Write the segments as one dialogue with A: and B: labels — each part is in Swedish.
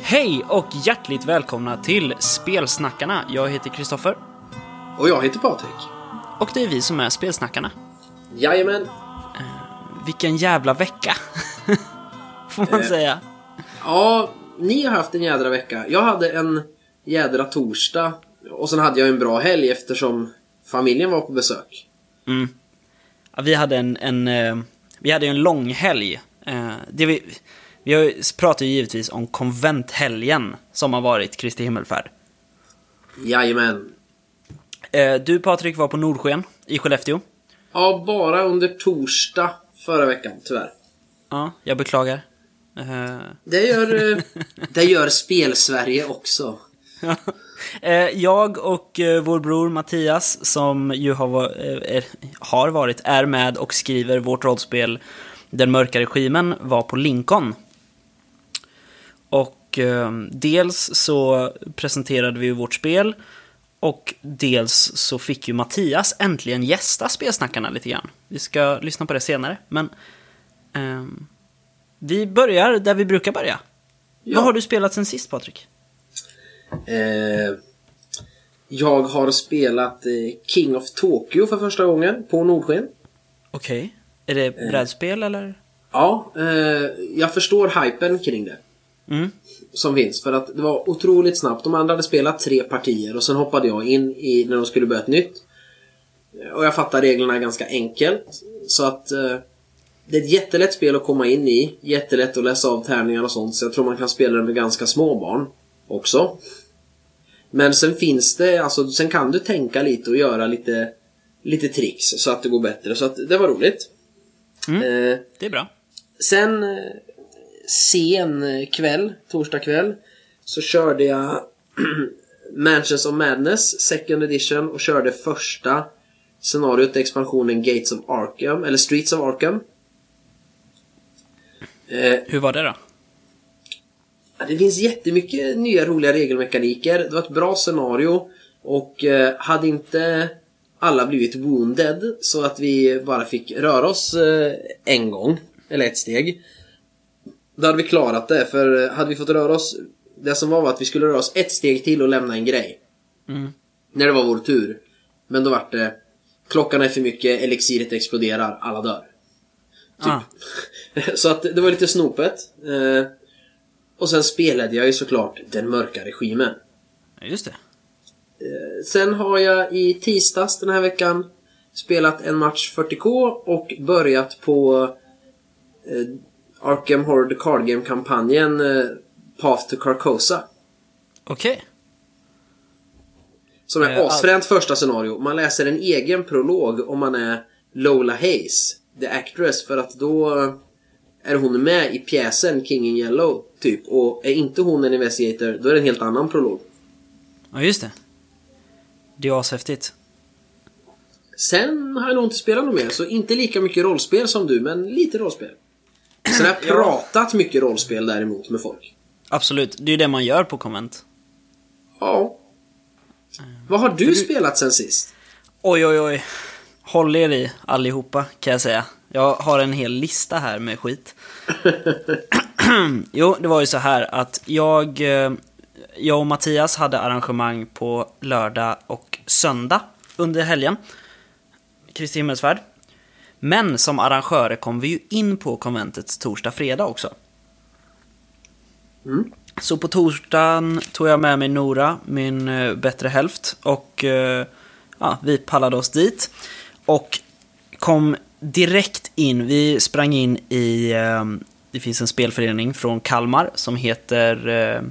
A: Hej och hjärtligt välkomna till Spelsnackarna. Jag heter Kristoffer
B: Och jag heter Patrik.
A: och det är vi som är Spelsnackarna.
B: Jajamän.
A: Vilken jävla vecka! Får man
B: Eh.
A: säga.
B: Ja, ni har haft en jädra vecka. Jag hade en jädra torsdag. Och sen hade jag en bra helg eftersom familjen var på besök.
A: Ja, vi hade en, en, eh, vi hade en lång helg. Eh, Det vi, vi pratar ju givetvis om konventhelgen som har varit Kristi himmelfärd.
B: Jajamän.
A: Eh, Du Patrik var på Nordsken i Skellefteå.
B: Ja, bara under torsdag förra veckan, tyvärr.
A: Ja, jag beklagar. Eh,
B: Det gör, eh, det gör Spelsverige också.
A: Eh, Jag och vår bror Mattias, som ju har, är, har varit, är med och skriver vårt rollspel Den mörka regimen, var på Lincoln. Och dels så presenterade vi vårt spel och dels så fick ju Mattias äntligen gästa spelsnackarna lite grann. Vi ska lyssna på det senare, men ehm, vi börjar där vi brukar börja.
B: Ja.
A: Vad har du spelat sen sist, Patrik?
B: Eh, jag har spelat eh, King of Tokyo för första gången på Nordsken.
A: Okej. Är det brädspel eller?
B: Ja, eh, jag förstår hypen kring det.
A: Mm.
B: Som finns. För att det var otroligt snabbt. De andra hade spelat tre partier och sen hoppade jag in i när de skulle börja ett nytt. Och jag fattar reglerna ganska enkelt. Så att eh, det är ett jättelätt spel att komma in i. Jättelätt att läsa av tärningar och sånt. Så jag tror man kan spela det med ganska små barn också. Men sen finns det, alltså sen kan du tänka lite och göra lite, lite tricks så att det går bättre. Så att det var roligt.
A: Mm.
B: Eh,
A: Det är bra.
B: Sen eh, sen kväll, torsdag kväll, så körde jag Mansions of Madness second edition och körde första scenariot expansionen Gates of Arkham, eller Streets of Arkham. Eh,
A: Hur var det då?
B: Det finns jättemycket nya roliga regelmekaniker. Det var ett bra scenario. Och eh, hade inte alla blivit wounded så att vi bara fick röra oss eh, en gång, eller ett steg. Då hade vi klarat det, för hade vi fått röra oss... Det som var var att vi skulle röra oss ett steg till och lämna en grej.
A: Mm.
B: När det var vår tur. Men då vart det... Klockan är för mycket, elixiret exploderar, alla dör.
A: Ah,
B: Så att det var lite snopet. Eh, och sen spelade jag ju såklart Den mörka regimen.
A: ja, just det.
B: Sen har jag i tisdags den här veckan spelat en match 40K och börjat på eh, Arkham Horror The Card Game-kampanjen eh, Path to Carcosa.
A: Okej.
B: Som är
A: Eh,
B: asfränt första scenario. Man läser en egen prolog om man är Lola Hayes, the actress, för att då är hon med i pjäsen King in Yellow, typ. Och är inte hon en investigator, då är det en helt annan prolog.
A: Ja, just det. Det är ashäftigt.
B: Sen har jag nog inte spelat något mer, så inte lika mycket rollspel som du, men lite rollspel. Sen har jag pratat mycket rollspel däremot med folk.
A: Absolut. Det är ju det man gör på konvent.
B: Ja. Vad har du spelat sen sist?
A: Oj, oj, oj. Håll er i allihopa, kan jag säga. Jag har en hel lista här med skit. jo, det var ju så här att jag, eh, jag och Mattias hade arrangemang på lördag och söndag under helgen. Kristi himmelsfärd. Men som arrangörer kom vi ju in på konventets torsdag, fredag också.
B: Mm.
A: Så på torsdagen tog jag med mig Nora, min eh, bättre hälft, och eh, ja, vi pallade oss dit. Och kom direkt in, vi sprang in i, eh, det finns en spelförening från Kalmar som heter, eh,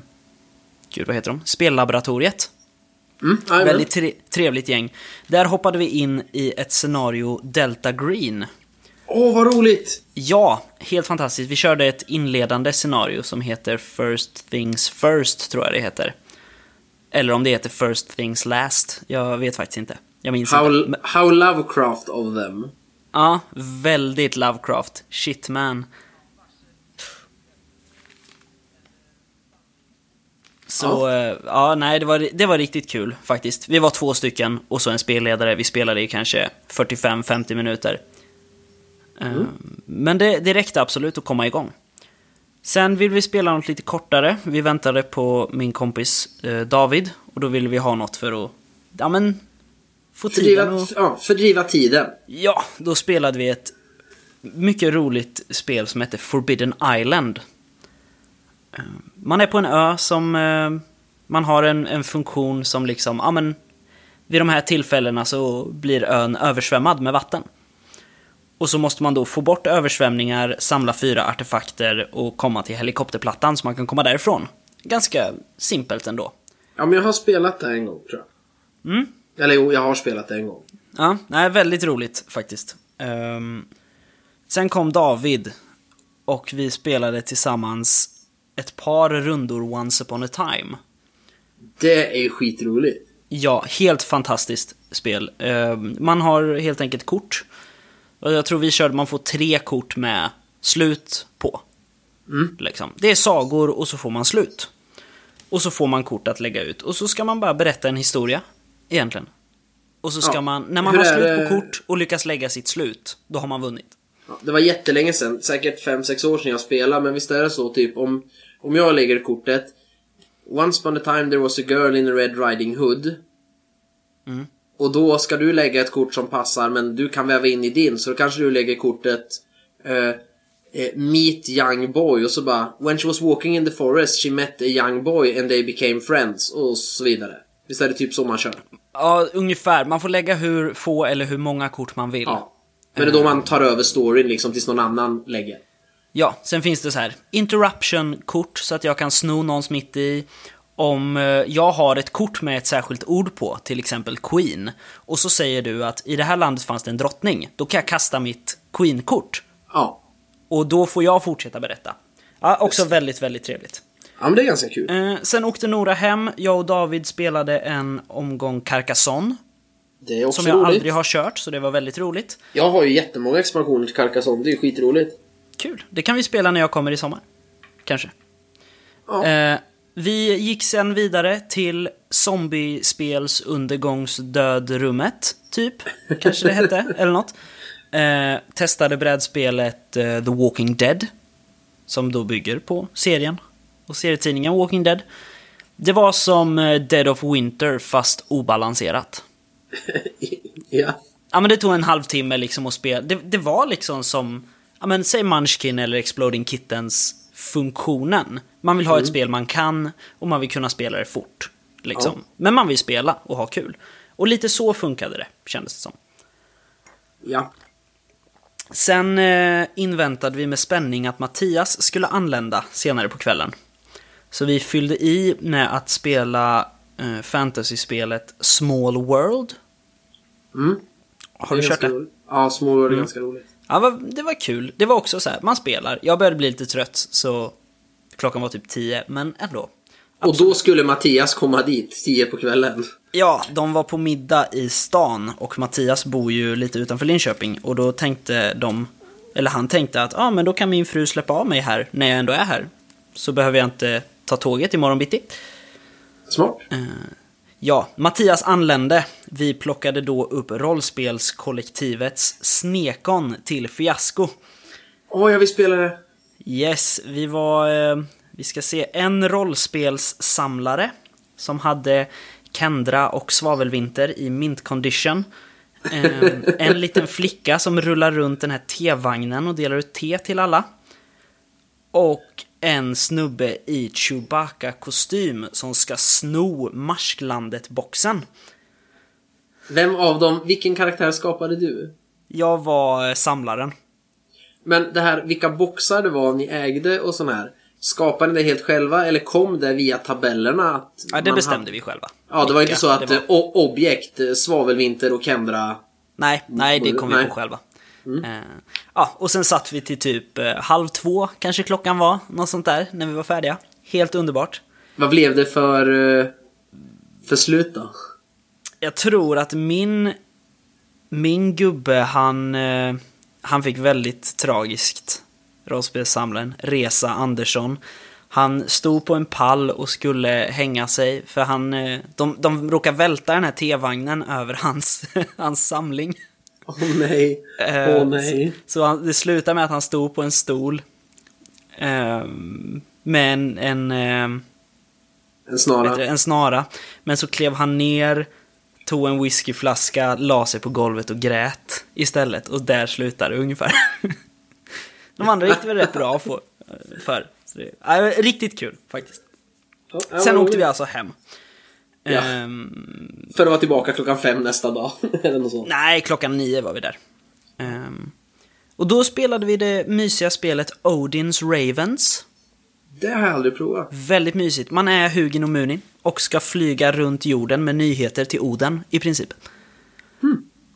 A: gud vad heter de? Spellaboratoriet.
B: Mm.
A: Väldigt tre- trevligt gäng. Där hoppade vi in i ett scenario Delta Green.
B: Åh, vad roligt!
A: Ja, helt fantastiskt. Vi körde ett inledande scenario som heter First Things First, tror jag det heter. Eller om det heter First Things Last. Jag vet faktiskt inte. Jag minns
B: How,
A: inte.
B: How Lovecraft of them.
A: Ja, väldigt Lovecraft. shit man Så, ja. Eh, ja, nej, det var, det var riktigt kul faktiskt. Vi var två stycken och så en spelledare. Vi spelade i kanske 45-50 minuter. Eh, mm. Men det, det räckte absolut att komma igång. Sen ville vi spela något lite kortare. Vi väntade på min kompis eh, David och då ville vi ha något för att ja, men,
B: fördriva,
A: tiden och...
B: ja, fördriva tiden.
A: Ja, då spelade vi ett mycket roligt spel som heter Forbidden Island. Eh, man är på en ö som... Eh, man har en, en funktion som liksom, ja men... Vid de här tillfällena så blir ön översvämmad med vatten. Och så måste man då få bort översvämningar, samla fyra artefakter och komma till helikopterplattan så man kan komma därifrån. Ganska simpelt ändå.
B: Ja, men jag har spelat det en gång tror jag.
A: Mm.
B: Eller jo, jag har spelat det en gång.
A: Ja, nej, väldigt roligt faktiskt. Um, sen kom David och vi spelade tillsammans ett par rundor Once upon a time.
B: Det är ju skitroligt.
A: Ja, helt fantastiskt spel. Um, man har helt enkelt kort. Och jag tror vi körde, man får tre kort med slut på.
B: Mm.
A: Liksom. Det är sagor och så får man slut. Och så får man kort att lägga ut. Och så ska man bara berätta en historia, egentligen. Och så ska
B: Ja.
A: man, när man
B: Hur
A: har slut på kort och lyckas lägga sitt slut, då har man vunnit.
B: Ja, det var jättelänge sedan, säkert 5-6 år sedan jag spelade, men visst är det så typ om, om jag lägger kortet Once upon a time there was a girl in a red riding hood.
A: Mm.
B: Och då ska du lägga ett kort som passar, men du kan väva in i din, så då kanske du lägger kortet eh, Meet young boy och så bara When she was walking in the forest she met a young boy and they became friends och så vidare. Visst är det typ så man kör?
A: Ja, ungefär. Man får lägga hur få eller hur många kort man vill.
B: Ja. Men det är då man tar över storyn liksom tills någon annan lägger.
A: Ja, sen finns det så här interruption-kort så att jag kan sno någons mitt i. Om eh, jag har ett kort med ett särskilt ord på, till exempel Queen, och så säger du att i det här landet fanns det en drottning, då kan jag kasta mitt Queen-kort.
B: Ja.
A: Och då får jag fortsätta berätta. Ja, också väldigt, väldigt trevligt.
B: Ja men det är ganska kul.
A: Eh, sen åkte Nora hem, jag och David spelade en omgång Carcassonne,
B: Det är också
A: som jag
B: roligt.
A: aldrig har kört, så det var väldigt roligt.
B: Jag har ju jättemånga expansioner till Carcassonne, det är ju skitroligt.
A: Kul, det kan vi spela när jag kommer i sommar. Kanske.
B: Ja.
A: Eh, vi gick sen vidare till zombiespels undergångsdödrummet, typ. Kanske det hette, eller något. Eh, testade brädspelet eh, The Walking Dead. Som då bygger på serien och serietidningen Walking Dead. Det var som eh, Dead of Winter fast obalanserat.
B: ja.
A: Ja men det tog en halvtimme liksom att spela. Det, det var liksom som, ja men säg Munchkin eller Exploding Kittens funktionen. Man vill ha ett spel man kan och man vill kunna spela det fort. Liksom.
B: Ja.
A: Men man vill spela och ha kul. Och lite så funkade det, kändes det som.
B: Ja.
A: Sen eh, inväntade vi med spänning att Mattias skulle anlända senare på kvällen. Så vi fyllde i med att spela eh, fantasy-spelet Small World.
B: Mm.
A: Har du kört det?
B: roligt. Ja, Smallworld är ganska roligt.
A: Ja, det var kul. Det var också så här, man spelar. Jag började bli lite trött, så klockan var typ 10, men ändå.
B: Och då skulle Mattias komma dit, 10 på kvällen.
A: Ja, de var på middag i stan och Mattias bor ju lite utanför Linköping och då tänkte de, eller han tänkte att ja, ah, men då kan min fru släppa av mig här när jag ändå är här. Så behöver jag inte ta tåget imorgon bitti.
B: Smart.
A: Ja, Mattias anlände. Vi plockade då upp rollspelskollektivets Snekon till Fiasko.
B: Åh, jag vill spela det.
A: Yes, vi var... Eh, vi ska se en rollspelssamlare som hade Kendra och Svavelvinter i mint condition. Eh, en liten flicka som rullar runt den här T-vagnen och delar ut te till alla. Och en snubbe i Chewbacca-kostym som ska sno Marsklandet-boxen.
B: Vem av dem, vilken karaktär skapade du?
A: Jag var eh, samlaren.
B: Men det här, vilka boxar det var ni ägde och sån här. Skapade ni det helt själva eller kom det via tabellerna? Att
A: Ja, det bestämde
B: hade-
A: vi själva.
B: Ja, det var inte så att
A: var.
B: objekt, eh, Svavelvinter och Kendra...
A: Nej, nej, det kom vi på själva. Eh, ja, och sen satt vi till typ eh, halv två, kanske klockan var, något sånt där, när vi var färdiga. Helt underbart.
B: Vad blev det för... eh, För slut då?
A: Jag tror att min, min gubbe, han, eh, han fick väldigt tragiskt, rollspelssamlaren, Resa Andersson. Han stod på en pall och skulle hänga sig för han, eh, de, de råkar välta den här T-vagnen över hans, hans samling.
B: Åh nej.
A: Eh,
B: Åh nej.
A: Så, så han, det slutar med att han stod på en stol. Eh, med en, en, eh,
B: En
A: vet du,
B: snara.
A: en snara. Men så klev han ner, tog en whiskyflaska, la sig på golvet och grät istället. Och där slutade det ungefär. De andra gick det väl rätt bra för. för. Så det, ja, riktigt kul faktiskt. Sen åkte vi alltså hem.
B: Ja.
A: Ehm,
B: För att vara tillbaka klockan fem nästa dag. Eller något sånt.
A: nej, klockan nio var vi där. Ehm, och då spelade vi det mysiga spelet Odins Ravens.
B: Det har jag aldrig provat.
A: Väldigt mysigt. Man är Hugin och Munin och ska flyga runt jorden med nyheter till Oden, i princip.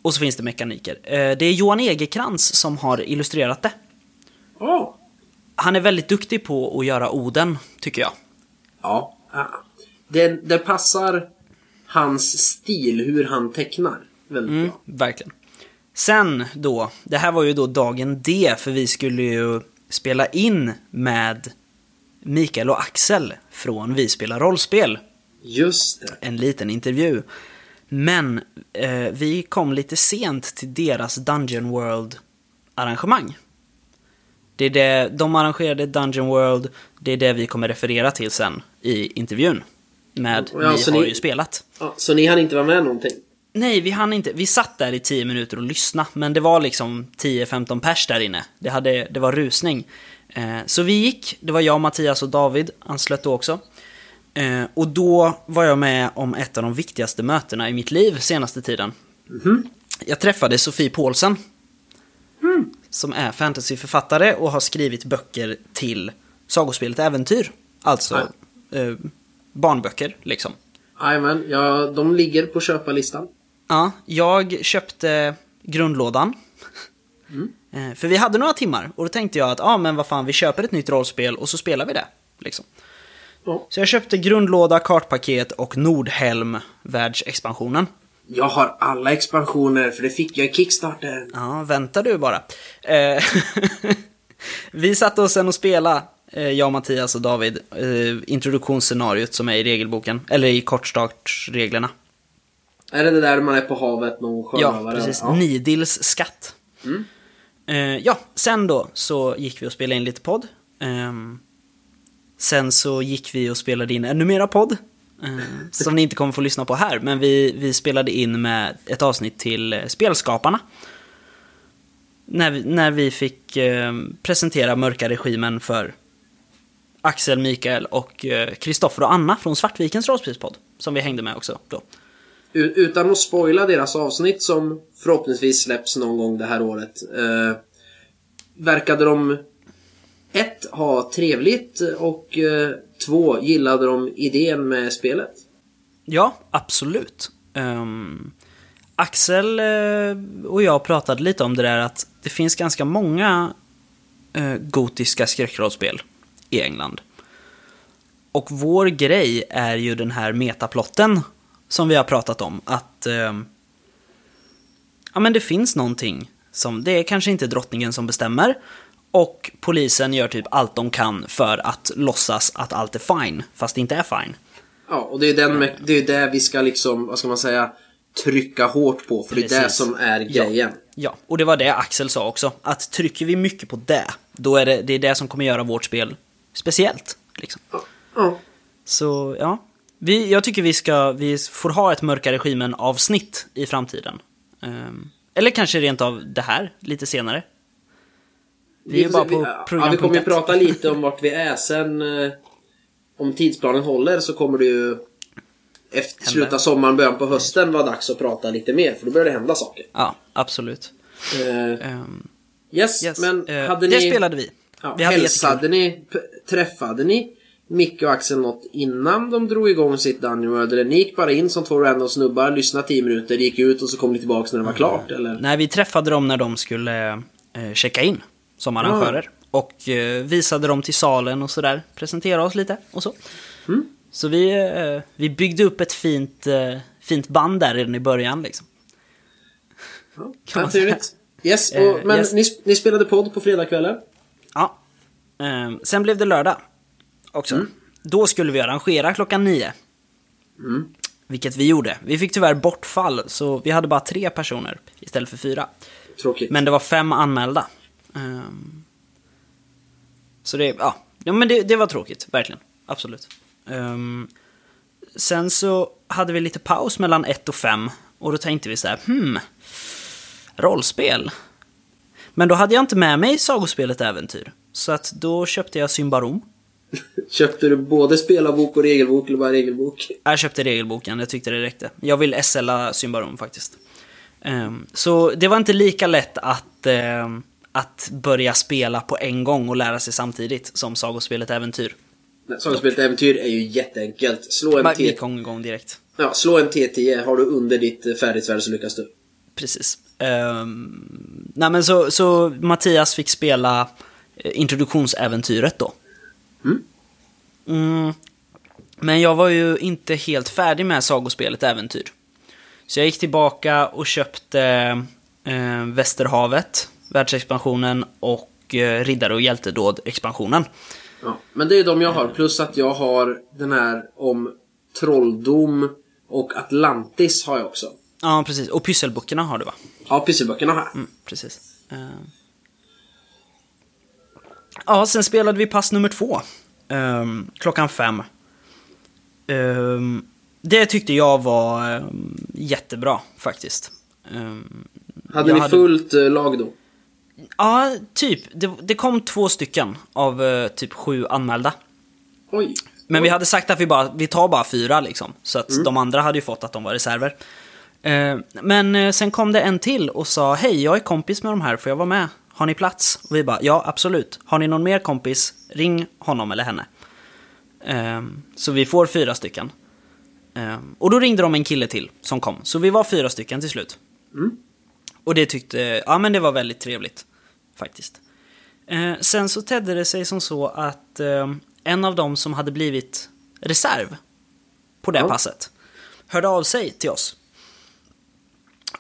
A: Och så finns det mekaniker. Eh, Det är Johan Egerkrans som har illustrerat det.
B: Ja.
A: Han är väldigt duktig på att göra Oden, tycker jag.
B: Ja. Det, det passar hans stil, hur han tecknar. Väldigt
A: Mm,
B: bra.
A: verkligen. Sen då, det här var ju då dagen D, för vi skulle ju spela in med Mikael och Axel från Vi spelar rollspel.
B: Just det.
A: en liten intervju. Men eh, vi kom lite sent till deras Dungeon World-arrangemang. Det är det, de arrangerade Dungeon World, det är det vi kommer referera till sen i intervjun. Med
B: Ja,
A: Ni har
B: ni-
A: ju spelat.
B: Ja, så ni hann inte vara med någonting?
A: Nej, vi hann inte. Vi satt där i 10 minuter och lyssnade, men det var liksom 10-15 pers där inne. Det, hade, det var rusning. Eh, så vi gick, det var jag, Mattias och David, anslöt då också. Eh, och då var jag med om ett av de viktigaste mötena i mitt liv senaste tiden. Jag träffade Sofie Paulsen. Som är fantasyförfattare och har skrivit böcker till sagospelet Äventyr. Alltså eh, barnböcker, liksom.
B: Jajamän, ja, de ligger på köparlistan.
A: Ja, jag köpte grundlådan. Eh, För vi hade några timmar och då tänkte jag att ja, men vad fan, vi köper ett nytt rollspel och så spelar vi det. Liksom.
B: Ja.
A: Så jag köpte grundlåda, kartpaket och Nordhelm världsexpansionen.
B: Jag har alla expansioner, för det fick jag i Kickstarter.
A: Ja, vänta du bara. Eh, vi satte oss sen och spelade, jag, Mattias och David, eh, introduktionsscenariot som är i regelboken, eller i kortstartsreglerna.
B: Är det det där man är på havet, någon
A: Ja,
B: sjörövare?
A: precis.
B: Ja.
A: Nidils skatt. Eh, ja, sen då så gick vi och spelade in lite podd. Ehm, sen så gick vi och spelade in ännu mera podd. eh, som ni inte kommer få lyssna på här, men vi, vi spelade in med ett avsnitt till eh, Spelskaparna. När vi, när vi fick eh, presentera Mörka Regimen för Axel, Mikael och Kristoffer och Anna från Svartvikens rollspelspodd. Som vi hängde med också då.
B: Utan att spoila deras avsnitt som förhoppningsvis släpps någon gång det här året. Eh, verkade de ett, ha trevligt och eh, två, gillade de idén med spelet.
A: Ja, absolut. Ehm, Axel eh, och jag pratade lite om det där att det finns ganska många uh, gotiska skräckrollspel i England. Och vår grej är ju den här metaplotten som vi har pratat om. Att ehm, ja, men det finns någonting som, det är kanske inte drottningen som bestämmer. Och polisen gör typ allt de kan för att låtsas att allt är fine, fast det inte är fine.
B: Ja, och det är, den, det är det vi ska liksom, vad ska man säga, trycka hårt på. För det är det
A: Precis.
B: som är
A: Ja.
B: grejen.
A: Ja, och det var det Axel sa också. Att trycker vi mycket på det, då är det det, är det som kommer göra vårt spel speciellt. Liksom.
B: Ja. ja.
A: Så, ja. Vi, jag tycker vi ska, vi får ha ett Mörka Regimen-avsnitt i framtiden. Ehm, eller kanske rent av det här, lite senare. Vi är ju bara på
B: ja,
A: program
B: vi kommer ju prata lite om vart vi är sen. Eh, om tidsplanen håller så kommer det ju efter slutet av sommaren, början på hösten vara dags att prata lite mer. För då börjar det hända saker.
A: Ja, absolut.
B: Eh,
A: Ehm,
B: yes,
A: yes.
B: men
A: Eh,
B: hade
A: det
B: ni...
A: spelade vi.
B: Ja,
A: vi hade
B: hälsade ni, träffade ni Micke och Axel något innan de drog igång sitt Dungeon World? Eller ni gick bara in som två random snubbar, lyssnade 10 minuter, gick ut och så kom ni tillbaks när det var klart? Eller?
A: Nej, vi träffade dem när de skulle eh, checka in som arrangörer. Och eh, visade dem till salen och sådär. Presenterade oss lite och så.
B: Mm.
A: Så vi, eh, vi byggde upp ett fint, fint band där redan i början liksom.
B: Ja, ja, trevligt. Yes, och, men
A: yes.
B: Ni, ni spelade podd på fredagskvällen?
A: Ja. Eh, sen blev det lördag. också. Då skulle vi arrangera klockan nio. Vilket vi gjorde. Vi fick tyvärr bortfall, så vi hade bara tre personer istället för fyra.
B: Tråkigt.
A: Men det var fem anmälda. Ehm, så det, ja, ja men det, det var tråkigt, verkligen. Absolut. Ehm, sen så hade vi lite paus mellan ett och fem. Och då tänkte vi så här, hmm, rollspel. Men då hade jag inte med mig sagospelet Äventyr. Så att då köpte jag Symbarom.
B: Köpte du både spelarbok och regelbok eller bara regelbok?
A: Jag köpte regelboken, jag tyckte det räckte. Jag vill SLa Symbarom faktiskt. Ehm, så det var inte lika lätt att, ehm, att börja spela på en gång och lära sig samtidigt som sagospelet Äventyr.
B: Sagospelet Äventyr är ju jätteenkelt. Slå en, T-
A: igång direkt.
B: ja, slå en T10, har du under ditt eh, färdighetsvärde så lyckas du.
A: Precis. Um, nej men så, så Mattias fick spela eh, introduktionsäventyret då.
B: Mm.
A: Mm. Men jag var ju inte helt färdig med sagospelet Äventyr. Så jag gick tillbaka och köpte eh, Västerhavet, världsexpansionen och eh, Riddare och hjältedåd-expansionen.
B: Ja, men det är de jag har. Plus att jag har den här om trolldom och Atlantis har jag också.
A: Ja, precis. Och pysselböckerna har du va?
B: Ja, pysselböckerna har jag.
A: Mm, precis. Eh. Ja, sen spelade vi pass nummer två. Ehm, klockan fem. Ehm, det tyckte jag var ehm, jättebra faktiskt.
B: Hade ni
A: hade-
B: fullt eh, lag då?
A: Ja, typ. Det, det kom två stycken av eh, typ sju anmälda.
B: Oj.
A: Men vi hade sagt att vi, bara, vi tar bara fyra liksom. Så att de andra hade ju fått att de var reserver. Eh, men eh, sen kom det en till och sa Hej, jag är kompis med de här, får jag vara med? Har ni plats? Och vi bara, ja absolut. Har ni någon mer kompis, ring honom eller henne. Eh, så vi får fyra stycken. Eh, och då ringde de en kille till som kom. Så vi var fyra stycken till slut.
B: Mm.
A: Och det tyckte, ja men det var väldigt trevligt. Faktiskt. Eh, sen så tedde det sig som så att eh, en av dem som hade blivit reserv på det
B: Ja.
A: passet hörde av sig till oss.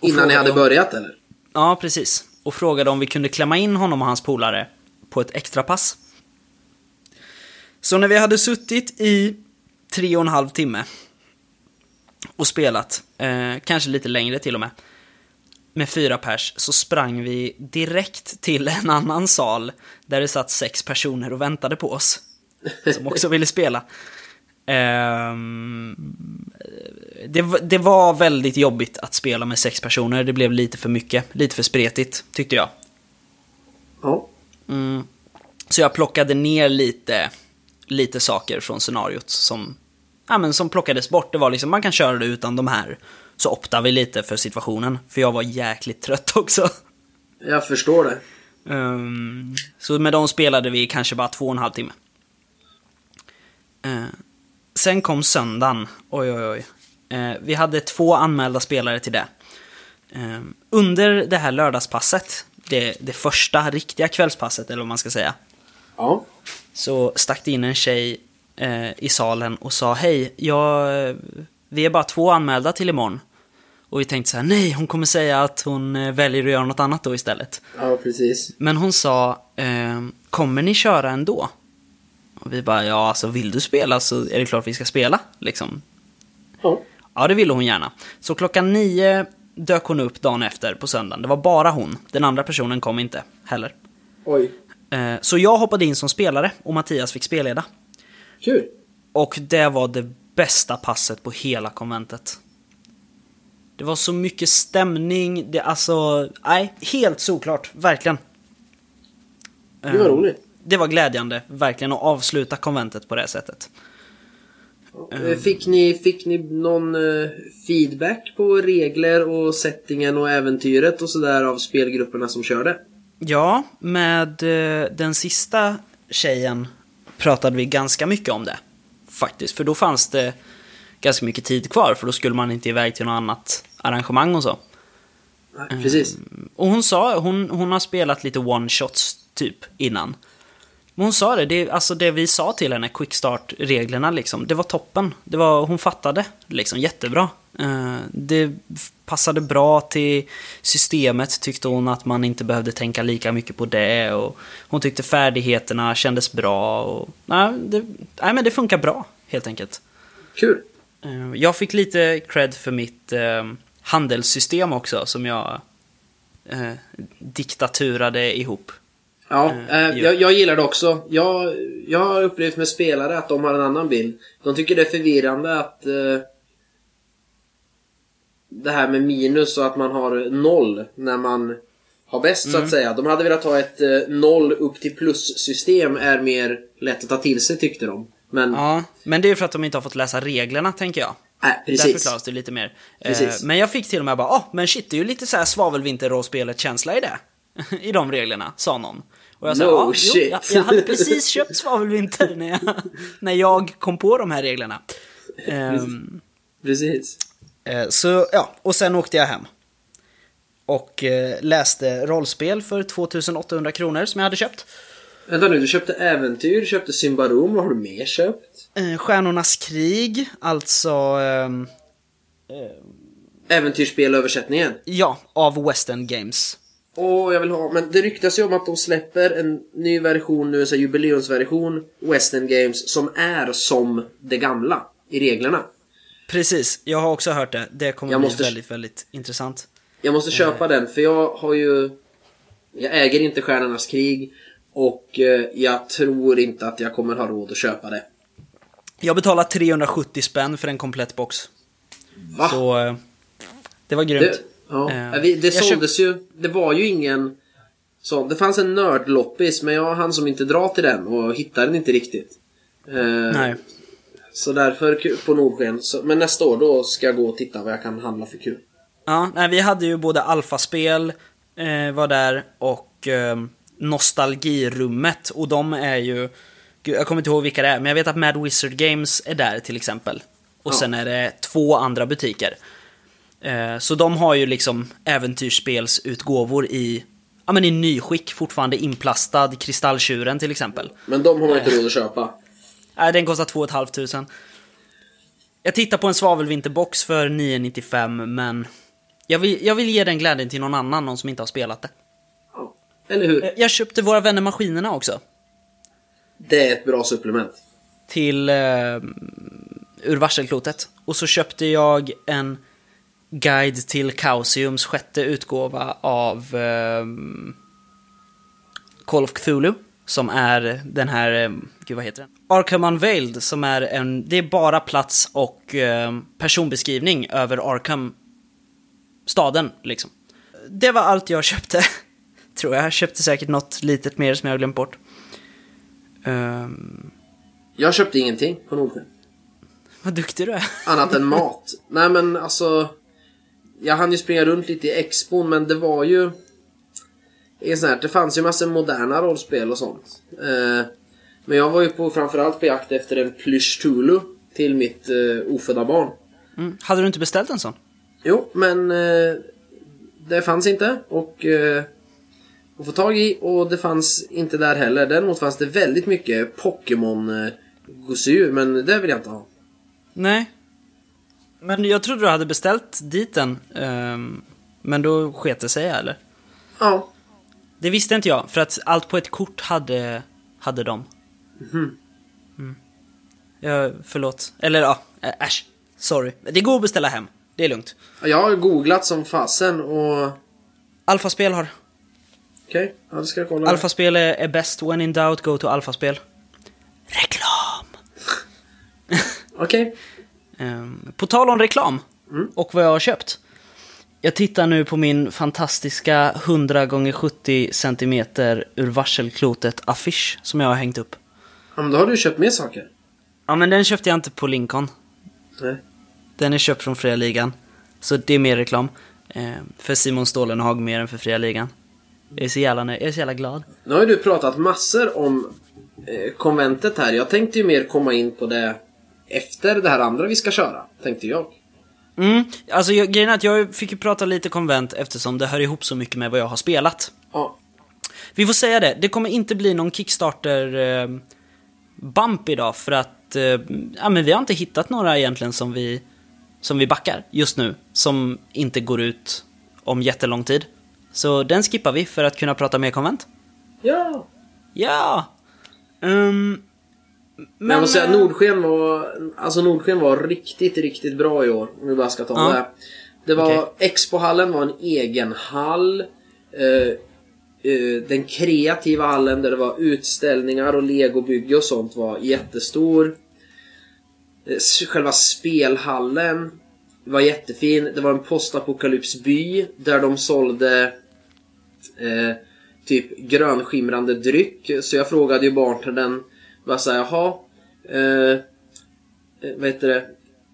B: Innan ni hade
A: om-
B: börjat eller?
A: Ja, precis. Och frågade om vi kunde klämma in honom och hans polare på ett extra pass. Så när vi hade suttit i tre och en halv timme och spelat, eh, kanske lite längre till och med, med fyra pers, så sprang vi direkt till en annan sal där det satt sex personer och väntade på oss. Som också ville spela. Ehm, det, var- det var väldigt jobbigt att spela med sex personer. Det blev lite för mycket, lite för spretigt, tyckte jag.
B: Ja.
A: Mm. Så jag plockade ner lite, lite saker från scenariot som, ja, men som plockades bort. Det var liksom, man kan köra det utan de här. Så optade vi lite för situationen, för jag var jäkligt trött också.
B: Jag förstår det.
A: Ehm, så med dem spelade vi kanske bara två och en halv timme. Eh, sen kom söndagen. Oj, oj, oj. Eh, vi hade två anmälda spelare till det. Eh, under det här lördagspasset, det, det första riktiga kvällspasset, eller vad man ska säga,
B: Ja.
A: så stack det in en tjej eh, i salen och sa Hej, jag, eh, vi är bara två anmälda till imorgon. Och vi tänkte så här, nej, hon kommer säga att hon väljer att göra något annat då istället.
B: Ja, precis.
A: Men hon sa, eh, kommer ni köra ändå? Och vi bara, ja alltså vill du spela så är det klart vi ska spela. Liksom.
B: Ja.
A: Ja, det ville hon gärna. Så klockan nio dök hon upp dagen efter på söndagen. Det var bara hon. Den andra personen kom inte heller.
B: Oj.
A: Eh, så jag hoppade in som spelare och Mattias fick spelleda.
B: Kul.
A: Och det var det bästa passet på hela konventet. Det var så mycket stämning, det alltså, nej, helt såklart, verkligen.
B: Det var
A: Eh,
B: roligt.
A: Det var glädjande, verkligen, att avsluta konventet på det sättet.
B: Eh, Fick ni, fick ni någon eh, feedback på regler och settingen och äventyret och sådär av spelgrupperna som körde?
A: Ja, med eh, den sista tjejen pratade vi ganska mycket om det. Faktiskt, för då fanns det ganska mycket tid kvar, för då skulle man inte iväg till något annat arrangemang och så.
B: Nej, precis.
A: Och hon sa, hon, hon har spelat lite one-shots typ innan. Men hon sa det, det, alltså det vi sa till henne, quickstart-reglerna liksom, det var toppen. Det var, hon fattade liksom jättebra. Eh, Det passade bra till systemet tyckte hon att man inte behövde tänka lika mycket på det. Och hon tyckte färdigheterna kändes bra. Och, nej, det, nej, men det funkar bra helt enkelt.
B: Kul.
A: Eh, Jag fick lite cred för mitt eh, handelssystem också som jag eh, diktaturade ihop.
B: Ja,
A: Eh,
B: eh, jag, jag gillar det också. Jag, jag har upplevt med spelare att de har en annan bild. De tycker det är förvirrande att eh, det här med minus och att man har noll när man har bäst
A: Mm.
B: så att säga. De hade velat ha ett eh, noll upp till plus system är mer lätt att ta till sig tyckte de. Men,
A: Ja, men det är för att de inte har fått läsa reglerna tänker jag.
B: äh,
A: Där
B: precis.
A: förklaras det lite mer.
B: Precis.
A: Eh, Men jag fick till och med bara, ah, men shit, det är ju lite så här svavelvinterrollspelet-känsla i det. I de reglerna, sa någon. Och jag sa,
B: No
A: ah, jo,
B: shit."
A: jag, jag hade precis köpt svavelvinter när jag, när jag kom på de här reglerna. Ehm,
B: Precis.
A: eh, så, ja, och sen åkte jag hem. Och eh, läste rollspel för 2800 kronor som jag hade köpt.
B: Vänta nu, du köpte Äventyr, du köpte Symbarom, vad har du mer köpt?
A: Eh, Stjärnornas krig, alltså... ehm,
B: Äventyrsspelöversättningen.
A: ja, av Western Games.
B: Åh, jag vill ha, men det ryktas ju om att de släpper en ny version nu, en sån här jubileumsversion, Western Games, som är som det gamla i reglerna.
A: Precis, jag har också hört det. Det kommer
B: Jag
A: bli
B: måste-
A: väldigt, väldigt intressant.
B: Jag måste köpa den, för jag har ju... Jag äger inte Stjärnornas krig och eh, jag tror inte att jag kommer ha råd att köpa det.
A: Jag betalade 370 spänn för en komplett box.
B: Va?
A: Så eh, det var grymt.
B: Det, ja.
A: Eh,
B: vi- det såldes ju... Det var ju ingen... Så, det fanns en nördloppis, men jag hann som inte dra till den och hittade den inte riktigt. Eh,
A: Nej.
B: Så därför på Nordsken. Så, men nästa år då ska jag gå och titta vad jag kan handla för kul.
A: Ja, nej, vi hade ju både alfaspel eh, var där och eh, nostalgirummet. Och de är ju... Gud, jag kommer inte ihåg vilka det är, men jag vet att Mad Wizard Games är där till exempel. Och
B: Ja.
A: sen är det två andra butiker. Eh, så de har ju liksom äventyrsspelsutgåvor i, ja men i nyskick, fortfarande inplastad, Kristalltjuren till exempel.
B: Men de har man inte råd att köpa.
A: Nej, den kostar 2 500. Jag tittar på en svavelvinterbox för 995 men jag vill, jag vill ge den glädjen till någon annan, någon som inte har spelat det.
B: Ja. Eller hur?
A: Eh, Jag köpte Våra Vänner Maskinerna också.
B: Det är ett bra supplement.
A: Till eh, ur varselklotet. Och så köpte jag en guide till Chaosiums sjätte utgåva av eh, Call of Cthulhu. Som är den här, eh, gud vad heter den? Arkham Unveiled, som är en, det är bara plats och eh, personbeskrivning över Arkham staden liksom. Det var allt jag köpte. Tror jag. Jag köpte säkert något litet mer som jag har glömt bort. Ehm,
B: Jag köpte ingenting på Nordsken.
A: vad duktig du är.
B: Annat än mat. Nej men alltså... Jag hann ju springa runt lite i expon men det var ju... Sån här, det fanns ju massor moderna rollspel och sånt. Eh, men jag var ju på, framförallt på jakt efter en Plysch Tulu till mitt eh, ofödda barn.
A: Mm. Hade du inte beställt en sån?
B: Jo, men eh, det fanns inte och eh, att få tag i och det fanns inte där heller. Däremot fanns det väldigt mycket Pokémon eh, gosedjur men det vill jag inte ha.
A: Nej. Men jag trodde du hade beställt dit den. ehm, men då sket det sig eller?
B: Ja,
A: Det visste inte jag, för att allt på ett kort hade, hade de.
B: Mhm.
A: Mm. Ja, förlåt. Eller ja, äsch. Sorry. Det går att beställa hem. Det är lugnt.
B: jag har googlat som fasen och...
A: Alfaspel har.
B: Okej, ja, det ska jag kolla.
A: Alfaspel är, är bäst. When in doubt, go to alfaspel. Reklam!
B: Okej.
A: Ehm, på tal om reklam och vad jag har köpt. Jag tittar nu på min fantastiska 100 x 70 cm ur varselklotet affisch som jag har hängt upp.
B: Ja, men då har du köpt mer saker.
A: Ja, men den köpte jag inte på Lincoln.
B: Nej.
A: Den är köpt från Fria Ligan. Så det är mer reklam. Ehm, för Simon Stålenhag mer än för Fria Ligan. Jag är så jävla, nöjd. jag är så jävla glad.
B: Nu har ju du pratat massor om eh, konventet här. Jag tänkte ju mer komma in på det efter det här andra vi ska köra, tänkte jag.
A: Mm, alltså jag, grejen är att jag fick ju prata lite konvent eftersom det hör ihop så mycket med vad jag har spelat.
B: Ja.
A: Vi får säga det, det kommer inte bli någon Kickstarter eh, bump idag för att eh, ja, men vi har inte hittat några egentligen som vi som vi backar just nu, som inte går ut om jättelång tid. Så den skippar vi för att kunna prata mer konvent.
B: Ja!
A: Ja! Um,
B: Men jag måste säga,
A: eh,
B: Nordsken var, alltså Nordsken var riktigt, riktigt bra i år. Om vi bara ska ta
A: Ja.
B: det. Det var,
A: Okej.
B: Expohallen var en egen hall. Eh, eh, den kreativa hallen där det var utställningar och legobygge och sånt var jättestor. Eh, Själva spelhallen var jättefin. Det var en postapokalypsby där de sålde eh, typ grönskimrande dryck. Så jag frågade ju bartendern bara såhär, jaha, eh, eh, vad heter det?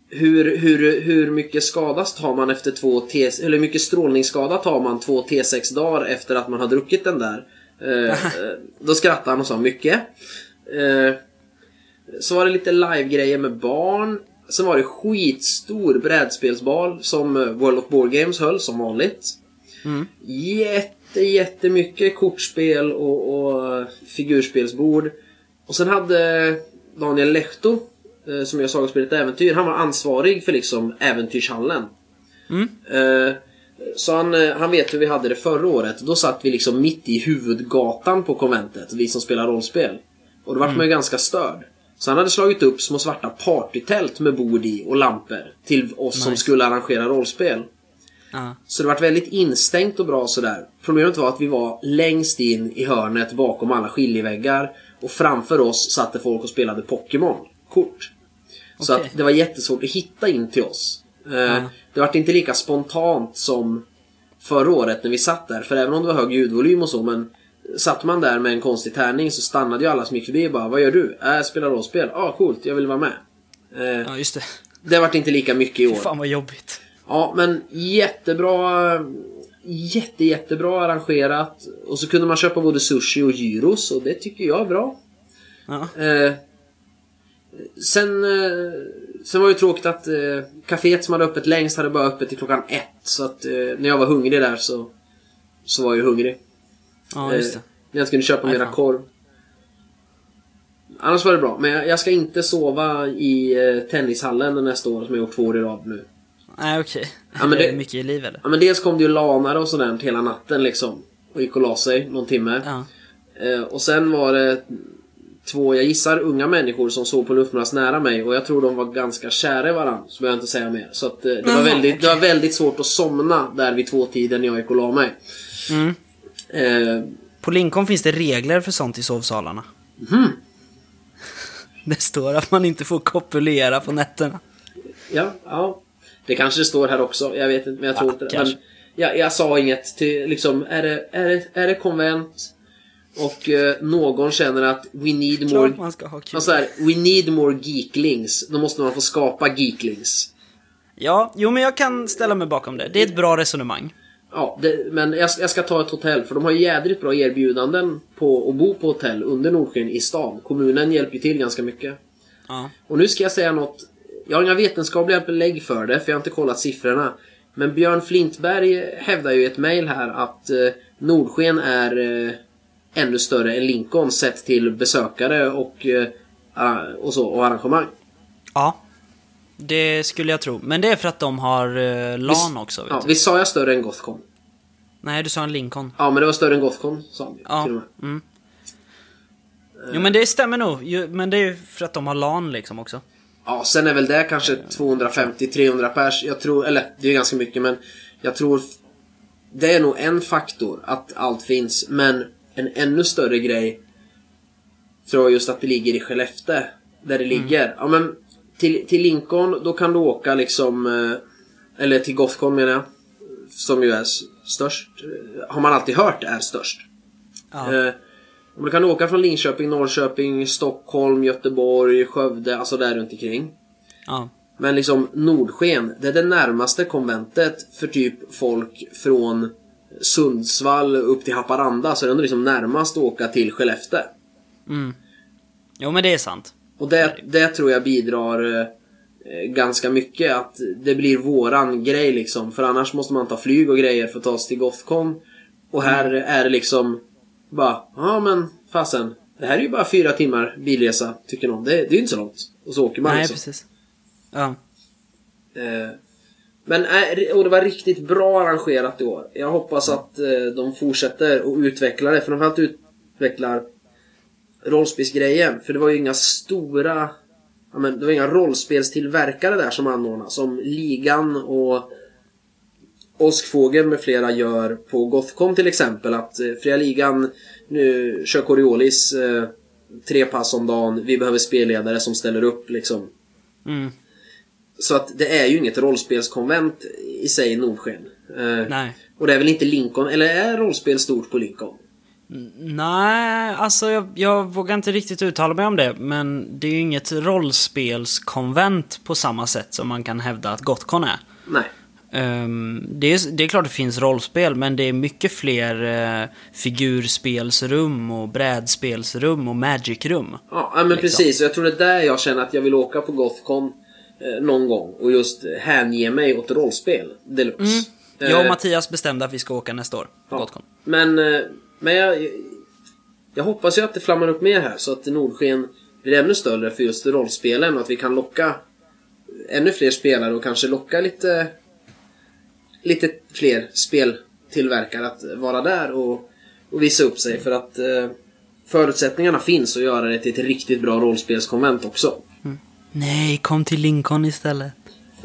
B: Hur, hur, hur mycket skadas tar man efter två T... Eller hur mycket strålningsskada tar man två T6 dagar efter att man har druckit den där? Eh, eh, då skrattade han och sa mycket. Eh, så var det lite live-grejer med barn. Sen var det skitstor brädspelsbal som eh, World of Board Games höll som vanligt. Jätte, jättemycket kortspel och, och figurspelsbord. Och sen hade Daniel Lehto, eh, som gör Sagospelet Äventyr, han var ansvarig för liksom äventyrshallen. Eh, Så han, eh, han vet hur vi hade det förra året. Då satt vi liksom mitt i huvudgatan på konventet, vi som spelar rollspel. Och då vart man ju ganska störd. Så han hade slagit upp små svarta partytält med bord i och lampor till oss som
A: Nice.
B: skulle arrangera rollspel.
A: Ja.
B: Så det vart väldigt instängt och bra sådär. Problemet var att vi var längst in i hörnet bakom alla skiljeväggar. Och framför oss satt det folk och spelade Pokémon-kort. Så
A: Okej.
B: att det var jättesvårt att hitta in till oss. Eh,
A: Ja.
B: Det vart inte lika spontant som förra året när vi satt där. För även om det var hög ljudvolym och så, men satt man där med en konstig tärning så stannade ju alla som gick förbi och bara Vad gör du? Äh, spelar rollspel. Ja, ah, coolt. Jag vill vara med. Eh,
A: ja, just det.
B: Det vart inte lika mycket i år.
A: Fan vad jobbigt.
B: Ja, men jättebra. Jätte, jättebra arrangerat. Och så kunde man köpa både sushi och gyros och det tycker jag är bra.
A: Ja.
B: Eh, sen, eh, sen var det tråkigt att eh, kaféet som hade öppet längst hade bara öppet till klockan ett. Så att eh, när jag var hungrig där så, så var jag ju hungrig.
A: ja, just det.
B: Eh, när jag skulle köpa
A: Nej,
B: mera
A: fan.
B: korv. Annars var det bra, men jag, jag ska inte sova i eh, tennishallen nästa år som jag gjort två år i rad nu.
A: Nej, okej.
B: Ja, men
A: det mycket i liv eller?
B: Ja men dels kom det ju lanare och sådär hela natten liksom. Och gick och la sig någon timme.
A: Ja.
B: Eh, och sen var det två, jag gissar, unga människor som sov på luftmadrass nära mig och jag tror de var ganska kära i varandra. Så behöver jag inte säga mer. Så att eh, det, var väldigt, det var väldigt svårt att somna där vid två tiden när jag gick och la mig.
A: Mm.
B: Eh,
A: På Lincoln finns det regler för sånt i sovsalarna.
B: Mhm.
A: Det står att man inte får kopulera på nätterna.
B: ja, ja. Det kanske det står här också. Jag vet inte, men jag tror inte det. Men jag, jag sa inget till, liksom, är det, är det, är det konvent och eh, någon känner att we need more
A: Klart man ska ha kul.
B: Alltså här, we need more geeklings. Då måste man få skapa geeklings.
A: Ja, jo men jag kan ställa mig bakom det. Det är ett bra resonemang.
B: Ja, det, men jag, jag ska ta ett hotell för de har jädrigt bra erbjudanden på att bo på hotell under Nordsken i stan. Kommunen hjälper ju till ganska mycket.
A: Ja.
B: Och nu ska jag säga något. Jag har inga vetenskapliga belägg för det, för jag har inte kollat siffrorna. Men Björn Flintberg hävdar ju i ett mail här att eh, Nordsken är eh, ännu större än Lincoln sett till besökare och, eh, och, så, och arrangemang.
A: Ja. Det skulle jag tro. Men det är för att de har uh, LAN också, vet
B: Ja,
A: du.
B: visst sa jag större än Gothcon?
A: Nej, du sa en Lincoln.
B: Ja, men det var större än Gothcon, sa han
A: Ja.
B: till och med.
A: Mm. Jo men det stämmer nog. Men det är ju för att de har LAN liksom också.
B: Ja, sen är väl det kanske 250-300 pers. Jag tror, eller det är ganska mycket, men jag tror det är nog en faktor att allt finns. Men en ännu större grej tror jag just att det ligger i Skellefteå. Där det ligger. Ja, men till, till Lincoln, då kan du åka liksom... eh, Eller till Gothcon menar jag. Som ju är störst. eh, Har man alltid hört är störst.
A: Ja.
B: Eh, och då kan du åka från Linköping, Norrköping, Stockholm, Göteborg, Skövde, alltså där runt omkring.
A: ja.
B: Men liksom Nordsken, det är det närmaste konventet för typ folk från Sundsvall upp till Haparanda. Så det är ändå liksom närmast att åka till Skellefteå.
A: Mm. Jo men det är sant.
B: Och det, det tror jag bidrar eh, ganska mycket. Att det blir våran grej liksom. För annars måste man ta flyg och grejer för att ta sig till Gothcon. Och här är det liksom bara, ja men fasen. Det här är ju bara fyra timmar bilresa, tycker någon. Det, det är ju inte så långt. Och så åker man
A: Nej
B: liksom.
A: precis. Ja.
B: Eh, men äh, och det var riktigt bra arrangerat i år. Jag hoppas att eh, de fortsätter och utvecklar det. Framförallt utvecklar rollspelsgrejen. För det var ju inga stora... Ja, men det var inga rollspelstillverkare där som anordnade. Som Ligan och Åskfågel med flera gör på Gothcon till exempel. Att eh, Fria Ligan nu kör Coriolis eh, tre pass om dagen. Vi behöver spelledare som ställer upp liksom.
A: Mm.
B: Så att det är ju inget rollspelskonvent i sig i Nordsken. Eh,
A: Nej.
B: och det är väl inte Lincoln, eller är rollspel stort på Lincoln?
A: Nej, alltså jag, jag vågar inte riktigt uttala mig om det. Men det är ju inget rollspelskonvent på samma sätt som man kan hävda att Gotcon är.
B: Nej.
A: Ehm, det, är det är klart det finns rollspel, men det är mycket fler uh, figurspelsrum och brädspelsrum och magicrum.
B: Ja, men
A: Liksom.
B: precis. Och jag tror det är där jag känner att jag vill åka på Gothcon eh, någon gång och just hänge mig åt rollspel deluxe.
A: Jag och
B: Eh,
A: Mattias bestämde att vi ska åka nästa år på
B: Ja.
A: Gotcon.
B: Men, eh, men jag, jag hoppas ju att det flammar upp mer här så att Nordsken blir ännu större för just rollspelen och att vi kan locka ännu fler spelare och kanske locka lite lite fler speltillverkare att vara där och, och visa upp sig för att eh, förutsättningarna finns att göra det till ett riktigt bra rollspelskonvent också.
A: Nej, kom till Lincoln istället.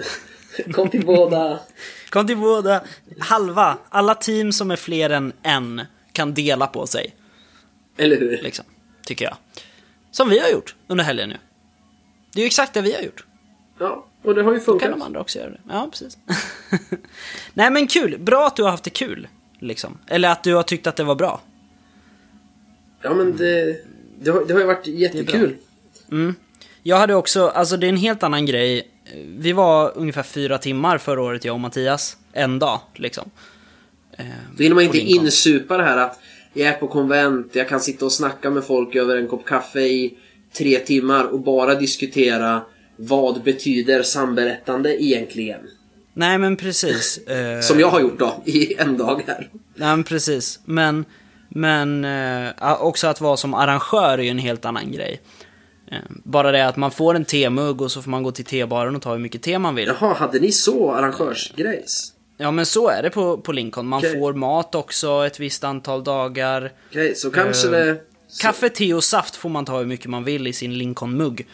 B: Kom till båda!
A: Kom till båda. Halva. Alla team som är fler än en kan dela på sig.
B: Eller hur?
A: Liksom. Tycker jag. Som vi har gjort under helgen nu. Det är ju exakt det vi har gjort.
B: Ja, och det har ju
A: Då
B: funkat.
A: kan de andra också göra det. Ja, precis. Nej men kul. Bra att du har haft det kul. Liksom. Eller att du har tyckt att det var bra.
B: Ja men det, det, har, det har ju varit jättekul.
A: Mm. Jag hade också, alltså det är en helt annan grej. Vi var ungefär fyra timmar förra året, jag och Mattias. En dag, liksom. Eh,
B: Då hinner man inte
A: Lincoln.
B: insupa det här att jag är på konvent, jag kan sitta och snacka med folk över en kopp kaffe i tre timmar och bara diskutera vad betyder samberättande egentligen?
A: Nej men precis.
B: Som jag har gjort då, i en dag här.
A: Nej men precis. Men, men eh, också att vara som arrangör är ju en helt annan grej. Eh, bara det att man får en temugg och så får man gå till tebaren och ta hur mycket te man vill.
B: Jaha, hade ni så arrangörsgrejs?
A: Ja men så är det på, på Lincoln. Man
B: Okej.
A: får mat också ett visst antal dagar.
B: Okej, så kanske
A: Eh,
B: det...
A: Kaffe, te och saft får man ta hur mycket man vill i sin Lincoln-mugg.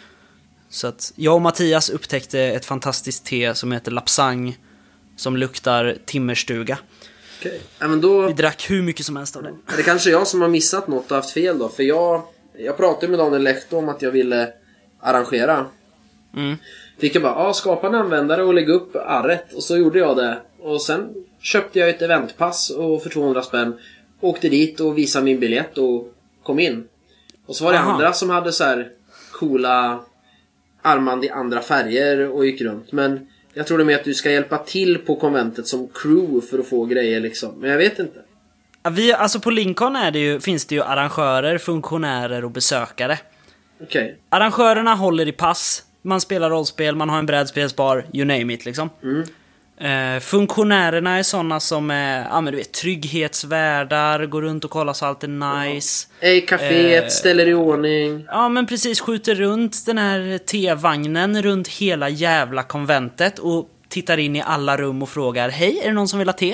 A: Så att jag och Mattias upptäckte ett fantastiskt te som heter Lapsang. Som luktar timmerstuga.
B: okej. ja, men då...
A: Vi drack hur mycket som helst av det.
B: är Det kanske är jag som har missat något och haft fel då. För jag, jag pratade med Daniel Lehto om att jag ville arrangera.
A: Mm.
B: Fick jag bara, ja, skapa en användare och lägga upp arret. Och så gjorde jag det. Och sen köpte jag ett eventpass och för 200 spänn. Åkte dit och visade min biljett och kom in. Och så var det
A: Aha.
B: andra som hade så här coola armband i andra färger och gick runt. Men jag tror det är med att du ska hjälpa till på konventet som crew för att få grejer liksom. Men jag vet inte.
A: Ja, vi, alltså på Lincoln är det ju, finns det ju arrangörer, funktionärer och besökare.
B: Okej.
A: Arrangörerna håller i pass, man spelar rollspel, man har en brädspelsbar, you name it liksom. Eh, funktionärerna är sådana som är, ja men du vet, trygghetsvärdar, går runt och kollar så allt är nice.
B: Ej, kaféet,
A: Eh,
B: ställer i ordning.
A: Ja men precis, skjuter runt den här T-vagnen runt hela jävla konventet och tittar in i alla rum och frågar Hej, är det någon som vill ha te?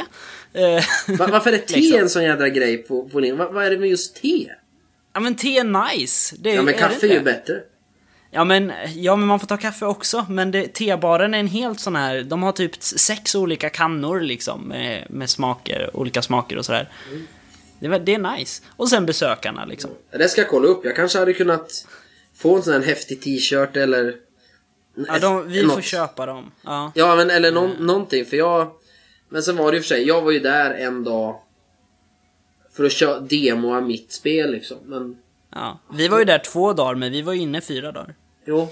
A: Eh,
B: Va- varför är te
A: Liksom.
B: en sån jädra grej på, på Lin- Va- Vad är det med just te?
A: ja men te är nice. Det,
B: Ja men
A: är
B: kaffe
A: det
B: är ju bättre.
A: Ja men, ja men man får ta kaffe också, men det, tebaren är en helt sån här, de har typ sex olika kannor liksom med, med smaker, olika smaker och sådär. Det, var- det är nice. Och sen besökarna liksom.
B: Det ska jag kolla upp. Jag kanske hade kunnat få en sån här häftig t-shirt eller...
A: Ja, de, vi
B: något.
A: får köpa dem. Ja.
B: Ja men eller någon, någonting för jag... Men sen var det ju för sig, jag var ju där en dag för att köra demoa mitt spel liksom. Men
A: ja. Vi var ju där två dagar, men vi var inne fyra dagar.
B: Jo.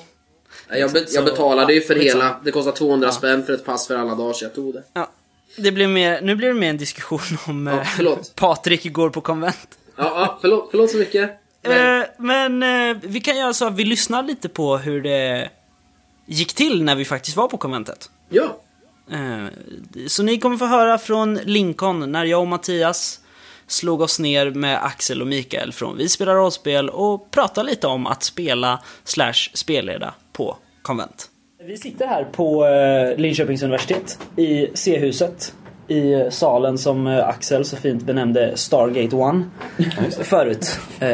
B: Ja, Jag, be,
A: Så-
B: jag betalade ju för
A: ja,
B: hela, det kostar 200 spänn för ett pass för alla dagar så jag tog det.
A: Ja. Det blir mer, nu blir det mer en diskussion om
B: Ja,
A: eh,
B: förlåt.
A: Patrik går på konvent.
B: Ja, ja förlåt, förlåt så mycket. Men,
A: Eh, men eh, vi kan göra så att vi lyssnar lite på hur det gick till när vi faktiskt var på konventet.
B: ja.
A: Så ni kommer få höra från Lincoln när jag och Mattias slog oss ner med Axel och Mikael från Vi spelar rollspel och pratade lite om att spela slash spelleda på konvent. Vi sitter här på eh, Linköpings universitet i C-huset. I salen som eh, Axel så fint benämnde Stargate 1 förut. Eh,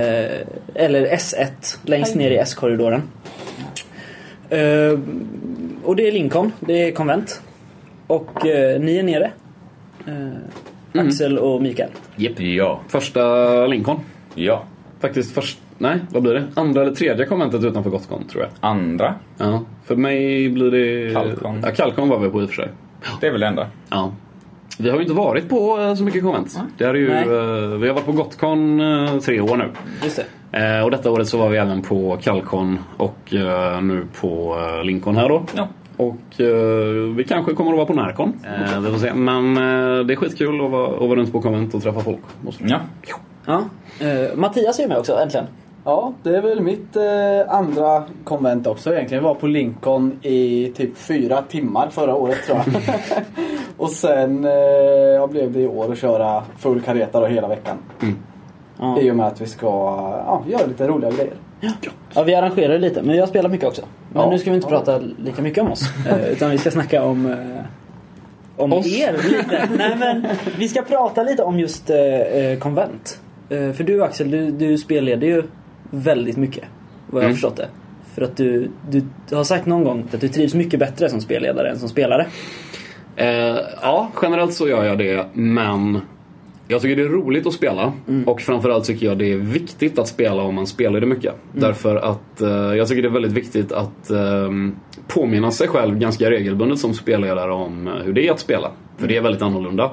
A: eller S1 längst ner i S-korridoren. Eh, och det är Lincoln, det är konvent. Och eh, ni är nere. Eh, Axel och Mikael.
C: Japp.
D: Ja.
C: Första Lincoln.
D: Ja.
C: Faktiskt först... Nej, vad blir det? Andra eller tredje konventet utanför Gotcon, tror jag.
D: Andra.
C: Ja. För mig blir det...
D: Kalkon.
C: Ja, Kalkon var vi på i och för sig.
D: Det är väl det enda.
C: Ja. Vi har ju inte varit på eh, så mycket konvent. Det är ju,
A: Nej.
C: eh, vi har varit på Gotcon eh, tre år nu.
A: Just det.
C: Och detta året så var vi även på Kalkon och nu på Lincoln här då.
D: Ja.
C: Och eh, vi kanske kommer att vara på Närcon. Eh, vi får se. Men eh, det är skitkul att vara, att vara runt på konvent och träffa folk. Och så.
D: Ja.
A: Ja. Eh, Mattias är med också, äntligen.
E: Ja, det är väl mitt eh, andra konvent också egentligen. Jag var på Lincoln i typ fyra timmar förra året tror jag. och sen eh, jag blev det i år att köra full kareta då hela veckan.
A: Ja.
E: I och med att vi ska ja, göra lite roliga grejer.
A: Ja, vi arrangerar lite, men jag spelar mycket också. Men
E: Ja.
A: nu ska vi inte
E: Ja.
A: prata lika mycket om oss. eh, utan vi ska snacka om, eh, om
C: Oss?
A: er lite. Nej, men vi ska prata lite om just eh, eh, konvent. Eh, för du Axel, du, du spelleder ju väldigt mycket. Vad jag
C: Mm.
A: förstått det. För att du, du har sagt någon gång att du trivs mycket bättre som spelledare än som spelare.
C: Eh, ja, generellt så gör jag det. Men jag tycker det är roligt att spela. Och framförallt tycker jag det är viktigt att spela om man spelar det mycket. Därför att eh, jag tycker det är väldigt viktigt att eh, påminna sig själv ganska regelbundet som spelledare om eh, hur det är att spela. För det är väldigt annorlunda.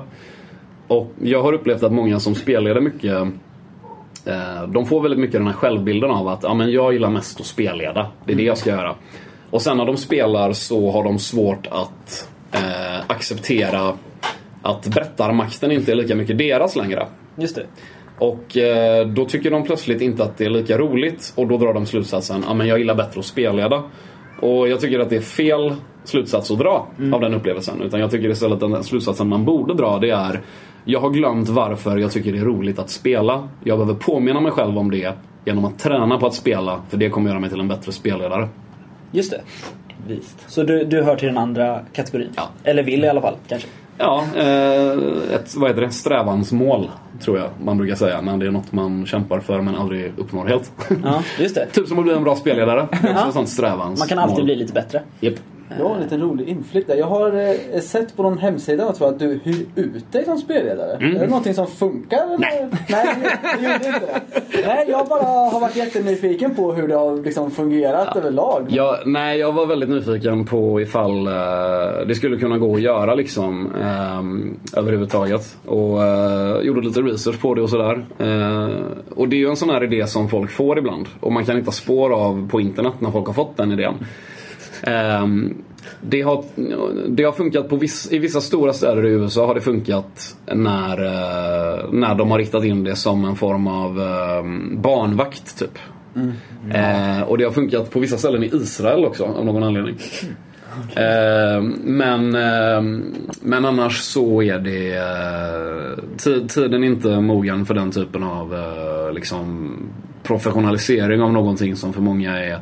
C: Och jag har upplevt att många som spelleder mycket eh, de får väldigt mycket den här självbilden av att ja, men jag gillar mest att spelleda. Det är det jag ska göra. Och sen när de spelar så har de svårt att eh, acceptera att berättarmakten inte är lika mycket deras längre.
A: Just det.
C: Och eh, då tycker de plötsligt inte att det är lika roligt och då drar de slutsatsen ja men jag gillar bättre att spelleda. Och jag tycker att det är fel slutsats att dra av den upplevelsen. Utan jag tycker istället att den slutsatsen man borde dra det är Jag har glömt varför jag tycker det är roligt att spela. Jag behöver påminna mig själv om det genom att träna på att spela. För det kommer göra mig till en bättre spelledare.
A: Just det. Visst. Så du, du hör till den andra kategorin?
C: Ja.
A: Eller vill i alla fall, kanske?
C: Ja, eh, ett vad heter det? strävansmål tror jag man brukar säga. Men det är något man kämpar för men aldrig uppnår helt.
A: Ja, just det.
C: typ som att bli en bra spelledare. Det är också
A: Ja.
C: ett sånt strävansmål.
A: Man kan alltid bli lite bättre.
C: Japp.
E: Jag har en liten rolig inflykt där. Jag har eh, sett på någon hemsida tror att du hyr ut dig som spelledare. Är det någonting som funkar? Eller? Nej. Nej, det gjorde inte det. Nej, jag bara har varit jättenyfiken på hur det har liksom fungerat överlag.
C: Ja, nej, jag var väldigt nyfiken på ifall eh, det skulle kunna gå att göra liksom eh, överhuvudtaget. Och eh, gjorde lite research på det och sådär. Eh, och det är ju en sån här idé som folk får ibland. Och man kan hitta spår av på internet när folk har fått den idén. Ehm, det, har, det har funkat på viss, i vissa stora städer i USA har det funkat när, eh, när de har riktat in det som en form av eh, barnvakt typ. Eh, och det har funkat på vissa ställen i Israel också av någon anledning. Eh, men, men annars så är det eh, ti- tiden inte mogen för den typen av eh, liksom, professionalisering av någonting som för många är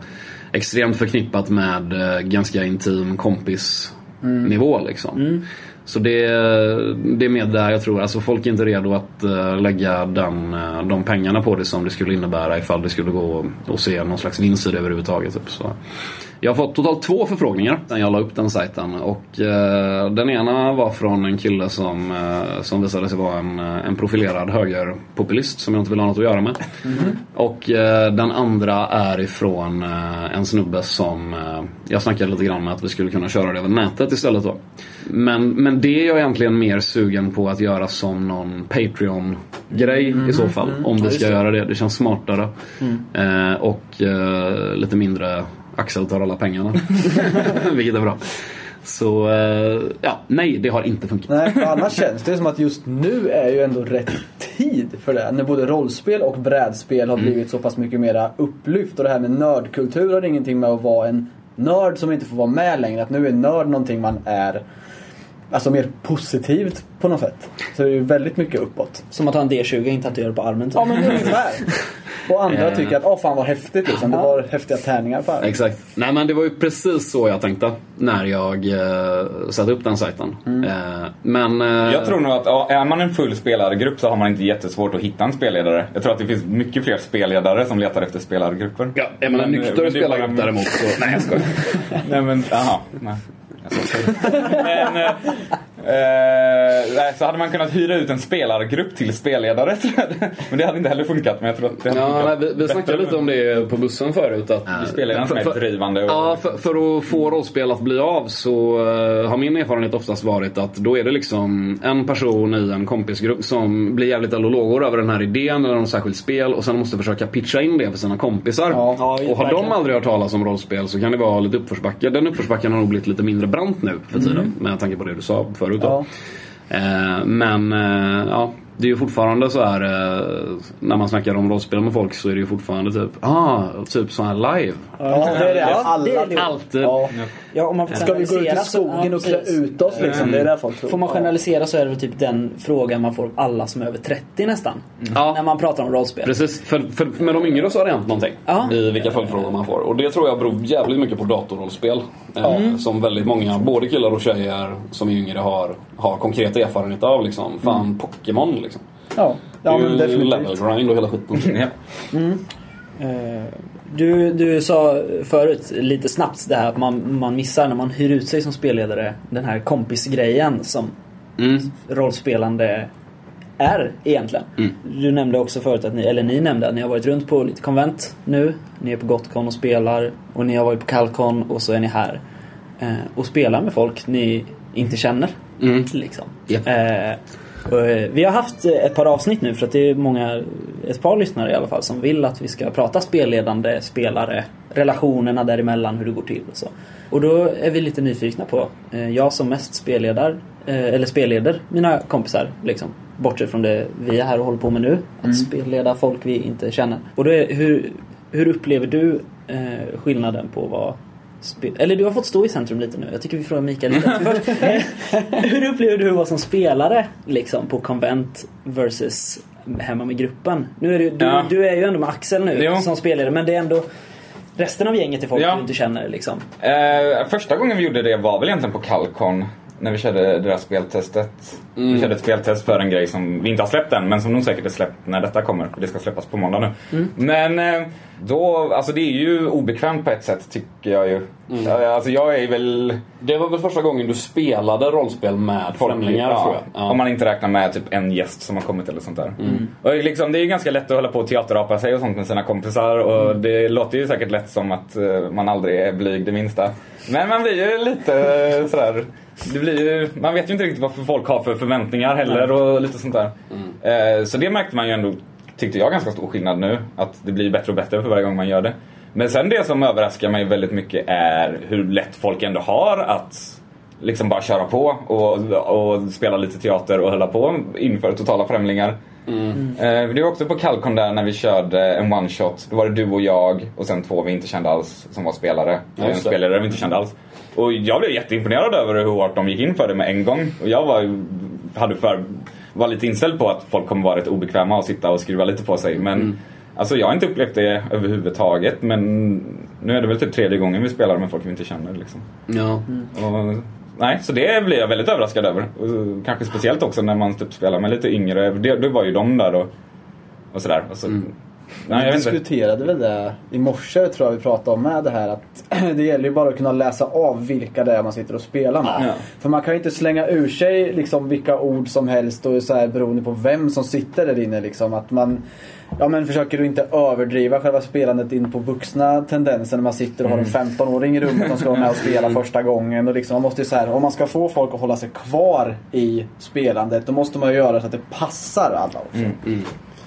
C: extremt förknippat med eh, ganska intim kompisnivå. Liksom. Så det, det är mer där jag tror, alltså folk är inte redo att eh, lägga den, eh, de pengarna på det som det skulle innebära ifall det skulle gå att se någon slags vinst i det överhuvudtaget. Typ. Så jag har fått totalt två förfrågningar sen jag la upp den sajten. Och eh, den ena var från en kille som, eh, som visade sig vara en, eh, en profilerad högerpopulist som jag inte vill ha något att göra med. Och eh, den andra är ifrån eh, en snubbe som eh, jag snackade lite grann med att vi skulle kunna köra det över nätet istället då. Men, men det är jag egentligen mer sugen på att göra som någon Patreon-grej i så fall. Om vi ska göra det. Det känns smartare. Eh, och lite mindre Axel tar alla pengarna. Vilket är bra. Så eh, ja, nej det har inte funkat.
E: Nej, annars känns det som att just nu är ju ändå rätt tid för det. När både rollspel och brädspel har blivit så pass mycket mera upplyft. Och det här med nördkultur har ingenting med att vara en nörd som inte får vara med längre. Att nu är nörd någonting man är alltså mer positivt på något sätt. Så det är ju väldigt mycket uppåt.
A: Som att ha en D20 inte att göra på armen. typ.
E: Ja men ungefär. Och andra
C: Eh.
E: tycker att åh fan vad häftigt liksom. Det var häftiga tärningar på armen.
C: Exakt. Nej men det var ju precis så jag tänkte när jag eh, satte upp den sajten.
E: Mm.
C: Eh, men... Eh,
D: Jag tror nog att ja, är man en full spelargrupp så har man inte jättesvårt att hitta en spelledare. Jag tror att det finns mycket fler spelledare som letar efter spelargrupper.
C: Ja, är man en nykter
D: är
C: spelargrupp däremot så... Nej jag skojar.
D: Nej men, jaha. Nej. en, eh, nej, så hade man kunnat hyra ut en spelargrupp till spelledare. tror jag. Men det hade inte heller funkat. Men jag tror att det hade
C: Ja,
D: funkat
C: nej, vi, vi snackade lite om det på bussen förut. Att,
D: Det är spelledaren som är
C: för- för-
D: drivande. Och,
C: Ja, för, för att få rollspel att bli av så eh, har min erfarenhet oftast varit att då är det liksom en person i en kompisgrupp som blir jävligt lågor över den här idén eller något särskilt spel och sen måste försöka pitcha in det för sina kompisar.
E: Ja.
A: Ja,
C: och har
A: verkligen.
C: de aldrig hört talas om rollspel så kan det vara lite uppförsbacke. Den uppförsbacken har nog blivit lite mindre brant nu för tiden med tanke på det du sa förut. Då.
E: Ja.
C: Eh, men eh, ja, det är ju fortfarande så här eh, när man snackar om rollspel med folk så är det ju fortfarande typ, ah, typ så här live.
E: Ja, det är det. Alla.
A: det är det.
C: Alltid.
E: Ja.
A: Ja, om man får
E: Ska vi gå ut i skogen och klä ut oss liksom? Det är det folk tror.
A: Får man generalisera så är det väl typ den frågan man får av alla som är över 30 nästan.
C: Ja.
A: När man pratar om rollspel.
C: Precis, för, för med de yngre så har det hänt någonting
A: Ja.
C: i vilka följdfrågor man får. Och det tror jag beror jävligt mycket på datorrollspel. Eh, som väldigt många, både killar och tjejer som är yngre har, har konkret erfarenhet av. Liksom. Fan, Pokémon liksom.
E: Ja,
C: Det
E: ja
C: är
E: men
C: ju level
E: definitivt.
C: grind och hela skiten.
D: Ja.
A: Eh, Du, du sa förut lite snabbt det här att man, man missar när man hyr ut sig som spelledare den här kompisgrejen som
C: Mm.
A: rollspelande är egentligen.
C: Mm.
A: Du nämnde också förut att ni, eller ni nämnde att ni har varit runt på lite konvent nu. Ni är på Gotcon och spelar och ni har varit på Calcon och så är ni här. Eh, och spelar med folk ni inte känner.
C: Mm.
A: Liksom. Och, eh, vi har haft eh, ett par avsnitt nu för att det är många, ett par lyssnare i alla fall som vill att vi ska prata spelledande, spelare, relationerna däremellan, hur det går till och så. Och då är vi lite nyfikna på, eh, jag som mest spelledar, eh, eller spelleder mina kompisar liksom. Bortsett från det vi är här och håller på med nu, att spelleda folk vi inte känner. Och då är, hur, hur upplever du eh, skillnaden på vad Eller du har fått stå i centrum lite nu. Jag tycker vi frågar Mikael lite först. Hur upplever du att vara som spelare liksom, på konvent versus hemma med gruppen? Nu är ju- du,
D: Ja.
A: du är ju ändå med Axel nu
D: Jo.
A: som spelare men det är ändå resten av gänget är folk
D: Ja.
A: du inte känner liksom.
D: Eh, första gången vi gjorde det var väl egentligen på Calcon. När vi körde deras speltestet. Vi körde ett speltest för en grej som vi inte har släppt än men som nog säkert är släppt när detta kommer. För det ska släppas på måndag nu. Men eh, då, alltså det är ju obekvämt på ett sätt tycker jag ju. Eh, Alltså jag är väl...
C: Det var väl första gången du spelade rollspel med främlingar
D: ja,
C: tror jag. Ja.
D: Om man inte räknar med typ en gäst som har kommit eller sånt där. Och liksom, det är ju ganska lätt att hålla på och teaterapa sig och sånt med sina kompisar. Och det låter ju säkert lätt som att eh, man aldrig är blyg det minsta. Men man blir ju lite eh, sådär... Det blir ju, man vet ju inte riktigt vad folk har för förväntningar heller och lite sånt där. Eh, Så det märkte man ju ändå, tyckte jag, ganska stor skillnad nu. Att det blir bättre och bättre för varje gång man gör det. Men sen det som överraskar mig väldigt mycket är hur lätt folk ändå har att liksom bara köra på och, och spela lite teater och hålla på inför totala främlingar. Eh, det var också på Calcon där när vi körde en one shot. Då var det du och jag och sen två vi inte kände alls som var spelare.
C: Ja,
D: en spelare vi inte kände alls. Och jag blev jätteimponerad över hur hårt de gick in för det med en gång. Och jag var, hade för, var lite inställd på att folk kommer vara rätt obekväma och sitta och skruva lite på sig. Men alltså jag har inte upplevt det överhuvudtaget. Men nu är det väl typ tredje gången vi spelar med folk vi inte känner. Liksom.
C: Ja.
D: Och, nej, så det blir jag väldigt överraskad över. Och, kanske speciellt också när man typ spelar med lite yngre. Det, det var ju de där och, och sådär. Och så, nej,
E: Vi diskuterade väl det i morse tror jag vi pratade om med det här att det gäller ju bara att kunna läsa av vilka det är man sitter och spelar med.
D: Ja.
E: För man kan ju inte slänga ur sig liksom vilka ord som helst och så här beroende på vem som sitter där inne liksom. Att man Ja men försöker du inte överdriva själva spelandet in på vuxna tendenser när man sitter och har en 15-åring i rummet som ska vara med och spela första gången. Och liksom, man måste så här, om man ska få folk att hålla sig kvar i spelandet då måste man ju göra så att det passar alla också.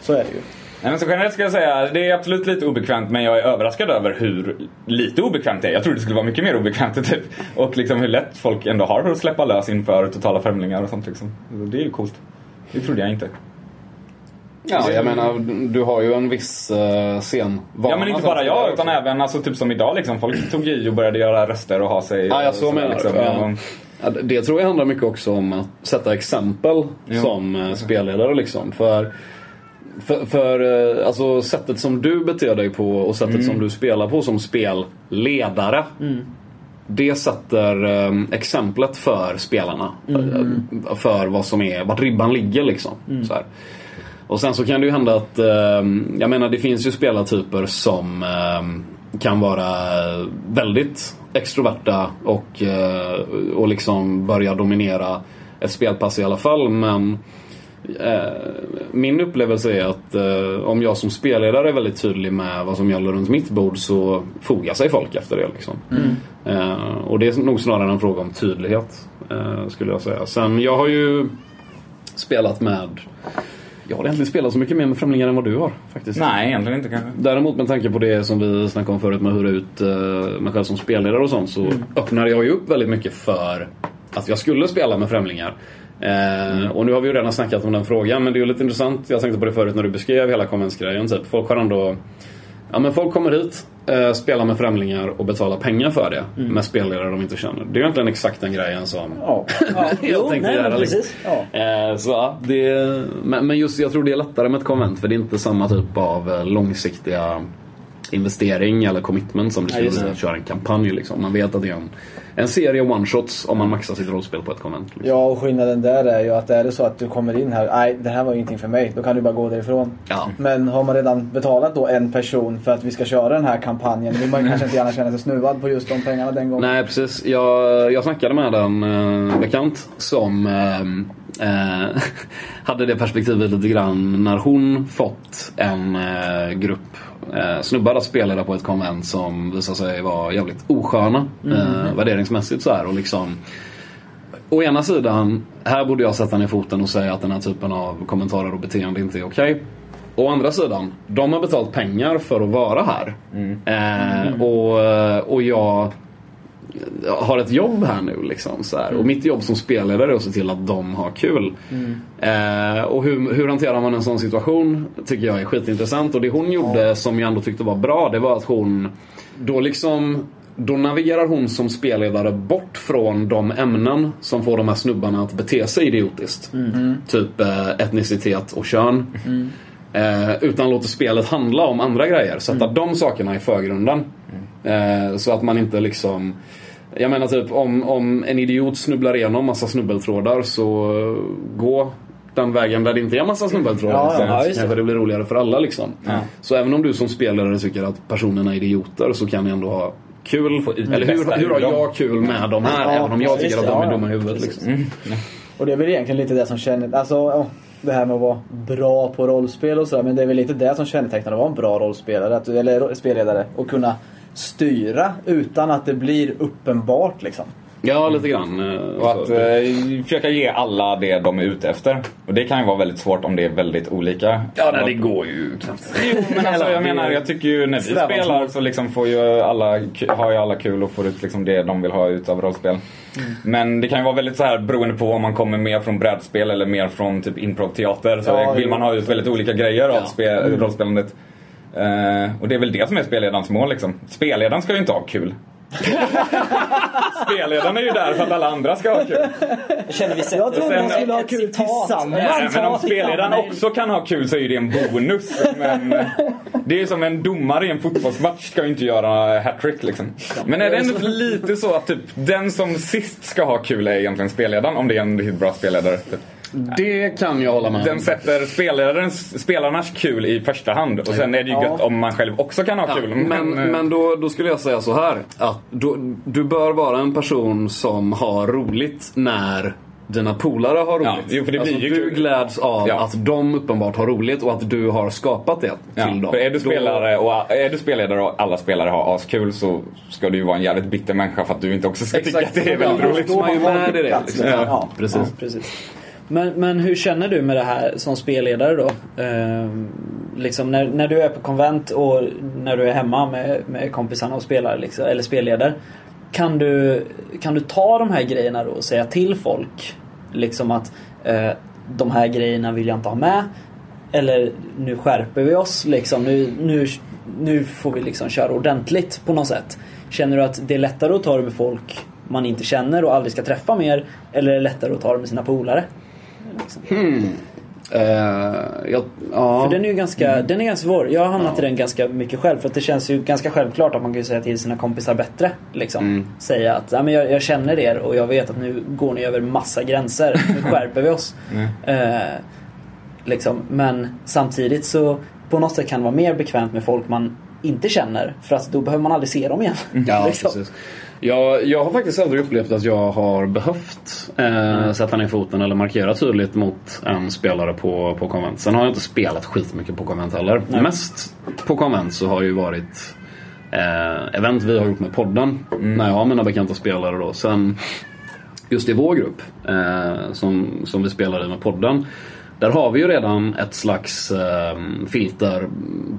E: Så är det ju.
D: Nej, men så generellt ska jag säga, det är absolut lite obekvämt men jag är överraskad över hur lite obekvämt det är. Jag trodde det skulle vara mycket mer obekvämt typ. Och liksom hur lätt folk ändå har för att släppa lös inför totala främlingar och sånt liksom. Det är ju coolt. Det trodde jag inte.
C: Ja, jag menar, du har ju en viss uh, scenvana.
D: Ja men inte bara jag utan även alltså, typ som idag liksom. Folk tog i och började göra röster och ha sig.
C: Ja, ja,
D: och
C: så menar du, ja. Ja, det- tror jag handlar mycket också om att sätta exempel
D: Jo.
C: som eh, spelledare. Liksom. För, för, för eh, alltså, sättet som du beter dig på och sättet som du spelar på som spelledare. Det sätter eh, exemplet för spelarna. Eh, För vad som är, vart ribban ligger liksom. Så här. Och sen så kan det ju hända att, eh, jag menar det finns ju spelartyper som eh, kan vara väldigt extroverta och, eh, och liksom börja dominera ett spelpass i alla fall. Men min upplevelse är att eh, om jag som spelledare är väldigt tydlig med vad som gäller runt mitt bord så fogar sig folk efter det. Liksom. Eh, och det är nog snarare en fråga om tydlighet eh, skulle jag säga. Sen jag har ju spelat med jag har egentligen spelat så mycket mer med främlingar än vad du har. faktiskt.
D: Nej, egentligen inte kanske.
C: Däremot med tanke på det som vi snackade om förut med att hyra ut uh, mig själv som spelledare och sånt så öppnade jag ju upp väldigt mycket för att jag skulle spela med främlingar. Eh, Och nu har vi ju redan snackat om den frågan men det är ju lite intressant. Jag tänkte på det förut när du beskrev hela konventsgrejen. Typ. Folk har ändå Ja men folk kommer hit, eh, spelar med främlingar och betalar pengar för det. Med spelledare de inte känner. Det är egentligen exakt den grejen som
E: Ja.
A: Ja,
C: jag
A: jo,
C: tänkte
A: nej,
C: göra.
A: men
C: Liksom.
A: precis.
E: Ja.
C: Så ja, det, men, men just jag tror det är lättare med ett konvent för det är inte samma typ av eh, långsiktiga investering eller commitment som det
A: Ja,
C: skulle köra en kampanj. Liksom. Man vet att det är en, en serie one-shots om man maxar sitt rollspel på ett konvent. Liksom.
E: Ja, och skillnaden där är ju att är det så att du kommer in här, nej det här var ingenting för mig, då kan du bara gå därifrån.
C: Ja.
E: Men har man redan betalat då en person för att vi ska köra den här kampanjen, då vill man kanske inte gärna känna sig snuvad på just de pengarna den gången.
C: Nej precis. Jag, jag snackade med en eh, bekant som eh, eh, hade det perspektivet lite grann när hon fått en eh, grupp eh, snubbar att spela på ett konvent som visade sig vara jävligt osköna eh, värderingsmässigt så här och liksom Å ena sidan, här borde jag sätta ner foten och säga att den här typen av kommentarer och beteende inte är okej. Å andra sidan, de har betalt pengar för att vara här. Eh, och, och jag har ett jobb här nu. Liksom, så här. Och mitt jobb som spelledare är att se till att de har kul. Eh, och hur, hur hanterar man en sån situation tycker jag är skitintressant. Och det hon gjorde som jag ändå tyckte var bra det var att hon då liksom då navigerar hon som spelledare bort från de ämnen som får de här snubbarna att bete sig idiotiskt. Typ eh, etnicitet och kön. Eh, utan låter spelet handla om andra grejer. Sätta de sakerna i förgrunden. Eh, så att man inte liksom... Jag menar typ om, om en idiot snubblar igenom massa snubbeltrådar så gå den vägen där det inte är massa snubbeltrådar
E: Ja, ja,
A: ja,
C: kanske det blir roligare för alla liksom. Så även om du som spelare tycker att personerna är idioter så kan ni ändå ha kul. Eller hur, hur har
D: dem.
C: jag kul med de här?
E: Ja,
C: även om jag tycker att de är
E: ja,
C: dumma i
E: ja.
C: huvudet. Liksom.
E: Och det är väl egentligen lite det som känner, alltså ja, det här med att vara bra på rollspel och sådär. Men det är väl lite det som kännetecknar att vara en bra rollspelare, att, eller spelledare. Och kunna styra utan att det blir uppenbart liksom.
C: Ja, lite grann. eh,
D: Och att eh, försöka ge alla det de är ute efter. Och det kan ju vara väldigt svårt om det är väldigt olika.
C: Ja, nej, det går ju knappt.
D: Jo, men alltså, jag menar, jag tycker ju när vi spelar så liksom får ju alla, har ju alla kul och får ut liksom det de vill ha ut av rollspel. Men det kan ju vara väldigt så här beroende på om man kommer mer från brädspel eller mer från typ improv-teater. Så
E: Ja,
D: vill man ha ut väldigt olika grejer av
C: Ja.
D: spe- rollspelandet. Eh, och det är väl det som är spelledarens mål liksom. Spelledaren ska ju inte ha kul. Spelledaren är ju där för att alla andra ska ha kul.
A: Jag känner vi
E: Jag trodde man skulle ha kul
A: citat.
E: tillsammans.
D: Ja, men om spelledaren
A: nej.
D: också kan ha kul så är ju det en bonus. Men eh, det är ju som en domare i en fotbollsmatch ska ju inte göra hattrick liksom. Men är det ändå lite så att typ den som sist ska ha kul är egentligen spelledaren om det är en riktigt bra spelledare. Typ.
C: Det kan jag hålla med om.
D: Den sätter spelledarens, spelarnas kul i första hand och sen är det ju
E: Ja.
D: gött om man själv också kan ha
C: Ja,
D: kul.
C: men
D: eh,
C: men då, då skulle jag säga så här. Att då, du bör vara en person som har roligt när dina polare har roligt.
D: Ja, jo, för det blir
C: alltså,
D: ju
C: du
D: kul.
C: gläds av
D: Ja.
C: att de uppenbart har roligt och att du har skapat det
D: Ja,
C: till dem.
D: för är du,
C: Då-
D: spelare och, är du spelledare och alla spelare har askul så ska du ju vara en jävligt bitter människa för att du inte också ska tycka att det är väldigt
C: ja,
D: roligt.
C: Då man ju med i det. Liksom.
E: liksom.
C: Ja,
E: Ja.
C: precis.
A: Ja, precis. Men, men hur känner du med det här som spelledare då? Eh, liksom när, när du är på konvent och när du är hemma med, med kompisarna och spelar, liksom, eller spelleder. Kan du, kan du ta de här grejerna då och säga till folk liksom att eh, de här grejerna vill jag inte ha med. Eller nu skärper vi oss liksom. Nu, nu, nu får vi liksom köra ordentligt på något sätt. Känner du att det är lättare att ta det med folk man inte känner och aldrig ska träffa mer? Eller är det lättare att ta det med sina polare? Liksom.
C: Eh, jag, ja.
A: För den är ju ganska, den är ganska svår. Jag har hamnat i den ganska mycket själv. För att det känns ju ganska självklart att man kan säga till sina kompisar bättre. Liksom. Säga att ja, men jag, jag känner er och jag vet att nu går ni över massa gränser. Nu skärper vi oss. Eh, liksom. Men samtidigt så på något sätt kan det vara mer bekvämt med folk man inte känner. För att då behöver man aldrig se dem igen.
C: Ja,
A: liksom.
C: Jag, jag har faktiskt aldrig upplevt att jag har behövt eh, sätta ner foten eller markera tydligt mot en spelare på, på konvent. Sen har jag inte spelat skitmycket på konvent heller. Mest på konvent så har ju varit eh, event vi har gjort med podden. När jag har mina bekanta spelare då. Sen just i vår grupp eh, som, som vi spelar i med podden. Där har vi ju redan ett slags eh, filter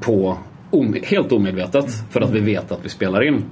C: på om, helt omedvetet för att vi vet att vi spelar in.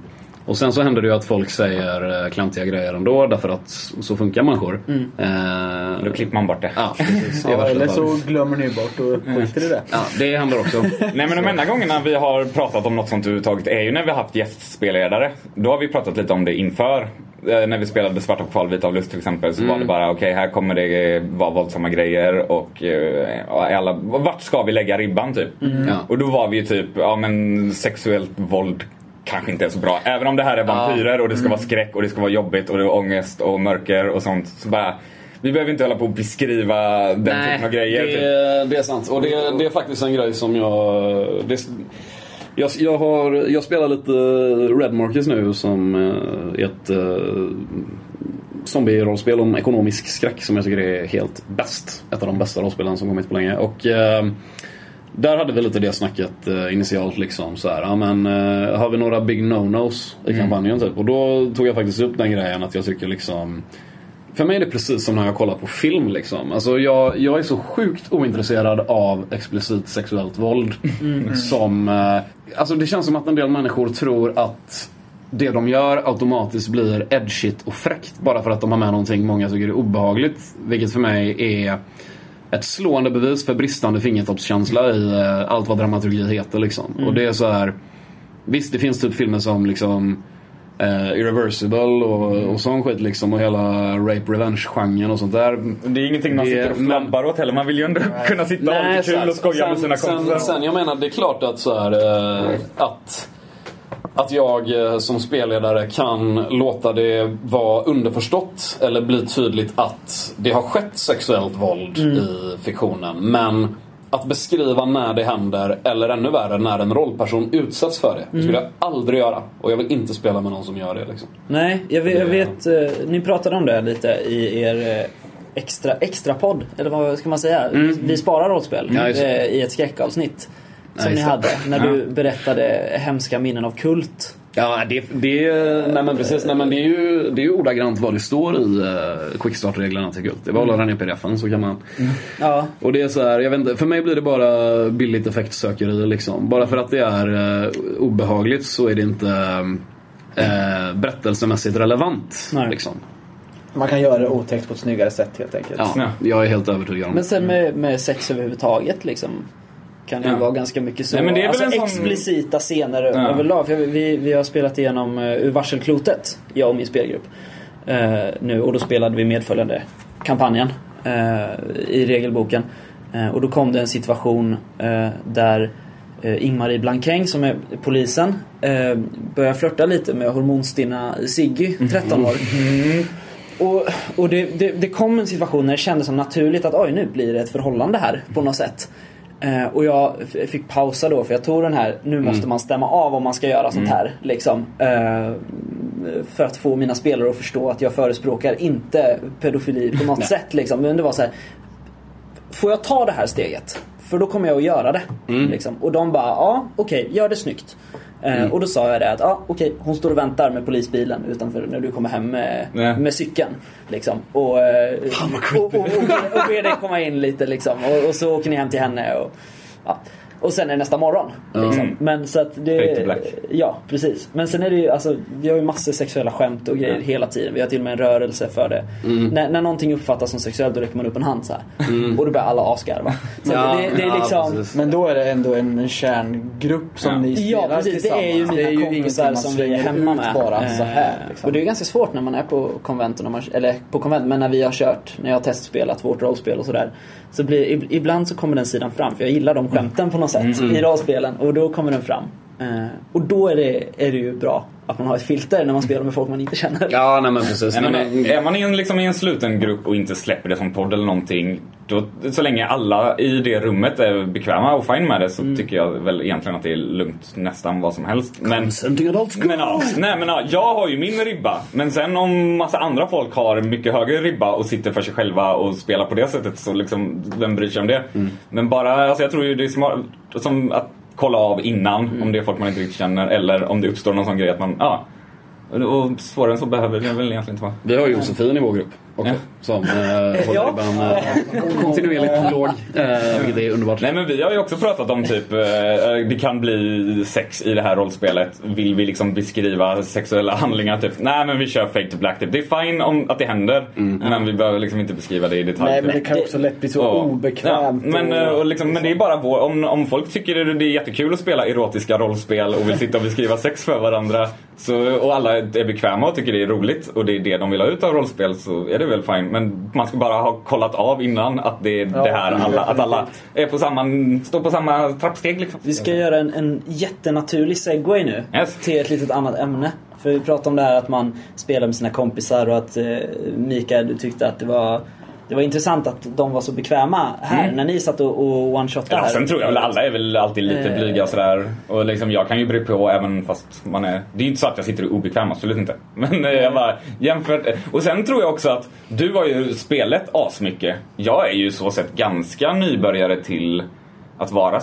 C: Och sen så händer det ju att folk säger eh, klantiga grejer ändå därför att så funkar människor. Eh,
D: Då klipper man bort det.
C: ja, precis, i
E: Ja, eller så glömmer ni bort och skiter i det.
C: Ja, det händer också.
D: Nej men de enda gångerna vi har pratat om något sånt överhuvudtaget är ju när vi har haft gästspelledare. Då har vi pratat lite om det inför. Eh, När vi spelade Svarta på kval, Vita av lust till exempel så var det bara okej här kommer det vara våldsamma grejer och eh, alla, vart ska vi lägga ribban typ?
C: Ja.
D: Och då var vi ju typ, ja men sexuellt våld kanske inte är så bra. Även om det här är vampyrer och det ska vara skräck och det ska vara jobbigt och det är ångest och mörker och sånt. Så bara, vi behöver inte hålla på och beskriva den typen av grejer.
C: det,
D: typ.
C: det är sant. Och det, det är faktiskt en grej som jag... Det, jag, jag, har, jag spelar lite Red Markets nu som eh, ett eh, zombie-rollspel om ekonomisk skräck som jag tycker är helt bäst. Ett av de bästa rollspelen som kommit på länge. Och eh, där hade vi lite det snacket eh, initialt liksom så här, ja men eh, har vi några big no-nos i kampanjen typ? Och då tog jag faktiskt upp den grejen att jag tycker liksom för mig är det precis som när jag kollar på film liksom. Alltså jag, jag är så sjukt ointresserad av explicit sexuellt våld. Som, eh, alltså det känns som att en del människor tror att det de gör automatiskt blir edgigt och fräckt bara för att de har med någonting många tycker är obehagligt. Vilket för mig är ett slående bevis för bristande fingertoppskänsla i eh, allt vad dramaturgi heter liksom. Och det är så här. Visst, det finns typ filmer som liksom eh, Irreversible och, och sån skit liksom och hela rape revenge-genren och sånt där.
D: Det är ingenting man
C: Det-
D: sitter och
C: men-
D: flabbar åt heller. Man vill ju ändå kunna sitta och ha lite kul och skoja med sina
C: sen,
D: kompisar.
C: sen, sen, jag menar, det är klart att så här, eh, att att jag eh, som spelledare kan låta det vara underförstått eller bli tydligt att det har skett sexuellt våld i fiktionen. Men att beskriva när det händer, eller ännu värre, när en rollperson utsätts för det. Det skulle jag aldrig göra. Och jag vill inte spela med någon som gör det. Liksom.
A: Nej, jag vet, jag vet eh, ni pratade om det lite i er eh, extra, extra podd eller vad ska man säga? Vi sparar rollspel
C: Ja,
A: i ett skräckavsnitt. Som ni hade när du berättade hemska minnen av Kult.
C: Ja, det, det, nej men precis. Nej, men det, är ju, det är ju ordagrant vad det står i uh, quickstart-reglerna till Kult. Det bara att ladda ner pdfen så kan man...
A: Ja,
C: Och det är så här, jag vet inte, för mig blir det bara billigt effektsökeri liksom. Bara för att det är uh, obehagligt så är det inte uh, berättelsemässigt relevant.
A: Nej.
C: Liksom.
E: Man kan göra det otäckt på ett snyggare sätt helt enkelt.
C: Ja,
D: Ja.
C: jag är helt övertygad om
A: men
C: det.
A: sen med, med sex överhuvudtaget liksom. Kan det ju
D: Ja.
A: vara ganska mycket så.
D: Nej, men det är väl
A: alltså
D: en sån-
A: explicita scener
D: Ja.
A: överlag. För vi, vi har spelat igenom uh, Ur varselklotet, jag och min spelgrupp. eh, nu och då spelade vi medföljande kampanjen eh, i regelboken. Eh, och då kom det en situation eh, där eh, Ingmarie Blankäng som är polisen eh, börjar flörta lite med hormonstinna Siggy, 13 år. Och, och det, det, det kom en situation när det kändes som naturligt att oj nu blir det ett förhållande här på något sätt. Eh, och jag fick pausa då för jag tog den här, nu måste man stämma av om man ska göra sånt här. Liksom. Eh, för att få mina spelare att förstå att jag förespråkar inte pedofili på något sätt. Liksom. Men det var så här, får jag ta det här steget? För då kommer jag att göra det. Liksom. Och de bara, ja okej, gör det snyggt. Eh, Och då sa jag det att, ja okej, hon står och väntar med polisbilen utanför när du kommer hem med,
D: Nej.
A: med cykeln. Liksom. Och, eh, och, och, och, och ber dig komma in lite liksom. Och, och så åker ni hem till henne. Och, ja. Och sen är det nästa morgon. Liksom.
C: Mm.
A: Men så att det... Ja, precis. Men sen är det ju, alltså, vi har ju massor sexuella skämt och grejer hela tiden. Vi har till och med en rörelse för det.
C: Mm.
A: När, när någonting uppfattas som sexuellt då räcker man upp en hand så här. Och då börjar alla asgarva. Så
C: Ja,
A: det, det är
C: ja,
A: liksom...
C: precis.
E: Men då är det ändå en kärngrupp som
D: Ja.
E: ni spelar
A: Ja precis, det är ju mina
E: ingenting
A: kompisar
E: man
A: som vi är hemma med.
E: bara så här.
A: Eh,
E: Liksom.
A: Och det är ju ganska svårt när man är på konvent, och när man, eller på konvent, men när vi har kört, när jag har testspelat vårt rollspel och sådär. Så blir, ib- ibland så kommer den sidan fram, för jag gillar de skämten på något sätt i rollspelen. Och då kommer den fram. Eh, och då är det, är det ju bra att man har ett filter när man spelar med folk man inte känner.
C: Ja, nej men precis.
D: Nej, men, är man i en, liksom, i en sluten grupp och inte släpper det som podd eller någonting. Då, så länge alla i det rummet är bekväma och fine med det så tycker jag väl egentligen att det är lugnt nästan vad som helst. Men, men, ja, nej, men ja, jag har ju min ribba. Men sen om massa andra folk har mycket högre ribba och sitter för sig själva och spelar på det sättet så liksom, vem bryr sig om det? Men bara, alltså jag tror ju det är smart som att kolla av innan om det är folk man inte riktigt känner eller om det uppstår någon sån grej att man, ja. Och svårare än så behöver det väl egentligen inte vara.
C: Vi har Josefin i vår grupp också.
D: Ja.
C: Som eh, håller
A: Ja.
C: ribban eh, kontinuerligt låg. Eh, vilket är underbart.
D: Nej men vi har ju också pratat om typ, eh, det kan bli sex i det här rollspelet. Vill vi liksom beskriva sexuella handlingar typ? Nej men vi kör fake to black typ. Det är fine om att det händer. Men vi behöver liksom inte beskriva det i detalj.
E: Nej men
D: typ.
E: det kan också lätt bli så
D: Ja.
E: obekvämt.
D: Ja, men,
E: och...
D: eh, och liksom, men det är bara vår, om, om folk tycker det det är jättekul att spela erotiska rollspel och vill sitta och beskriva sex för varandra så, och alla är bekväma och tycker det är roligt och det är det de vill ha ut av rollspel så är det väl fine. Men man ska bara ha kollat av innan att det är
E: Ja,
D: det här alla, att alla är på samma, står på samma trappsteg liksom.
A: Vi ska göra en, en jättenaturlig segway nu
D: Yes.
A: till ett litet annat ämne. För vi pratade om det här att man spelar med sina kompisar och att eh, Mikael, du tyckte att det var det var intressant att de var så bekväma här när ni satt och, och one-shotade
D: Mm. Ja, sen tror jag väl alla är väl alltid lite
A: Eh.
D: blyga och sådär. Och liksom, jag kan ju bry på även fast man är... Det är ju inte så att jag sitter och är obekväm, absolut inte. Men eh, jag bara jämfört... Och sen tror jag också att du har ju spelat asmycket. Jag är ju så sett ganska nybörjare till att vara...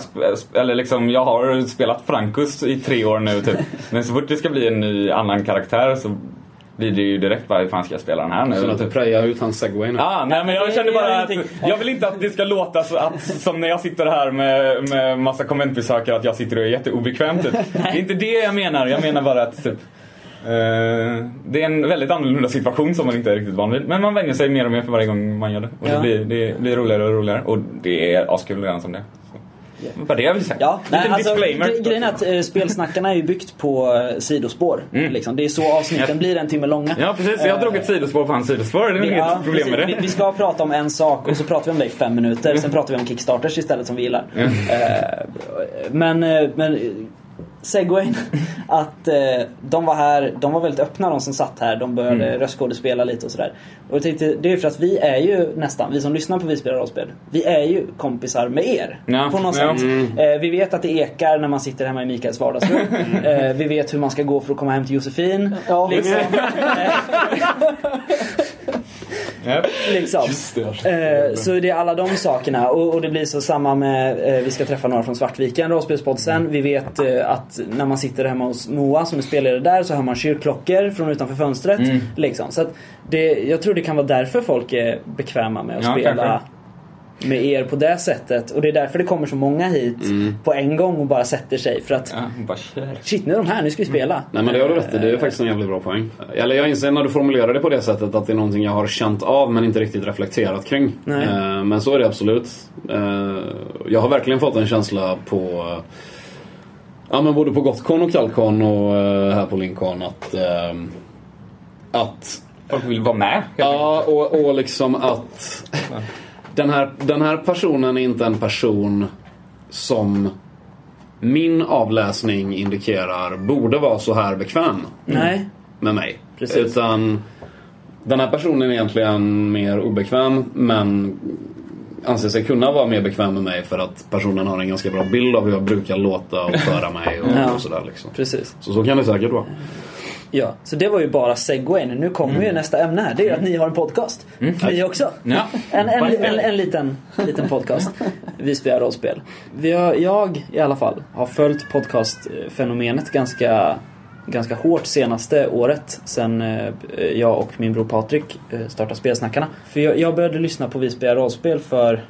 D: Eller liksom, jag har spelat Frankus i tre år nu typ. Men så fort det ska bli en ny annan karaktär så blir det ju direkt bara hur fan ska jag spela den här nu?
C: Så att du prejar ut hans segway nu.
D: Ah, nej men jag
A: gör
D: bara att jag vill inte att det ska låta så att, som när jag sitter här med, med massa konventbesökare att jag sitter och är jätteobekväm typ. Det är inte det jag menar, jag menar bara att typ eh, det är en väldigt annorlunda situation som man inte är riktigt van vid. Men man vänjer sig mer och mer för varje gång man gör det. Och
A: Ja.
D: det, blir, det blir roligare och roligare. Och det är askul redan som det. Så. Bara det har vi sagt.
A: Ja, nej, alltså, gre- grejen är att eh, spelsnackarna är ju byggt på eh, sidospår. Liksom. Det är så avsnitten blir en timme långa.
D: Mm. Ja precis, jag drog ett sidospår på hans sidospår. Det är
A: Ja,
D: inget problem med
A: precis.
D: det.
A: Vi, vi ska prata om en sak och så pratar vi om det i fem minuter. Sen pratar vi om Kickstarters istället som vi gillar. Eh, men, eh, men segwayn, att eh, de var här, de var väldigt öppna de som satt här. De började
D: Mm.
A: röstskådespela lite och sådär. Och jag tänkte, det är för att vi är ju nästan, vi som lyssnar på Vi spelar rollspel, vi är ju kompisar med er.
D: Ja,
A: På något
D: ja.
A: sätt. Eh, vi vet att det ekar när man sitter hemma i Mikaels vardagsrum. eh, vi vet hur man ska gå för att komma hem till Josefin.
E: Ja,
A: liksom.
D: Ja.
A: liksom. Eh, så det är alla de sakerna. Och, och det blir så samma med, eh, vi ska träffa några från Svartviken, rollspelspodd sen. Vi vet eh, att när man sitter hemma hos Moa som är spelare där så hör man kyrkklockor från utanför fönstret. Liksom. Så det, jag tror det kan vara därför folk är bekväma med att
D: Ja,
A: spela
D: kanske.
A: Med er på det sättet. Och det är därför det kommer så många hit på en gång och bara sätter sig. För att
D: Ja, bara kör.
A: shit, nu är de här, nu ska vi spela.
C: Nej men det har du rätt i, det är faktiskt en jävligt bra poäng. Eller jag inser när du formulerar det på det sättet att det är någonting jag har känt av men inte riktigt reflekterat kring.
A: Nej.
C: Eh, Men så är det absolut. Eh, Jag har verkligen fått en känsla på Ja men både på Gotcon och Kalkon och eh, här på Linkon att Att
D: Folk vill vara med.
C: Ja, och, och liksom att den här, den här personen är inte en person som min avläsning indikerar borde vara så här bekväm
A: Nej.
C: med mig.
A: Precis.
C: Utan den här personen är egentligen mer obekväm men anser sig kunna vara mer bekväm med mig för att personen har en ganska bra bild av hur jag brukar låta och föra mig och,
A: Ja.
C: och sådär liksom.
A: Precis.
C: Så så kan det säkert vara.
A: Ja, så det var ju bara segwayn. Nu kommer ju nästa ämne här. Det är ju att ni har en podcast. Ni också.
D: Ja.
A: En, en, en, en liten, liten podcast. Vi spelar rollspel. Vi har, jag i alla fall har följt podcastfenomenet ganska, ganska hårt senaste året. Sen eh, jag och min bror Patrik eh, startade Spelsnackarna. För jag, jag började lyssna på Vi spelar rollspel för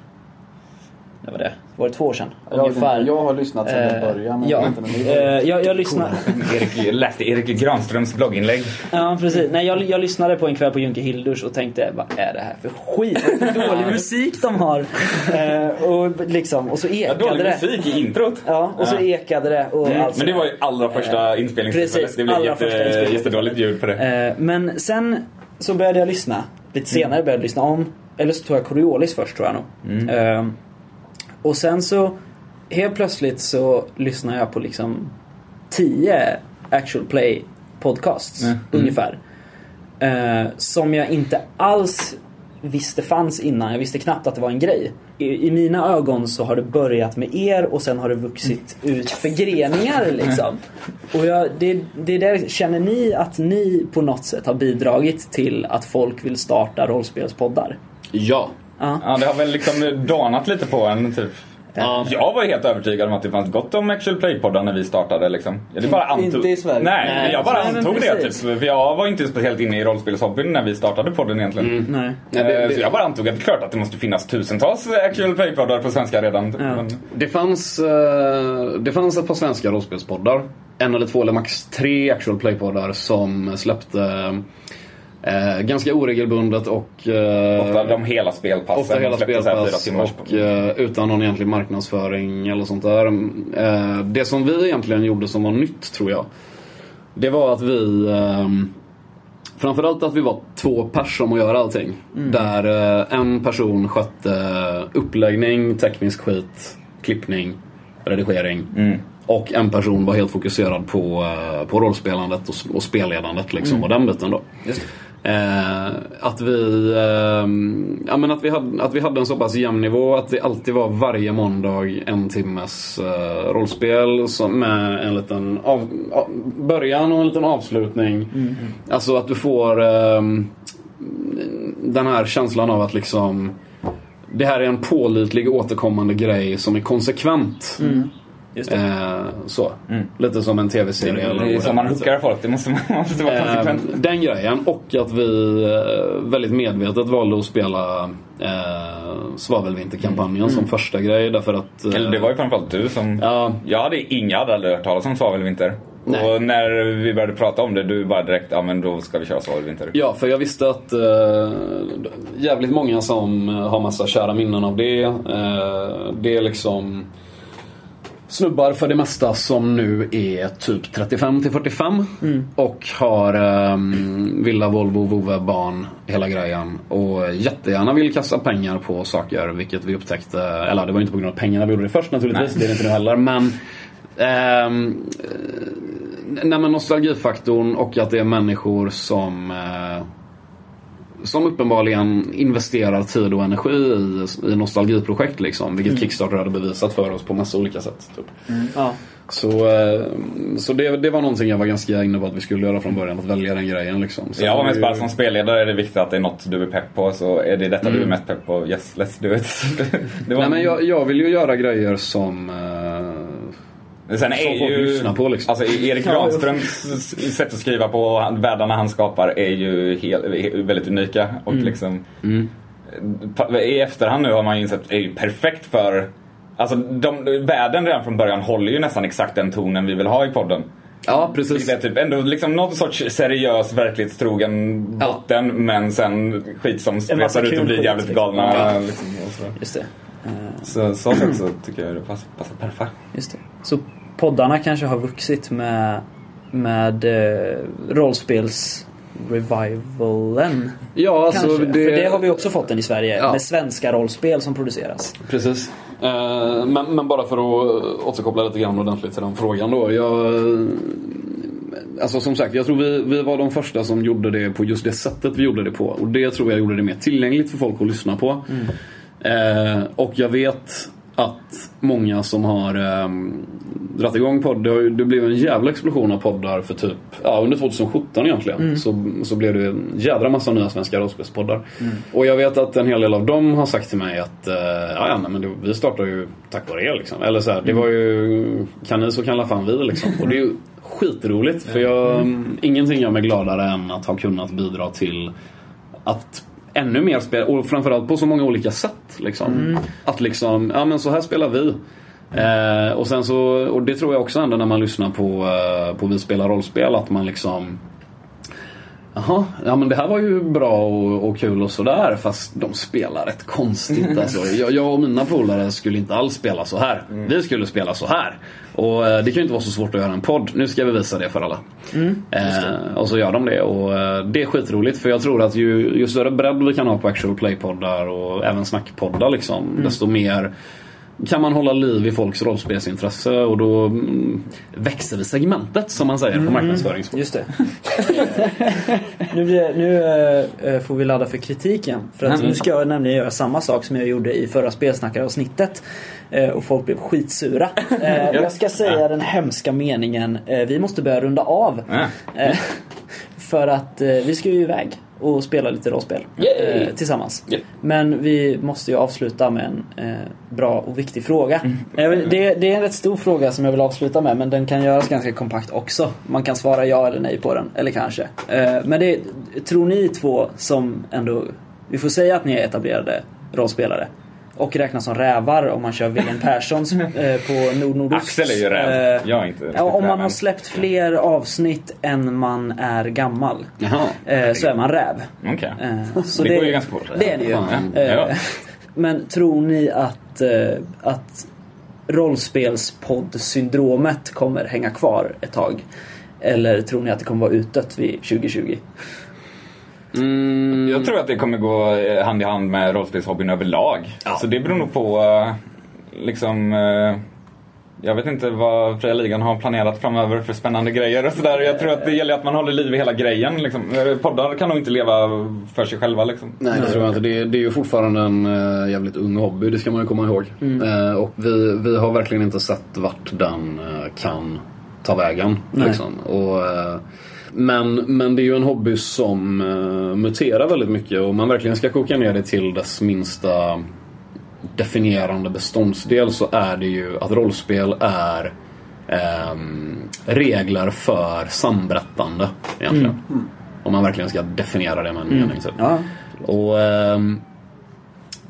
A: det var det, var det två år sedan?
E: Jag,
A: ungefär.
E: jag har lyssnat sedan
A: Eh,
E: början. men
A: ja,
E: inte
A: eh, jag, jag lyssnade.
D: Erik, läste Erik Granströms blogginlägg.
A: Ja, precis. Nej, jag, jag lyssnade på en kväll på Junke Hildurs och tänkte, vad är det här för skit? Vad dålig musik de har. Eh, och, liksom, och så
D: Ja,
A: ekade
D: dålig
A: det.
D: musik i introt.
A: Ja, och så ekade det. Och
D: Mm.
A: allt
D: Men det var ju allra första inspelningstillfället.
A: precis,
D: Det blev
A: allra
D: jätte,
A: första inspelningstillfället.
D: jättedåligt ljud på det.
A: Eh, men sen så började jag lyssna. Lite senare började jag lyssna om. Eller så tog jag Coriolis först tror jag nog. Eh, och sen så helt plötsligt så lyssnar jag på liksom 10 actual play podcasts ungefär. Eh, som jag inte alls visste fanns innan. Jag visste knappt att det var en grej. I, I mina ögon så har det börjat med er och sen har det vuxit ut förgreningar liksom. Och jag, det, det är där, känner ni att ni på något sätt har bidragit till att folk vill starta rollspelspoddar?
C: Ja.
A: Ja.
D: Ja, det har väl liksom danat lite på en typ.
C: Ja.
D: Jag var helt övertygad om att det fanns gott om actual play-poddar när vi startade liksom. Jag det bara antog...
E: Inte i Sverige.
D: Nej,
A: Nej,
D: jag bara
A: nej,
D: antog det typ. För jag var inte speciellt inne i rollspelshobbyn när vi startade podden egentligen.
A: Nej.
C: Nej, det-
D: Eh,
C: det-
D: Så jag bara antog att det är klart att det måste finnas tusentals actual play-poddar på svenska redan.
A: Ja.
D: Men,
C: Det fanns, eh, det fanns ett par svenska rollspelspoddar. En eller två eller max tre actual play-poddar som släppte eh, ganska oregelbundet och eh,
D: ofta de hela spelpassen.
C: ofta hela spelpass och eh, utan någon egentlig marknadsföring eller sånt där. Eh, det som vi egentligen gjorde som var nytt tror jag. Det var att vi ehm, Framförallt att vi var två pers om att göra allting. Där eh, en person skötte uppläggning, teknisk skit, klippning, redigering. Och en person var helt fokuserad på, eh, på rollspelandet och, och spelledandet liksom, och den biten då. Eh, att vi, ehm, ja, men att, vi hade, att vi hade en så pass jämn nivå att det alltid var varje måndag en timmes eh, rollspel som med en liten av, av, början och en liten avslutning. Alltså att du får ehm, den här känslan av att liksom det här är en pålitlig återkommande grej som är konsekvent.
A: Just det.
C: Eh, så. Lite som en tv-serie. eller
D: Det är så man hookar folk. Det måste, man måste vara
C: Eh,
D: konsekvent.
C: den grejen och att vi eh, väldigt medvetet valde att spela eh, Svavelvinterkampanjen som första grej därför att... eh,
D: Eller det var ju framförallt du som...
C: Ja,
D: Jag hade inga hade aldrig hört talas om svavelvinter.
C: Nej.
D: Och när vi började prata om det, du bara direkt, ja men då ska vi köra svavelvinter.
C: Ja, för jag visste att eh, jävligt många som eh, har massa kära minnen av det. Eh, det är liksom snubbar för det mesta som nu är typ 35 till 45 och har eh, villa, Volvo, vovve, barn, hela grejen. Och jättegärna vill kasta pengar på saker, vilket vi upptäckte. Eller det var inte på grund av pengarna vi gjorde det först naturligtvis, det är det inte nu heller. Men ehm, Nej men nostalgifaktorn och att det är människor som eh, som uppenbarligen investerar tid och energi i, i nostalgiprojekt liksom. Vilket Kickstarter hade bevisat för oss på massa olika sätt. Typ.
A: Ja.
C: Så, eh, så det, det var någonting jag var ganska inne på att vi skulle göra från början. Att välja den grejen liksom. Sen det
D: bara
C: ju-
D: som spelledare är det viktigt att det är något du är pepp på. Så är det detta du
C: Mm.
D: är mest pepp på, yes let's do it. det var,
C: Nej men jag, jag vill ju göra grejer som
D: Sen
C: som
D: är
C: folk
D: ju,
C: lyssnar på, liksom.
D: Alltså Erik Granströms sätt att skriva på världarna han skapar är ju helt, väldigt unika. Och
C: Mm.
D: liksom pa- I efterhand nu har man ju insett att det är ju perfekt för Alltså de, världen redan från början håller ju nästan exakt den tonen vi vill ha i podden.
C: Ja precis.
D: Det är typ ändå liksom någon sorts seriös verklighetstrogen botten men sen skit som spretar ut och blir jävligt
A: liksom.
D: galna.
A: Ja.
D: Liksom, och så.
A: Just det.
D: Så, så sätt så tycker jag det passar, passar perfekt.
A: Just det. Så poddarna kanske har vuxit med, med eh, rollspels revivalen.
C: Ja alltså
A: Kanske.
C: det...
A: För det har vi också fått den i Sverige.
C: Ja.
A: Med svenska rollspel som produceras.
C: Precis. Eh, men, men bara för att återkoppla lite grann ordentligt till den frågan då. Jag, alltså som sagt, jag tror vi, vi var de första som gjorde det på just det sättet vi gjorde det på. Och det tror jag gjorde det mer tillgängligt för folk att lyssna på. Eh, och jag vet att många som har eh, dragit igång podd, det, det blev en jävla explosion av poddar för typ, ja under 2017 egentligen. Så, så blev det en jädra massa nya svenska rollspelspoddar. Och jag vet att en hel del av dem har sagt till mig att, eh, ja, nej, men det, vi startar ju tack vare er liksom. Eller så här, det var ju, kan ni så kan la fan vi liksom. Och det är ju skitroligt för jag, ingenting gör mig gladare än att ha kunnat bidra till att ännu mer spel och framförallt på så många olika sätt. Liksom. Att liksom, ja men så här spelar vi. Eh, och sen så, och det tror jag också händer när man lyssnar på, eh, på Vi spelar rollspel, att man liksom Jaha, ja men det här var ju bra och, och kul och sådär fast de spelar rätt konstigt alltså. jag, jag och mina polare skulle inte alls spela så här. Vi skulle spela så här. Och eh, det kan ju inte vara så svårt att göra en podd. Nu ska vi visa det för alla. Eh, och så gör de det och eh, det är skitroligt för jag tror att ju, ju större bredd vi kan ha på actual play-poddar och även snackpoddar liksom, desto mer kan man hålla liv i folks rollspelsintresse och då mm, växer vi segmentet som man säger på marknadsföringsspråk.
A: Just det. nu blir, nu eh, får vi ladda för kritiken. För att
D: Mm.
A: nu ska jag nämligen göra samma sak som jag gjorde i förra spelsnackaravsnittet. Eh, och folk blev skitsura. Eh, jag ska säga den hemska meningen. Vi måste börja runda av. För att vi ska ju iväg och spela lite rollspel eh, tillsammans.
D: Yeah.
A: Men vi måste ju avsluta med en eh, bra och viktig fråga.
D: Mm.
A: Eh, det, det är en rätt stor fråga som jag vill avsluta med men den kan göras ganska kompakt också. Man kan svara ja eller nej på den, eller kanske. Eh, men det, tror ni två som ändå, vi får säga att ni är etablerade rollspelare och räknas som rävar om man kör William Perssons eh, på Nord-Nordost.
D: Axel är ju räv.
A: Eh,
D: Jag är inte
A: Ja, om man
D: räven.
A: har släppt fler avsnitt än man är gammal
C: Jaha.
A: eh, så är man räv.
D: Okej.
A: Eh, så
D: Det går ju ganska fort.
A: Det är det ju. Eh,
D: Ja.
A: Men tror ni att, eh, att rollspelspodd-syndromet kommer hänga kvar ett tag? Eller tror ni att det kommer vara utdött vid 2020?
C: Mm,
D: Jag tror att det kommer gå eh, hand i hand med rollspelshobbyn överlag. Så det beror nog på eh, liksom eh, jag vet inte vad Fria Ligan har planerat framöver för spännande grejer och sådär. Jag tror att det gäller att man håller liv i hela grejen. Liksom. Poddar kan nog inte leva för sig själva. Liksom.
C: Nej, det tror jag inte. Det är, det är ju fortfarande en äh, jävligt ung hobby, det ska man ju komma ihåg. Eh, och vi, vi har verkligen inte sett vart den kan ta vägen.
A: Nej.
C: Liksom. Och, men, men det är ju en hobby som eh, muterar väldigt mycket och man verkligen ska koka ner det till dess minsta definierande beståndsdel så är det ju att rollspel är ehm, regler för samberättande egentligen. Om man verkligen ska definiera det med en mening. Typ.
A: Ja.
C: Och ehm,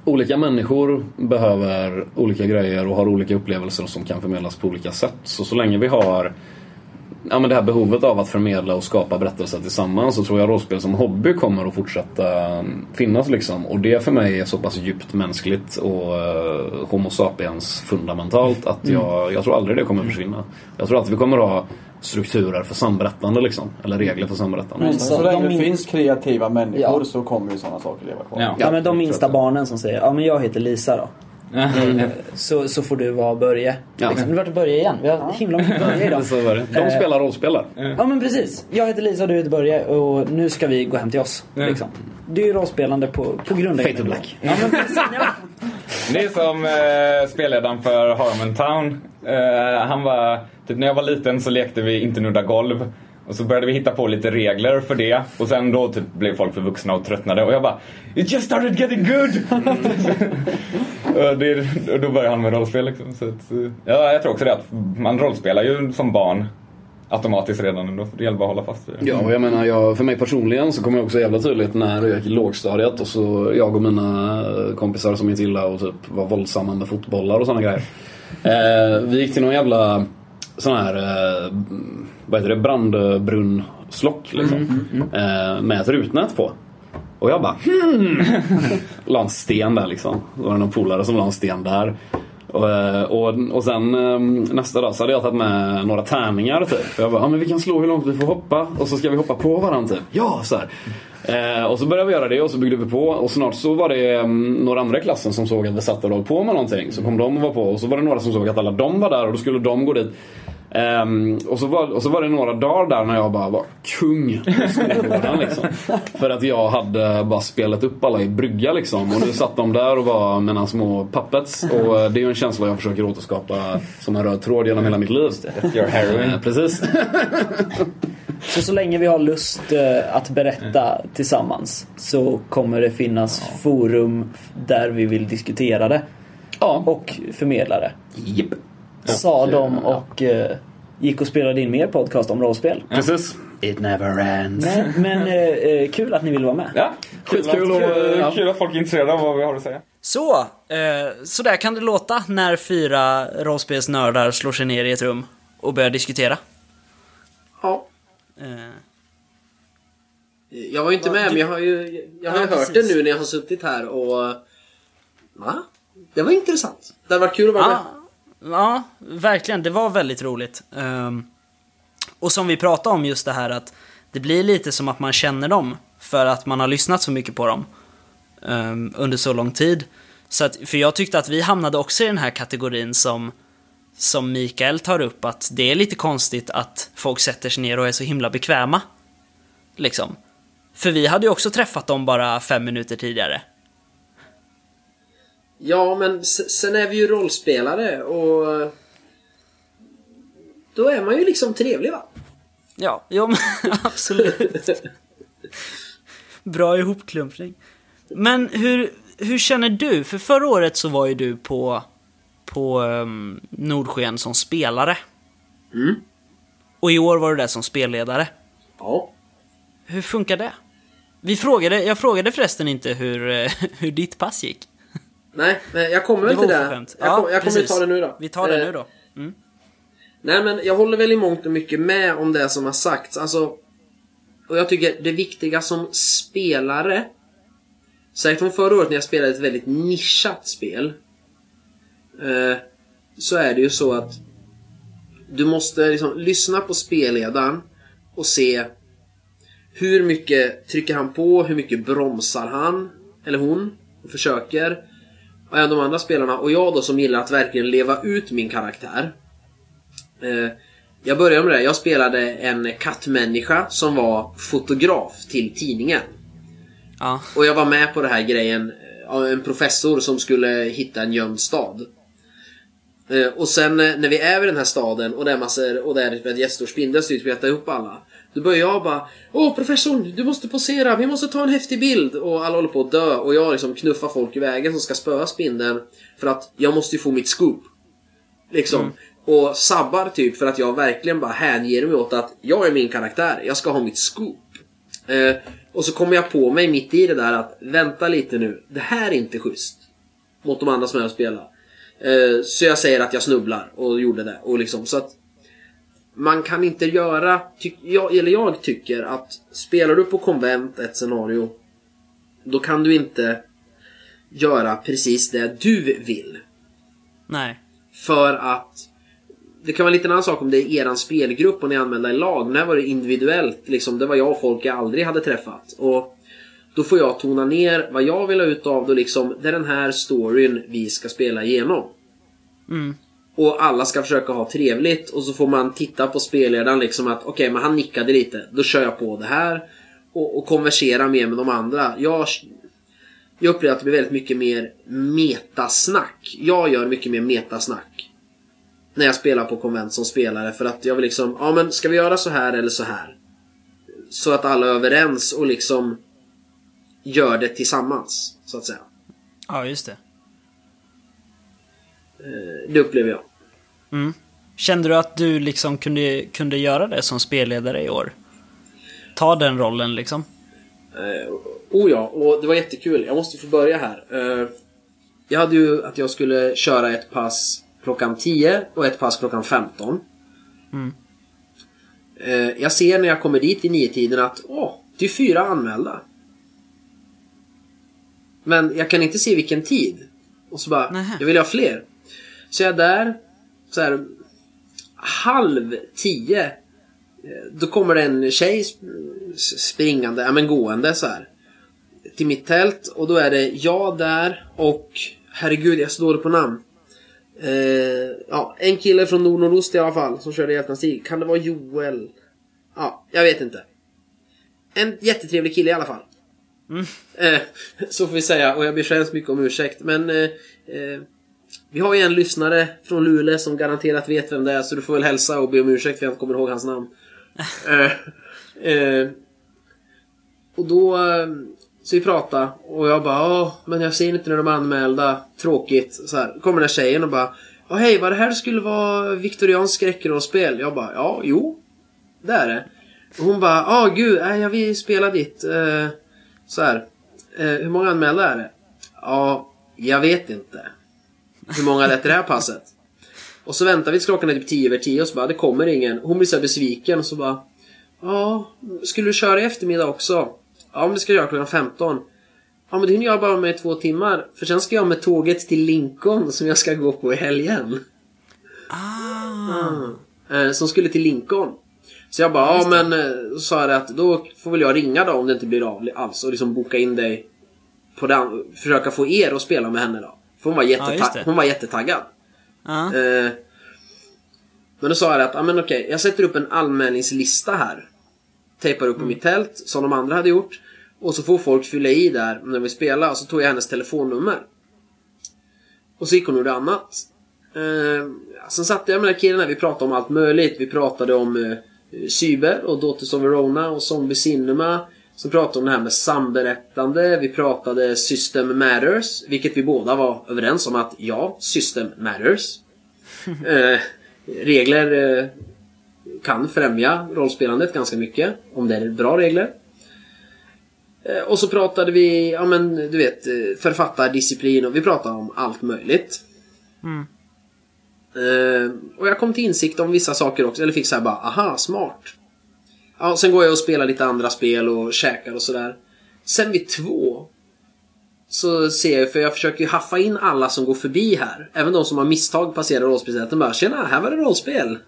C: Olika människor behöver olika grejer och har olika upplevelser som kan förmedlas på olika sätt. Så så länge vi har ja, men det här behovet av att förmedla och skapa berättelser tillsammans så tror jag rollspel som hobby kommer att fortsätta um, finnas. Liksom. Och det för mig är så pass djupt mänskligt och uh, Homo sapiens fundamentalt att jag, jag tror aldrig det kommer försvinna. Jag tror att vi kommer att ha strukturer för samberättande liksom. Eller regler för samberättande.
A: Men-
E: Så,
A: Så
E: länge
A: de
E: det
A: min-
E: finns kreativa människor
A: Ja.
E: så kommer ju sådana saker leva kvar.
D: Ja.
A: Ja, men de minsta barnen som säger ja men jag heter Lisa då. Så, så får du vara Börje.
C: Ja.
A: Liksom. Nu vart det Börje igen. Vi har himla mycket Börje idag.
C: Så var det. De
A: Eh,
C: spelar rollspel där.
A: Ja men precis. Jag heter Lisa och du heter Börje och nu ska vi gå hem till oss. Liksom. Det är ju rollspelande på, på grundläggande
C: Fate
A: nivå.
C: Black.
A: Ja men precis. Ja.
D: Det är som eh, spelledaren för Harmontown. Eh, han var, typ när jag var liten så lekte vi inte nudda golv. Och så började vi hitta på lite regler för det. Och sen då typ blev folk för vuxna och tröttnade. Och jag bara It just started getting good! och, det, och då började han med rollspel liksom. Så att, eh, ja, jag tror också det att man rollspelar ju som barn automatiskt redan ändå. Det gäller bara att hålla fast vid det.
C: Ja, och jag menar, jag, för mig personligen så kommer jag också jävla tydligt när jag gick i lågstadiet och så jag och mina kompisar som inte gillade och typ var våldsamma med fotbollar och sådana grejer. Eh, vi gick till någon jävla sån här, eh, vad heter det, brandbrunnslock liksom. Eh, med ett rutnät på. Och jag bara hmm. La en sten där liksom. Då var det någon polare som la en sten där. Och, eh, och, och sen ehm, nästa dag så hade jag tagit med några tärningar typ. För jag bara, ja men vi kan slå hur långt vi får hoppa. Och så ska vi hoppa på varandra typ. Ja, så här. Eh, och så började vi göra det och så byggde vi på. Och snart så var det um, några andra i klassen som såg att vi satt och höll på med någonting. Så kom de och var på. Och så var det några som såg att alla de var där och då skulle de gå dit. Ehm, och, så var, och så var det några dagar där när jag bara var kung på skolgården liksom. För att jag hade bara spelat upp alla i brygga liksom. Och nu satt de där och var mina små puppets. Och eh, det är ju en känsla jag försöker återskapa som en röd tråd genom hela mitt liv.
D: Your heroin.
C: Eh, Precis.
A: Så så länge vi har lust eh, att berätta tillsammans så kommer det finnas forum där vi vill diskutera det.
C: Ja.
A: Och förmedla det.
C: Japp.
A: Sa de och eh, gick och spelade in mer podcast om rollspel.
C: Precis. It never ends.
A: Men, men eh, eh, kul att ni vill vara med.
D: Ja,
C: Skitkul och... Ja.
D: Kul att folk är intresserade av vad vi har att säga.
A: Så, eh, så där kan det låta när fyra rollspelsnördar slår sig ner i ett rum och börjar diskutera.
B: Ja.
A: Eh,
B: Jag var ju inte med men jag har ju, jag har
A: Ja,
B: hört
A: precis.
B: det nu när jag har suttit här och... Va? Det var intressant. Det hade varit kul att vara med.
A: ja, ja, verkligen. Det var väldigt roligt. Ehm, och som vi pratade om just det här att det blir lite som att man känner dem för att man har lyssnat så mycket på dem ehm, under så lång tid. Så att, för jag tyckte att vi hamnade också i den här kategorin som, som Mikael tar upp, att det är lite konstigt att folk sätter sig ner och är så himla bekväma. Liksom. För vi hade ju också träffat dem bara fem minuter tidigare.
B: Ja, men sen är vi ju rollspelare och... Då är man ju liksom trevlig va?
A: Ja, jo, men absolut. Bra ihopklumpning. Men hur, hur känner du? För förra året så var ju du på, på um, Nordsken som spelare.
B: Mm.
A: Och i år var du där som spelledare.
B: Ja.
A: Hur funkar det? Vi frågade, jag frågade förresten inte hur, hur ditt pass gick.
B: Nej, men jag kommer väl till det.
A: oförskämt.
B: Jag,
A: Ja,
B: jag kommer ta det nu då.
A: Vi tar det
B: Eh,
A: nu då. Mm.
B: Nej men jag håller väl i mångt och mycket med om det som har sagts. Alltså, och jag tycker det viktiga som spelare, säkert från förra året när jag spelade ett väldigt nischat spel, eh, så är det ju så att du måste liksom lyssna på spelledaren och se hur mycket trycker han på, hur mycket bromsar han eller hon och försöker. Och även de andra spelarna och jag då som gillar att verkligen leva ut min karaktär. Eh, jag började med det. Jag spelade en kattmänniska som var fotograf till tidningen.
A: Ja.
B: Och jag var med på den här grejen. eh, En professor som skulle hitta en gömd stad. Eh, Och sen eh, när vi är i den här staden och det är massor och det är ett jättestor spindel ska äta upp alla. Då börjar jag bara Åh professorn, du måste posera, vi måste ta en häftig bild. Och alla håller på att dö och jag liksom knuffar folk i vägen som ska spöa spindeln. För att jag måste ju få mitt scoop. Liksom. Och sabbar typ för att jag verkligen bara hänger mig åt att jag är min karaktär, jag ska ha mitt scoop. Eh, och så kommer jag på mig mitt i det där att vänta lite nu, det här är inte schysst. Mot de andra som jag spelar. Eh, så jag säger att jag snubblar och gjorde det. Och liksom, så att man kan inte göra, ty- jag, eller jag tycker att spelar du på konvent ett scenario då kan du inte göra precis det du vill.
A: Nej.
B: För att det kan vara en annan sak om det är eran spelgrupp och ni är anmälda i lag. Men här var det individuellt. Liksom, det var jag och folk jag aldrig hade träffat. Och då får jag tona ner vad jag vill ha ut av det. Liksom, det är den här storyn vi ska spela igenom.
A: Mm.
B: Och alla ska försöka ha trevligt och så får man titta på spelledaren liksom att okej, men han nickade lite. Då kör jag på det här. Och, och konversera mer med de andra. Jag, jag upplever att det blir väldigt mycket mer metasnack. Jag gör mycket mer metasnack. När jag spelar på konvent som spelare för att jag vill liksom, ja men ska vi göra så här eller så här? Så att alla är överens och liksom gör det tillsammans, så att säga.
A: Ja, just det.
B: Det upplever jag.
A: Mm. Kände du att du liksom kunde, kunde göra det som spelledare i år? Ta den rollen liksom?
B: Eh, oh ja, och det var jättekul. Jag måste få börja här. Eh, jag hade ju att jag skulle köra ett pass klockan 10 och ett pass klockan 15.
A: Mm.
B: Eh, jag ser när jag kommer dit i nio-tiden att åh, det är fyra anmälda. Men jag kan inte se vilken tid. Och så bara,
A: Nähä.
B: jag vill ha fler. Så jag är där, så här, halv tio. Eh, Då kommer det en tjej sp- springande, ja men gående så här. Till mitt tält och då är det jag där och herregud jag står på namn. Eh, ja, en kille från nord nordost i alla fall som körde Hjältarnas stig. Kan det vara Joel? Ja, jag vet inte. En jättetrevlig kille i alla fall. Eh, så får vi säga och jag ber så hemskt mycket om ursäkt men eh, eh, Vi har ju en lyssnare från Luleå som garanterat vet vem det är så du får väl hälsa och be om ursäkt för jag inte kommer ihåg hans namn. eh, eh, och då eh, så vi pratade och jag bara Åh, men jag ser inte när de är anmälda. Tråkigt. Så här. kommer den här tjejen och bara Åh hej, vad det här skulle vara viktorianskt skräckrollspel? Jag bara ja, jo. Det är det. Och hon bara, ah gud, nej, jag vill spela ditt. Eh, så här. eh, hur många anmälda är det? Ja, jag vet inte. Hur många är det här passet? Och så väntar vi tills klockan är typ 10 över 10 och så bara, det kommer ingen. Hon blir så besviken och så bara, ja, skulle du köra i eftermiddag också? Ja, men det ska jag göra klockan 15. Ja, men det hinner jag bara med i två timmar. För sen ska jag med tåget till Lincoln som jag ska gå på i helgen.
A: Ah.
B: Eh, som skulle till Lincoln. Så jag bara, ja men eh, så sa jag att då får väl jag ringa då om det inte blir av alls och liksom boka in dig på den, försöka få er att spela med henne då. För hon var,
A: Ja,
B: jätteta-
A: det.
B: hon var jättetaggad.
A: Ja.
B: Eh, men då sa jag att, ja men okej, jag sätter upp en anmälningslista här. Tejpar upp på mitt tält, som de andra hade gjort. Och så får folk fylla i där när vi spelar. Och så tog jag hennes telefonnummer. Och så gick hon och gjorde annat. Eh, sen satte jag med den här här, vi pratade om allt möjligt. Vi pratade om eh, Cyber och Daughters of Verona och Zombie Cinema. Så pratade om det här med samberättande. Vi pratade System Matters. Vilket vi båda var överens om att ja, System Matters. Eh, regler eh, kan främja rollspelandet ganska mycket. Om det är bra regler. Eh, och så pratade vi, ja men du vet, eh, författardisciplin och vi pratade om allt möjligt.
A: Mm.
B: Eh, och jag kom till insikt om vissa saker också, eller fick så här bara, aha, smart. Ja, sen går jag och spelar lite andra spel och käkar och sådär. Sen vid två så ser jag, för jag försöker ju haffa in alla som går förbi här. Även de som har misstag passerar rollspelsrätten bara Tjena, här var det rollspel!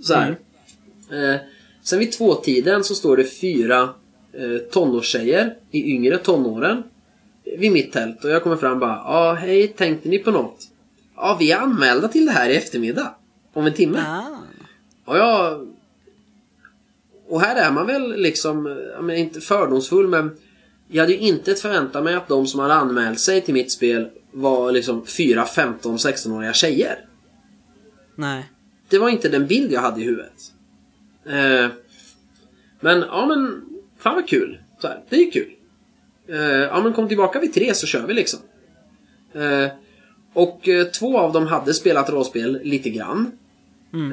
B: Så här. Eh, sen vid tvåtiden så står det fyra eh, tonårstjejer i yngre tonåren vid mitt tält och jag kommer fram och bara Ja, hej, tänkte ni på något? Ja, vi är anmälda till det här i eftermiddag. Om en timme.
A: Ah.
B: Och jag... Och här är man väl liksom, menar, inte fördomsfull men jag hade ju inte förväntat mig att de som hade anmält sig till mitt spel var liksom 4, 15, 16-åriga tjejer.
A: Nej.
B: Det var inte den bild jag hade i huvudet. Eh, men, ja men, fan vad kul. Så här, det är ju kul. Eh, ja men kom tillbaka vid tre så kör vi liksom. Eh, och eh, två av dem hade spelat rollspel lite grann.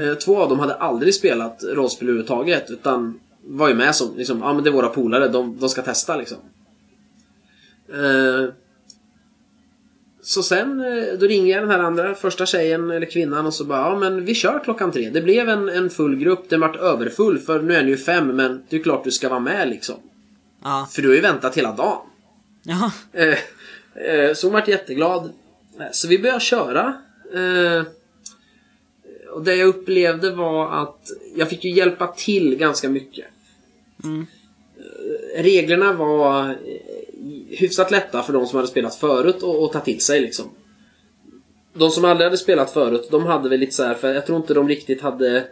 B: Eh, två av dem hade aldrig spelat rollspel överhuvudtaget utan var ju med som, liksom, ja men det är våra polare, de, de ska testa liksom. Eh, så sen, eh, då ringer jag den här andra, första tjejen eller kvinnan och så bara, ja men vi kör klockan tre. Det blev en, en full grupp, den vart överfull för nu är ni ju fem men det är klart du ska vara med liksom.
A: Ja.
B: För du har ju väntat hela dagen.
A: Ja.
B: Eh, eh, så hon vart jätteglad. Så vi började köra. Eh, och det jag upplevde var att jag fick ju hjälpa till ganska mycket. Eh, Reglerna var eh, hyfsat lätta för de som hade spelat förut och, och ta till sig liksom. De som aldrig hade spelat förut, de hade väl lite så här, för jag tror inte de riktigt hade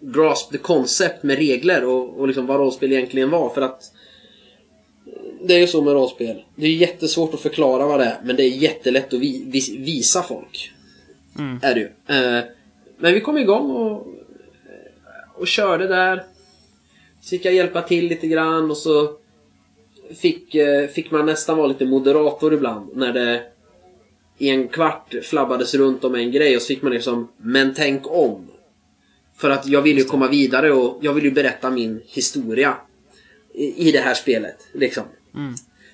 B: grasp the concept med regler och, och liksom vad rollspel egentligen var för att det är ju så med rollspel. Det är jättesvårt att förklara vad det är, men det är jättelätt att vi, vis, visa folk. Är det ju. Eh, men vi kom igång och, och körde där. Så fick jag hjälpa till lite grann och så fick, eh, fick man nästan vara lite moderator ibland när det i en kvart flabbades runt om en grej och så fick man liksom Men tänk om! För att jag vill ju komma vidare och jag vill ju berätta min historia i, i det här spelet. Liksom.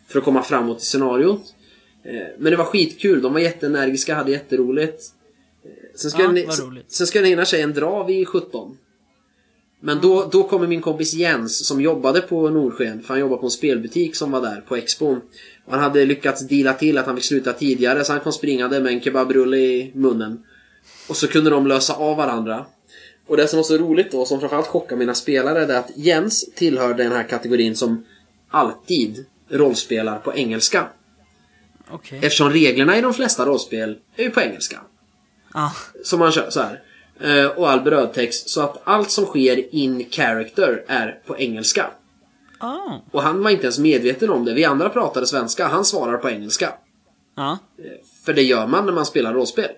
B: För att komma framåt i scenariot. Eh, Men det var skitkul, de var jätteenergiska, hade jätteroligt. Sen ska,
A: Ja,
B: den,
A: roligt.
B: sen ska den ena tjejen dra vid 17. Men då, då kommer min kompis Jens som jobbade på Nordsken, för han jobbade på en spelbutik som var där på Expon. Och han hade lyckats deala till att han fick sluta tidigare så han kom springande med en kebabrulle i munnen. Och så kunde de lösa av varandra. Och det som var så roligt då, som framförallt chockade mina spelare, är att Jens tillhör den här kategorin som alltid rollspelar på engelska.
A: Okej.
B: Eftersom reglerna i de flesta rollspel är ju på engelska.
A: Ja.
B: Som man kör så här. Eh, Och all brödtext. Så att allt som sker in character är på engelska.
A: Ah.
B: Och han var inte ens medveten om det. Vi andra pratade svenska. Han svarar på engelska.
A: Ja.
B: För det gör man när man spelar rollspel.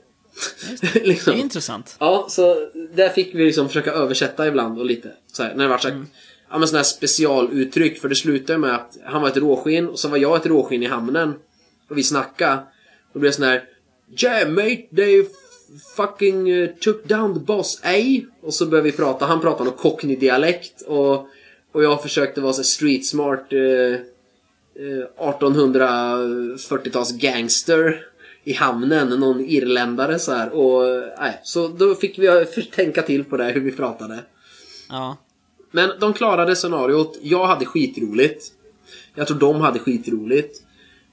B: liksom.
A: Det är intressant.
B: Ja, så där fick vi liksom försöka översätta ibland och lite. Så här, när det var så här, ja, men sådana här specialuttryck. För det slutade med att han var ett råskinn och så var jag ett råskinn i hamnen. Och vi snackade. Blev det sån här Yeah mate, they fucking uh, took down the boss, ej? Och så började vi prata. Han pratade någon cockney-dialekt och, och jag försökte vara så street smart. Uh, eh, 1840-tals gangster i hamnen, någon irländare så här. Och, nej, så då fick vi eh, tänka till på det, hur vi pratade.
A: Ja.
B: Men de klarade scenariot. Jag hade skitroligt. Jag tror de hade skitroligt.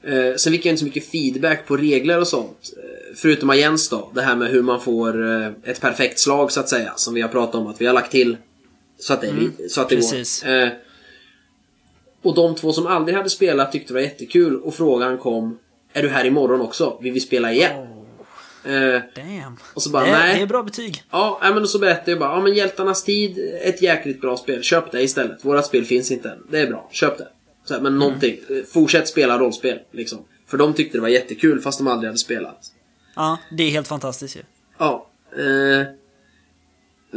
B: Eh, sen fick jag inte så mycket feedback på regler och sånt. Eh, förutom av Jens då. Det här med hur man får eh, ett perfekt slag så att säga. Som vi har pratat om att vi har lagt till. Så att det, så att det
A: precis.
B: går. Eh, och de två som aldrig hade spelat tyckte det var jättekul. Och frågan kom. Är du här imorgon också? Vill vi spela igen? Eh,
A: Damn.
B: och så bara
A: det,
B: nej.
A: det är bra betyg.
B: Ja, men och så berättade jag bara, ja men Hjältarnas tid, ett jäkligt bra spel. Köp det istället. Vårat spel finns inte än. Det är bra, köp det. Så här, men någonting. Eh, Fortsätt spela rollspel, liksom. För de tyckte det var jättekul fast de aldrig hade spelat.
A: Ja, det är helt fantastiskt ju.
B: Ja. Eh,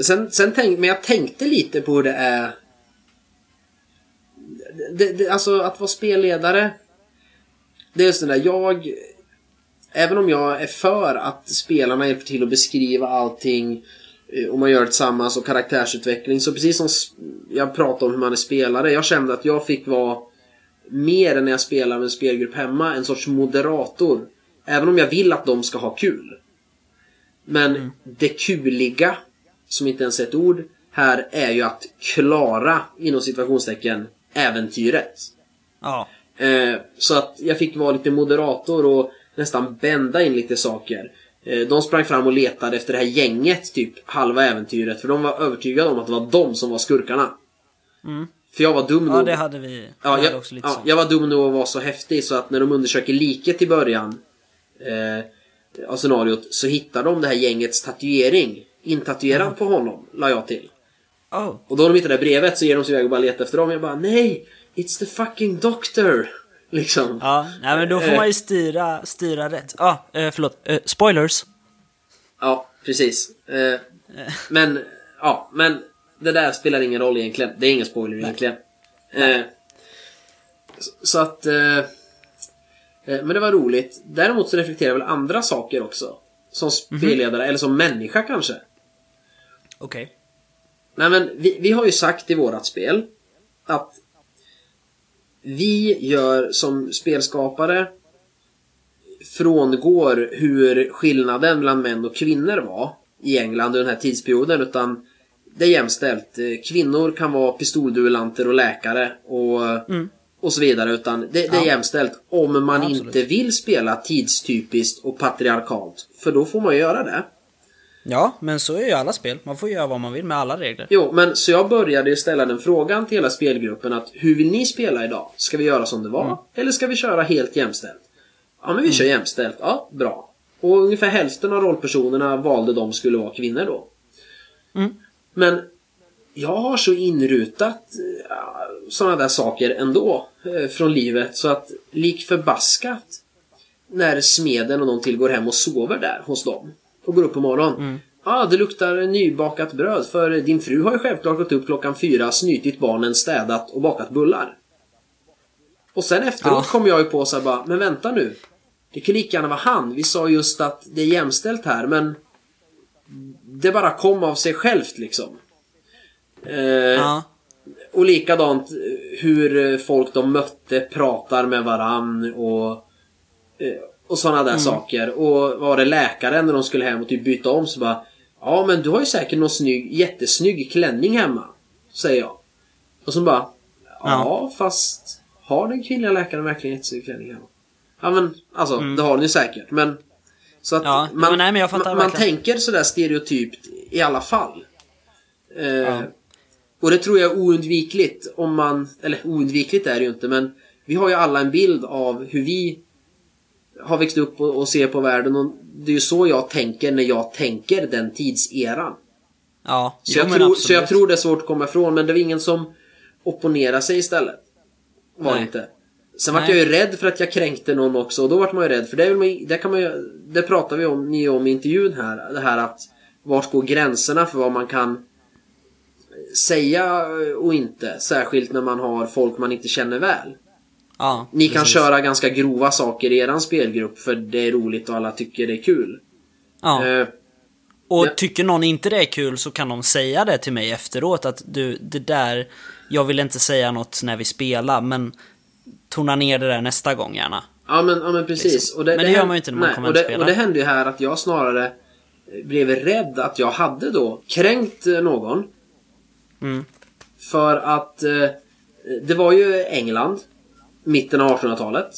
B: sen, sen tänk, men jag tänkte lite på hur det är... Det, det, alltså att vara spelledare. Det är sådär, jag... Även om jag är för att spelarna hjälper till att beskriva allting eh, och man gör det tillsammans och karaktärsutveckling. Så precis som jag pratade om hur man är spelare. Jag kände att jag fick vara mer än när jag spelar med en spelgrupp hemma, en sorts moderator. Även om jag vill att de ska ha kul. Men det kuliga, som inte ens är ett ord, här är ju att klara, inom situationstecken, äventyret.
A: Ja.
B: Eh, så att jag fick vara lite moderator och nästan bända in lite saker. Eh, de sprang fram och letade efter det här gänget, typ halva äventyret. För de var övertygade om att det var de som var skurkarna. För jag var dum
A: Ja,
B: nog.
A: det hade vi.
B: Ja,
A: hade
B: jag,
A: också lite
B: ja,
A: sånt.
B: jag var dum nog att vara så häftig så att när de undersöker liket i början eh, av scenariot så hittar de det här gängets tatuering intatuerad på honom, la jag till.
A: Oh.
B: Och då de hittar det här brevet så ger de sig iväg och bara letar efter dem. Jag bara nej! It's the fucking doctor! Liksom.
A: Ja, nej, men då får
B: Eh.
A: man ju styra, styra rätt. Ja, eh, förlåt. Eh, spoilers.
B: Ja, precis. Eh, men, ja, men det där spelar ingen roll egentligen. Det är ingen spoiler egentligen. Eh, så- att... Eh, eh, men det var roligt. Däremot så reflekterar jag väl andra saker också. Som spelledare, eller som människa kanske.
A: Okej.
B: Nej men vi, vi har ju sagt i vårat spel att vi gör som spelskapare frångår hur skillnaden mellan män och kvinnor var i England under den här tidsperioden utan det är jämställt. Eh, Kvinnor kan vara pistolduellanter och läkare och, och så vidare utan det, det är
A: Mm. Ja.
B: jämställt om man
A: Absolut.
B: inte vill spela tidstypiskt och patriarkalt. För då får man ju göra det.
A: Ja, men så är ju alla spel. Man får göra vad man vill med alla regler.
B: Jo, men så jag började ställa den frågan till hela spelgruppen att hur vill ni spela idag? Ska vi göra som det var? Eller ska vi köra helt jämställt? Ja, men vi kör jämställt. Ja, bra. Och ungefär hälften av rollpersonerna valde de skulle vara kvinnor då.
A: Mm.
B: Men jag har så inrutat sådana där saker ändå eh, från livet så att lik förbaskat när smeden och någon till går hem och sover där hos dem och går upp på morgonen. Ja, ah, det luktar nybakat bröd för din fru har ju självklart gått upp klockan fyra, snytit barnen, städat och bakat bullar. Och sen efteråt
A: Ja.
B: kom jag ju på så här bara, men vänta nu. Det kan lika gärna vara han. Vi sa just att det är jämställt här, men det bara kom av sig självt liksom. Eh,
A: Ja.
B: och likadant eh, hur eh, folk de mötte pratar med varann och, eh, och sådana där saker. Och var det läkaren när de skulle hem och typ byta om så bara Ja men du har ju säkert någon snygg, jättesnygg klänning hemma. Säger jag. Och så bara Ja, fast har den kvinnliga läkaren verkligen jättesnygg klänning hemma? Ja men alltså det har den ju säkert men så att
A: Ja,
B: man,
A: nej, men jag fattar
B: man, man tänker sådär stereotypt i alla fall. Eh, och det tror jag är oundvikligt om man, eller oundvikligt är det ju inte men vi har ju alla en bild av hur vi har växt upp och, och ser på världen och det är ju så jag tänker när jag tänker den tidseran.
A: Ja,
B: Så,
A: jo,
B: jag, tror, så jag tror det är svårt att komma ifrån men det var ingen som opponerade sig istället. Var
A: Nej.
B: inte. Sen vart jag ju rädd för att jag kränkte någon också och då vart man ju rädd för det, vill man, det kan man ju, det pratar vi om, ni om i intervjun här. Det här att vart går gränserna för vad man kan säga och inte. Särskilt när man har folk man inte känner väl.
A: Ja,
B: Ni kan
A: precis.
B: köra ganska grova saker i eran spelgrupp för det är roligt och alla tycker det är kul.
A: Ja.
B: Eh,
A: Och
B: Ja.
A: tycker någon inte det är kul så kan de säga det till mig efteråt att du, det där, jag vill inte säga något när vi spelar men tona ner det där nästa gång gärna.
B: Ja men, ja, men precis.
A: Liksom.
B: Det,
A: Men det gör
B: hän-
A: man ju inte när man
B: nej,
A: kommer
B: och det,
A: spela.
B: och det hände ju här att jag snarare blev rädd att jag hade då kränkt eh, någon.
A: Mm.
B: För att eh, det var ju England, mitten av 1800-talet.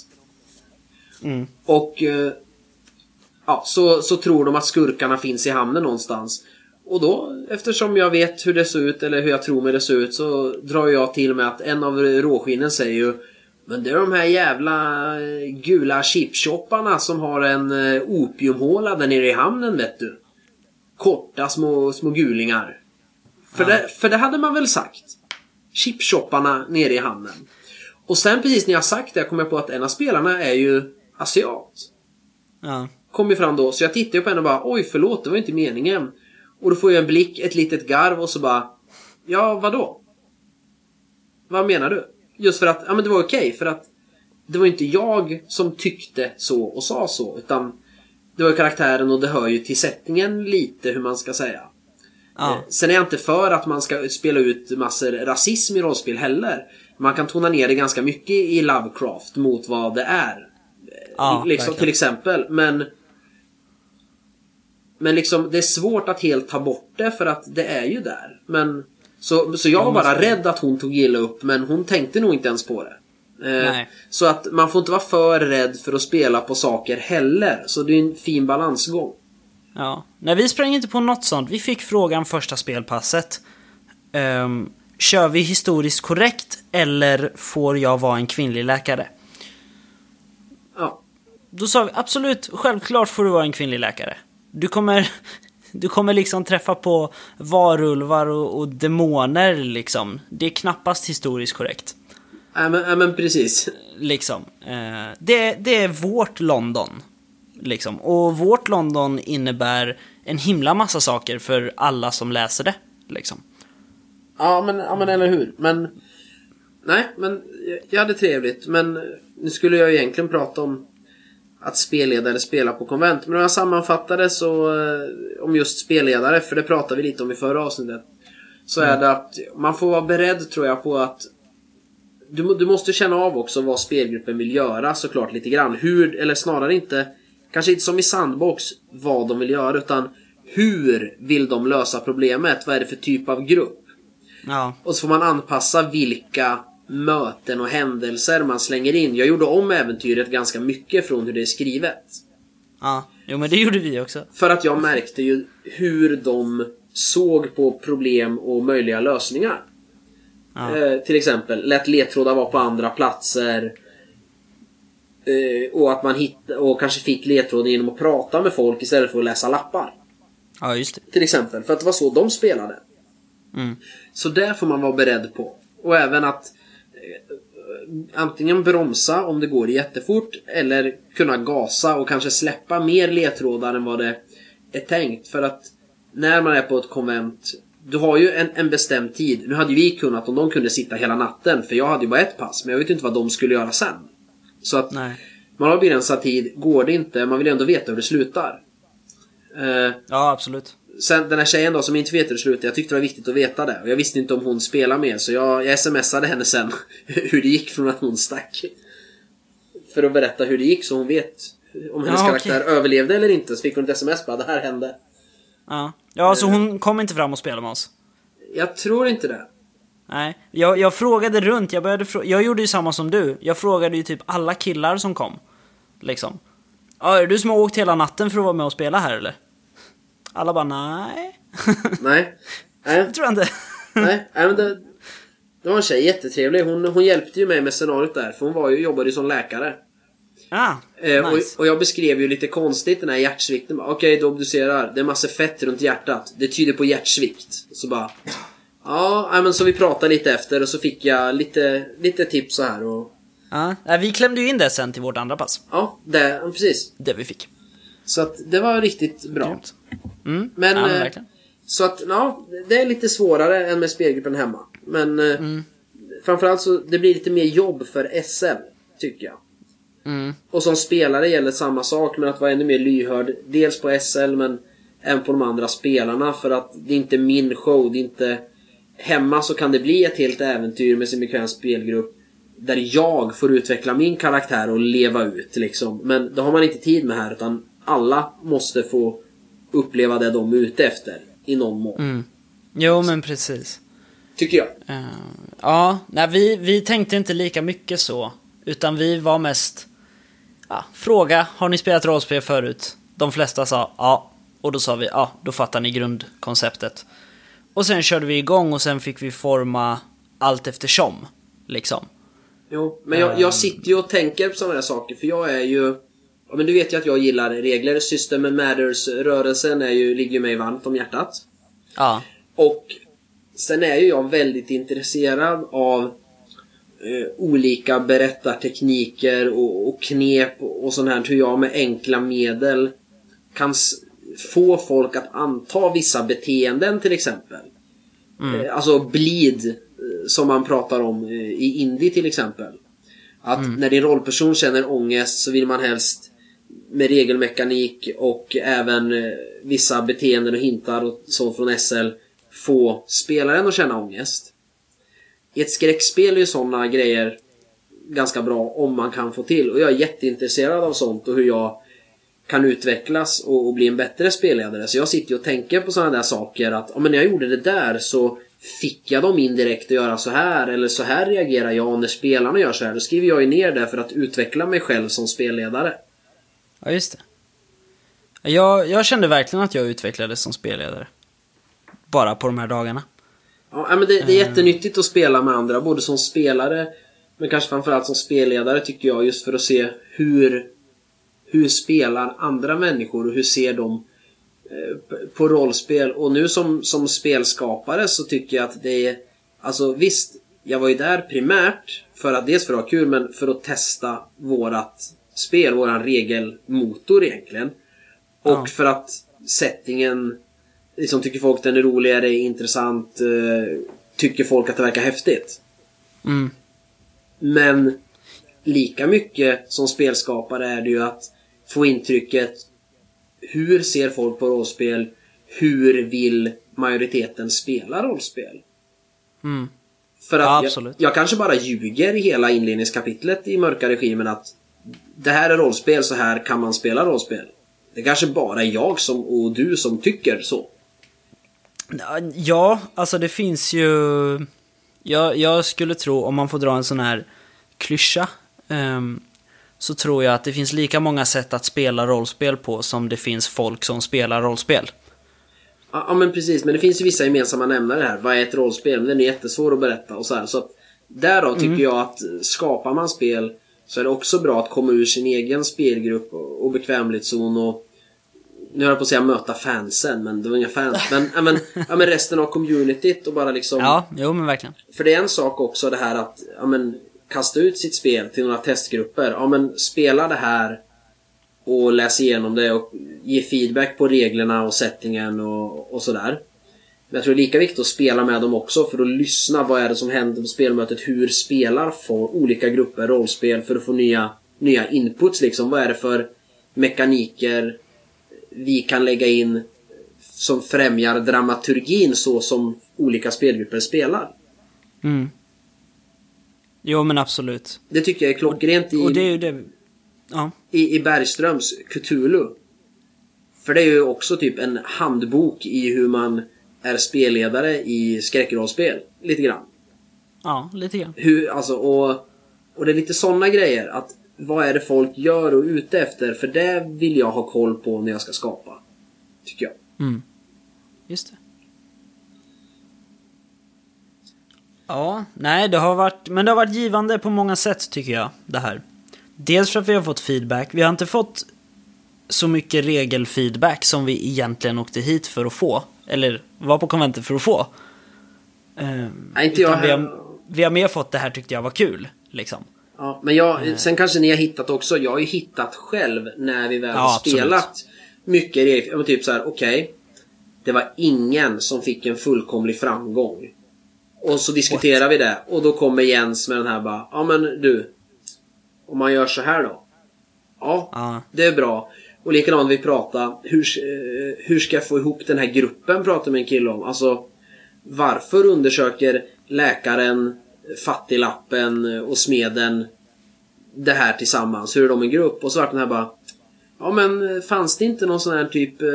A: Mm.
B: Och eh, ja, så, så tror de att skurkarna finns i hamnen någonstans. Och då, eftersom jag vet hur det ser ut, eller hur jag tror mig det ser ut, så drar jag till med att en av råskinnen säger ju Men det är de här jävla eh, gula chipshopparna som har en eh, opiumhåla där nere i hamnen vet du. Korta små, små gulingar. För, det, för det hade man väl sagt? Chipshopparna nere i hamnen. Och sen precis när jag sagt det kom jag på att en av spelarna är ju asiat.
A: Ja.
B: Kom ju fram då, så jag tittade på henne och bara oj förlåt, det var inte meningen. Och då får jag en blick, ett litet garv och så bara Ja, vadå? Vad menar du? Just för att, ja men det var okej för att det var inte jag som tyckte så och sa så utan det var ju karaktären och det hör ju till sättningen lite hur man ska säga.
A: Ja.
B: Eh, Sen är jag inte för att man ska spela ut massor rasism i rollspel heller. Man kan tona ner det ganska mycket i Lovecraft mot vad det är.
A: Ja,
B: liksom, till exempel. Men Men liksom det är svårt att helt ta bort det för att det är ju där. Men Så, så jag var bara rädd att hon tog illa upp men hon tänkte nog inte ens på det. Eh. Så att man får inte vara för rädd för att spela på saker heller. Så det är en fin balansgång.
A: Ja. Nej, vi sprang inte på något sånt. Vi fick frågan första spelpasset. Ehm, kör vi historiskt korrekt eller får jag vara en kvinnlig läkare?
B: Ja.
A: Då sa vi absolut, självklart får du vara en kvinnlig läkare. Du kommer, du kommer liksom träffa på varulvar och, och demoner liksom. Det är knappast historiskt korrekt.
B: Nej men, nej, men precis.
A: Liksom. Eh, det, det är vårt London. Liksom. Och vårt London innebär en himla massa saker för alla som läser det. Liksom.
B: Ja men, ja men eller hur. Men... Nej men jag hade trevligt. Men nu skulle jag egentligen prata om att spelledare spelar på konvent. Men om jag sammanfattar det så eh, om just spelledare, för det pratade vi lite om i förra avsnittet. Så är det att man får vara beredd tror jag på att du, du måste känna av också vad spelgruppen vill göra såklart lite grann. Hur, eller snarare inte, kanske inte som i Sandbox, vad de vill göra utan hur vill de lösa problemet? Vad är det för typ av grupp?
A: Ja,
B: Och så får man anpassa vilka möten och händelser man slänger in. Jag gjorde om äventyret ganska mycket från hur det är skrivet.
A: ja. Jo men det gjorde vi också.
B: För att jag märkte ju hur de såg på problem och möjliga lösningar.
A: Ja.
B: Eh, till exempel, lät ledtrådar vara på andra platser. Eh, och att man hittade, och kanske fick ledtråden genom att prata med folk istället för att läsa lappar.
A: Ja, just det.
B: Till exempel, för att det var så de spelade.
A: Mm.
B: Så det får man vara beredd på. Och även att antingen bromsa om det går jättefort eller kunna gasa och kanske släppa mer ledtrådar än vad det är tänkt. För att när man är på ett konvent du har ju en, en bestämd tid. Nu hade ju vi kunnat om de kunde sitta hela natten för jag hade ju bara ett pass men jag vet ju inte vad de skulle göra sen. Så att
A: Nej.
B: man har begränsad tid. Går det inte, man vill ju ändå veta hur det slutar. Eh,
A: Ja, absolut.
B: Sen den här tjejen då som inte vet hur det slutar, jag tyckte det var viktigt att veta det. Och jag visste inte om hon spelar med så jag, jag smsade henne sen hur det gick från att hon stack. För att berätta hur det gick så hon vet om hennes
A: Ja,
B: karaktär
A: okej.
B: överlevde eller inte. Så fick hon ett sms bara det här hände.
A: Ja. Ja, så hon kom inte fram och spelade med oss.
B: Jag tror inte det.
A: Nej, jag, jag frågade runt, jag började frå- Jag gjorde ju samma som du. Jag frågade ju typ alla killar som kom. Liksom. Ja, är det du som har åkt hela natten för att vara med och spela här eller? Alla bara nej.
B: Nej. Nej,
A: det tror jag inte.
B: nej, nej men det, det var en tjej, jättetrevlig. Hon, hon hjälpte ju mig med scenariot där för hon var ju, jobbade ju som läkare.
A: Ah,
B: Eh,
A: nice.
B: och, och jag beskrev ju lite konstigt den här hjärtsvikten. Okej, du obducerar. Det är massa fett runt hjärtat. Det tyder på hjärtsvikt. Så bara... Ja, men så vi pratade lite efter och så fick jag lite, lite tips så här och...
A: Ja, nej, vi klämde ju in det sen till vårt andra pass.
B: Ja, det, ja, precis.
A: Det vi fick.
B: Så att det var riktigt bra.
A: Grymt. Mm.
B: Men...
A: ja,
B: eh, så att, ja, det är lite svårare än med spelgruppen hemma. Men... eh,
A: Mm.
B: Framförallt så, det blir lite mer jobb för SM, tycker jag.
A: Mm.
B: Och som spelare gäller samma sak, men att vara ännu mer lyhörd. Dels på SL, men även på de andra spelarna. För att det är inte min show. Det är inte... Hemma så kan det bli ett helt äventyr med sin bekväm spelgrupp. där jag får utveckla min karaktär och leva ut liksom. Men det har man inte tid med här utan alla måste få uppleva det de är ute efter i någon mån.
A: Mm. Jo, men precis.
B: Tycker jag.
A: Eh, ja, nej, vi, vi tänkte inte lika mycket så. Utan vi var mest... Ja, fråga, har ni spelat rollspel förut? De flesta sa ja. Och då sa vi ja, då fattar ni grundkonceptet. Och sen körde vi igång och sen fick vi forma allt eftersom. Liksom.
B: Jo, men jag, jag sitter ju och tänker på sådana här saker för jag är ju... Ja, men du vet ju att jag gillar regler. System Matters-rörelsen är ju, ligger ju mig varmt om hjärtat.
A: Ja.
B: Och sen är ju jag väldigt intresserad av eh, olika berättartekniker och, och knep och sånt här. Hur jag med enkla medel kan få folk att anta vissa beteenden till exempel. Eh, alltså bleed, eh, som man pratar om eh, i indie till exempel. Att när din rollperson känner ångest så vill man helst med regelmekanik och även eh, vissa beteenden och hintar och så från SL få spelaren att känna ångest. I ett skräckspel är ju sådana grejer ganska bra om man kan få till och jag är jätteintresserad av sånt och hur jag kan utvecklas och, och bli en bättre spelledare. Så jag sitter ju och tänker på sådana där saker att ja, men när jag gjorde det där så fick jag dem indirekt att göra så här eller så här reagerar jag när spelarna gör så här. Då skriver jag ju ner det för att utveckla mig själv som spelledare.
A: Ja, just det. Jag, jag kände verkligen att jag utvecklades som spelledare. Bara på de här dagarna.
B: Ja, men det, det är jättenyttigt att spela med andra, både som spelare men kanske framförallt som spelledare tycker jag, just för att se hur hur spelar andra människor och hur ser de eh, på rollspel. Och nu som, som spelskapare så tycker jag att det är... Alltså visst, jag var ju där primärt för att dels för att ha kul men för att testa vårat spel, våran regelmotor egentligen. Och
A: Ja.
B: för att settingen, liksom tycker folk den är roligare, intressant, eh, tycker folk att det verkar häftigt.
A: Mm.
B: Men lika mycket som spelskapare är det ju att få intrycket hur ser folk på rollspel? Hur vill majoriteten spela rollspel?
A: Mm.
B: För att
A: Ja,
B: jag, jag kanske bara ljuger i hela inledningskapitlet i Mörka Regimen att det här är rollspel, så här kan man spela rollspel. Det kanske bara är jag som, och du som tycker så.
A: Ja, alltså det finns ju... Jag, jag skulle tro, om man får dra en sån här klyscha, ehm, så tror jag att det finns lika många sätt att spela rollspel på som det finns folk som spelar rollspel.
B: Ja, men precis, men det finns ju vissa gemensamma nämnare här. Vad är ett rollspel? Men den är jättesvår att berätta och så här. Så att därav tycker jag att skapar man spel så är det också bra att komma ur sin egen spelgrupp och, och bekvämlighetszon och nu höll jag på att säga möta fansen, men det var inga fans. Men, ja, men, ja, men resten av communityt och bara liksom...
A: Ja, jo men verkligen.
B: För det är en sak också det här att ja, men, kasta ut sitt spel till några testgrupper. Ja men spela det här och läs igenom det och ge feedback på reglerna och settingen och, och sådär. Men jag tror det är lika viktigt att spela med dem också för att lyssna. Vad är det som händer på spelmötet? Hur spelar får olika grupper rollspel för att få nya, nya inputs liksom? Vad är det för mekaniker vi kan lägga in som främjar dramaturgin så som olika spelgrupper spelar?
A: Mm. Jo men absolut.
B: Det tycker jag är klockrent i,
A: Och det är ju det... Ja.
B: i, i Bergströms Cthulhu. För det är ju också typ en handbok i hur man är spelledare i skräckrollspel. Lite grann.
A: Ja, lite grann.
B: Hur, alltså, och, och det är lite sådana grejer. Att vad är det folk gör och är ute efter? För det vill jag ha koll på när jag ska skapa. Tycker jag.
A: Mm. Just det. Ja, nej det har varit, men det har varit givande på många sätt tycker jag, det här. Dels för att vi har fått feedback, vi har inte fått så mycket regelfeedback som vi egentligen åkte hit för att få. Eller var på konventet för att få. Ehm,
B: Nej, inte jag
A: vi, har, vi har mer fått det här tyckte jag var kul. Liksom.
B: Ja, men jag, sen kanske ni har hittat också. Jag har ju hittat själv när vi väl
A: Ja,
B: har
A: absolut.
B: spelat mycket regler. Typ så här, okej. det var ingen som fick en fullkomlig framgång. Och så diskuterar vi det. Och då kommer Jens med den här bara, ja men du. Om man gör så här då? Ja,
A: Ja.
B: det är bra. Och likadant vi pratar, hur, eh, hur ska jag få ihop den här gruppen pratar med en kille om. Alltså, varför undersöker läkaren Fattiglappen och Smeden det här tillsammans. Hur är de en grupp? Och så vart den här bara Ja men fanns det inte någon sån här typ eh,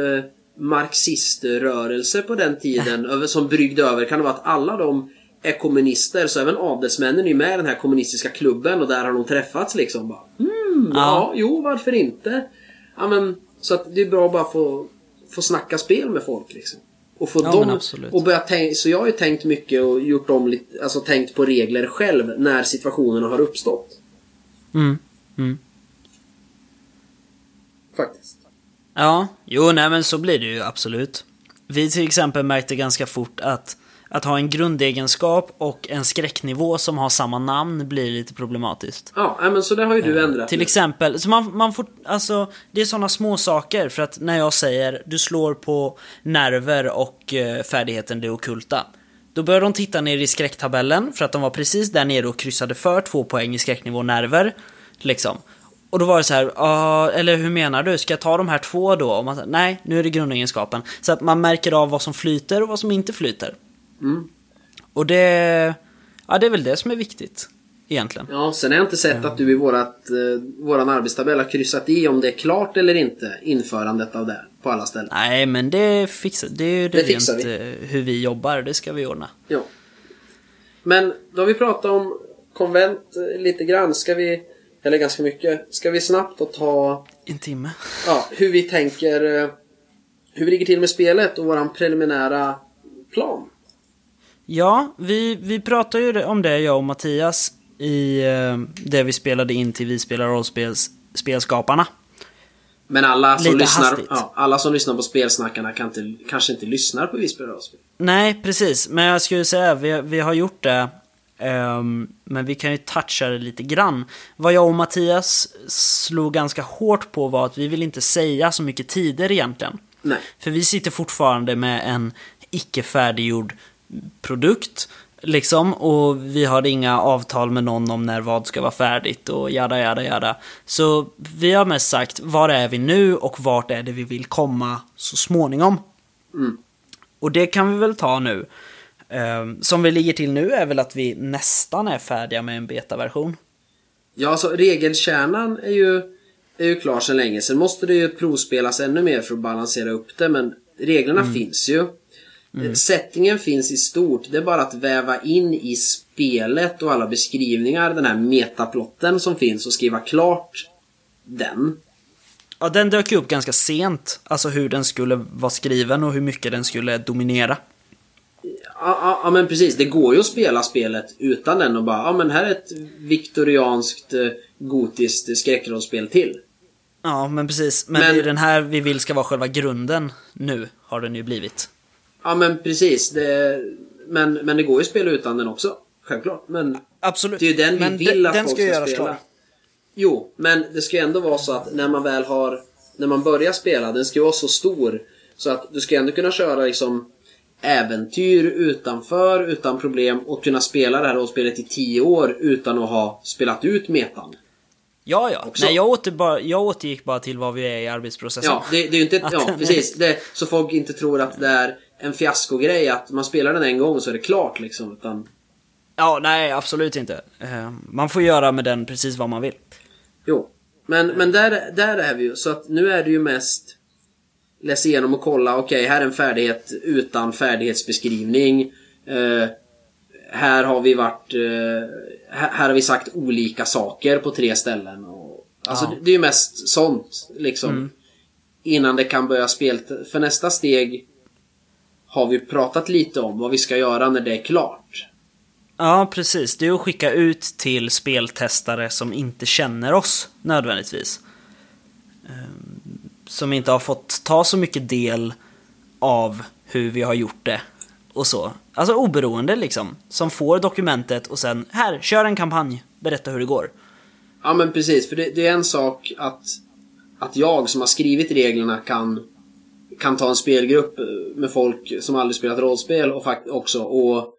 B: marxiströrelse på den tiden som bryggde över? Kan det vara att alla de är kommunister så även adelsmännen är ju med i den här kommunistiska klubben och där har de träffats liksom. Bara, mm, ja.
A: Ja.
B: jo varför inte? Ja men så att det är bra att bara få, få snacka spel med folk liksom. Och få
A: Ja,
B: dem och börja tänka, så jag har ju tänkt mycket och gjort om lite, alltså tänkt på regler själv när situationerna har uppstått.
A: Mm. Mm.
B: Faktiskt.
A: Ja, jo nej men så blir det ju absolut. Vi till exempel märkte ganska fort att att ha en grundegenskap och en skräcknivå som har samma namn blir lite problematiskt.
B: Ja, men så det har ju du ändrat.
A: Till exempel, så man, man får, alltså, det är sådana små saker för att när jag säger du slår på nerver och eh, färdigheten det ockulta. Då börjar de titta ner i skräcktabellen för att de var precis där nere och kryssade för två poäng i skräcknivå nerver. Liksom. Och då var det så här, "Ah, eller hur menar du? Ska jag ta de här två då? Och man, Nej, nu är det grundegenskapen. Så att man märker av vad som flyter och vad som inte flyter.
B: Mm.
A: Och det, ja det är väl det som är viktigt. Egentligen.
B: Ja, sen har jag inte sett att du i vårat, eh, våran arbetstabell har kryssat i om det är klart eller inte införandet av det på alla ställen.
A: Nej, men det fixar Det är ju det,
B: Det fixar
A: rent
B: vi.
A: eh, hur vi jobbar. Det ska vi ordna.
B: Ja. Men då har vi pratat om konvent eh, lite grann. Ska vi, eller ganska mycket, ska vi snabbt och ta
A: En timme.
B: ja, hur vi tänker, eh, hur vi ligger till med spelet och våran preliminära plan.
A: Ja, vi, vi pratade ju om det, jag och Mattias, i eh, det vi spelade in till Vi spelar rollspelsskaparna.
B: Men alla som,
A: Lite
B: lyssnar, ja, alla som lyssnar på spelsnackarna kan inte, kanske inte lyssnar på Vi spelar rollspel.
A: Nej, precis. Men jag skulle säga, vi, vi har gjort det. ehm, men vi kan ju toucha det lite grann. Vad jag och Mattias slog ganska hårt på var att vi vill inte säga så mycket tider egentligen.
B: Nej.
A: För vi sitter fortfarande med en icke färdiggjord produkt. Liksom, och vi har inga avtal med någon om när vad ska vara färdigt och jada jada jada. Så vi har mest sagt, var är vi nu och vart är det vi vill komma så småningom?
B: Mm.
A: Och det kan vi väl ta nu. Ehm, som vi ligger till nu är väl att vi nästan är färdiga med en betaversion.
B: Ja, alltså regelkärnan är ju, är ju klar sedan länge. Sen måste det ju provspelas ännu mer för att balansera upp det. Men reglerna finns ju. Eh, Settingen finns i stort. Det är bara att väva in i spelet och alla beskrivningar den här metaplotten som finns och skriva klart den.
A: Ja, den dök ju upp ganska sent. Alltså hur den skulle vara skriven och hur mycket den skulle dominera.
B: Ja, ja, ja men precis. Det går ju att spela spelet utan den och bara ja men här är ett viktorianskt eh, gotiskt skräckrollspel till.
A: Ja, men precis. Men,
B: Men-
A: det är den här vi vill ska vara själva grunden nu, har den ju blivit.
B: Ja men precis. Det, men, men det går ju att spela utan den också. Självklart. Men
A: Absolut.
B: det är ju den vi
A: men
B: vill att
A: den
B: folk
A: ska
B: ska, spela.
A: klar.
B: Jo, men det ska ju ändå vara så att när man väl har... När man börjar spela, den ska ju vara så stor. Så att du ska ändå kunna köra liksom äventyr utanför utan problem och kunna spela det här rollspelet i 10 år utan att ha spelat ut metan.
A: Ja, ja.
B: Också.
A: Nej, jag, åter bara, jag återgick bara till vad vi är i arbetsprocessen.
B: Ja, det, det är ju inte... Ja, precis. Det, så folk inte tror att det är en fiaskogrej att man spelar den en gång och så är det klart liksom. Utan,
A: Ja, nej, absolut inte. Eh, Man får göra med den precis vad man vill.
B: jo. Men, men där, där är vi ju. Så att nu är det ju mest läsa igenom och kolla. Okej, här är en färdighet utan färdighetsbeskrivning. Eh, här har vi varit... Eh, här, här har vi sagt olika saker på tre ställen. Och, alltså
A: Ja.
B: det, det är ju mest sånt liksom. Innan det kan börja spel. För nästa steg har vi pratat lite om vad vi ska göra när det är klart.
A: Ja, precis. Det är att skicka ut till speltestare som inte känner oss nödvändigtvis. Ehm, Som inte har fått ta så mycket del av hur vi har gjort det och så. Alltså oberoende liksom. Som får dokumentet och sen, här, kör en kampanj. Berätta hur det går.
B: Ja men precis, för det, det är en sak att, att jag som har skrivit reglerna kan, kan ta en spelgrupp eh, med folk som aldrig spelat rollspel och fakt också och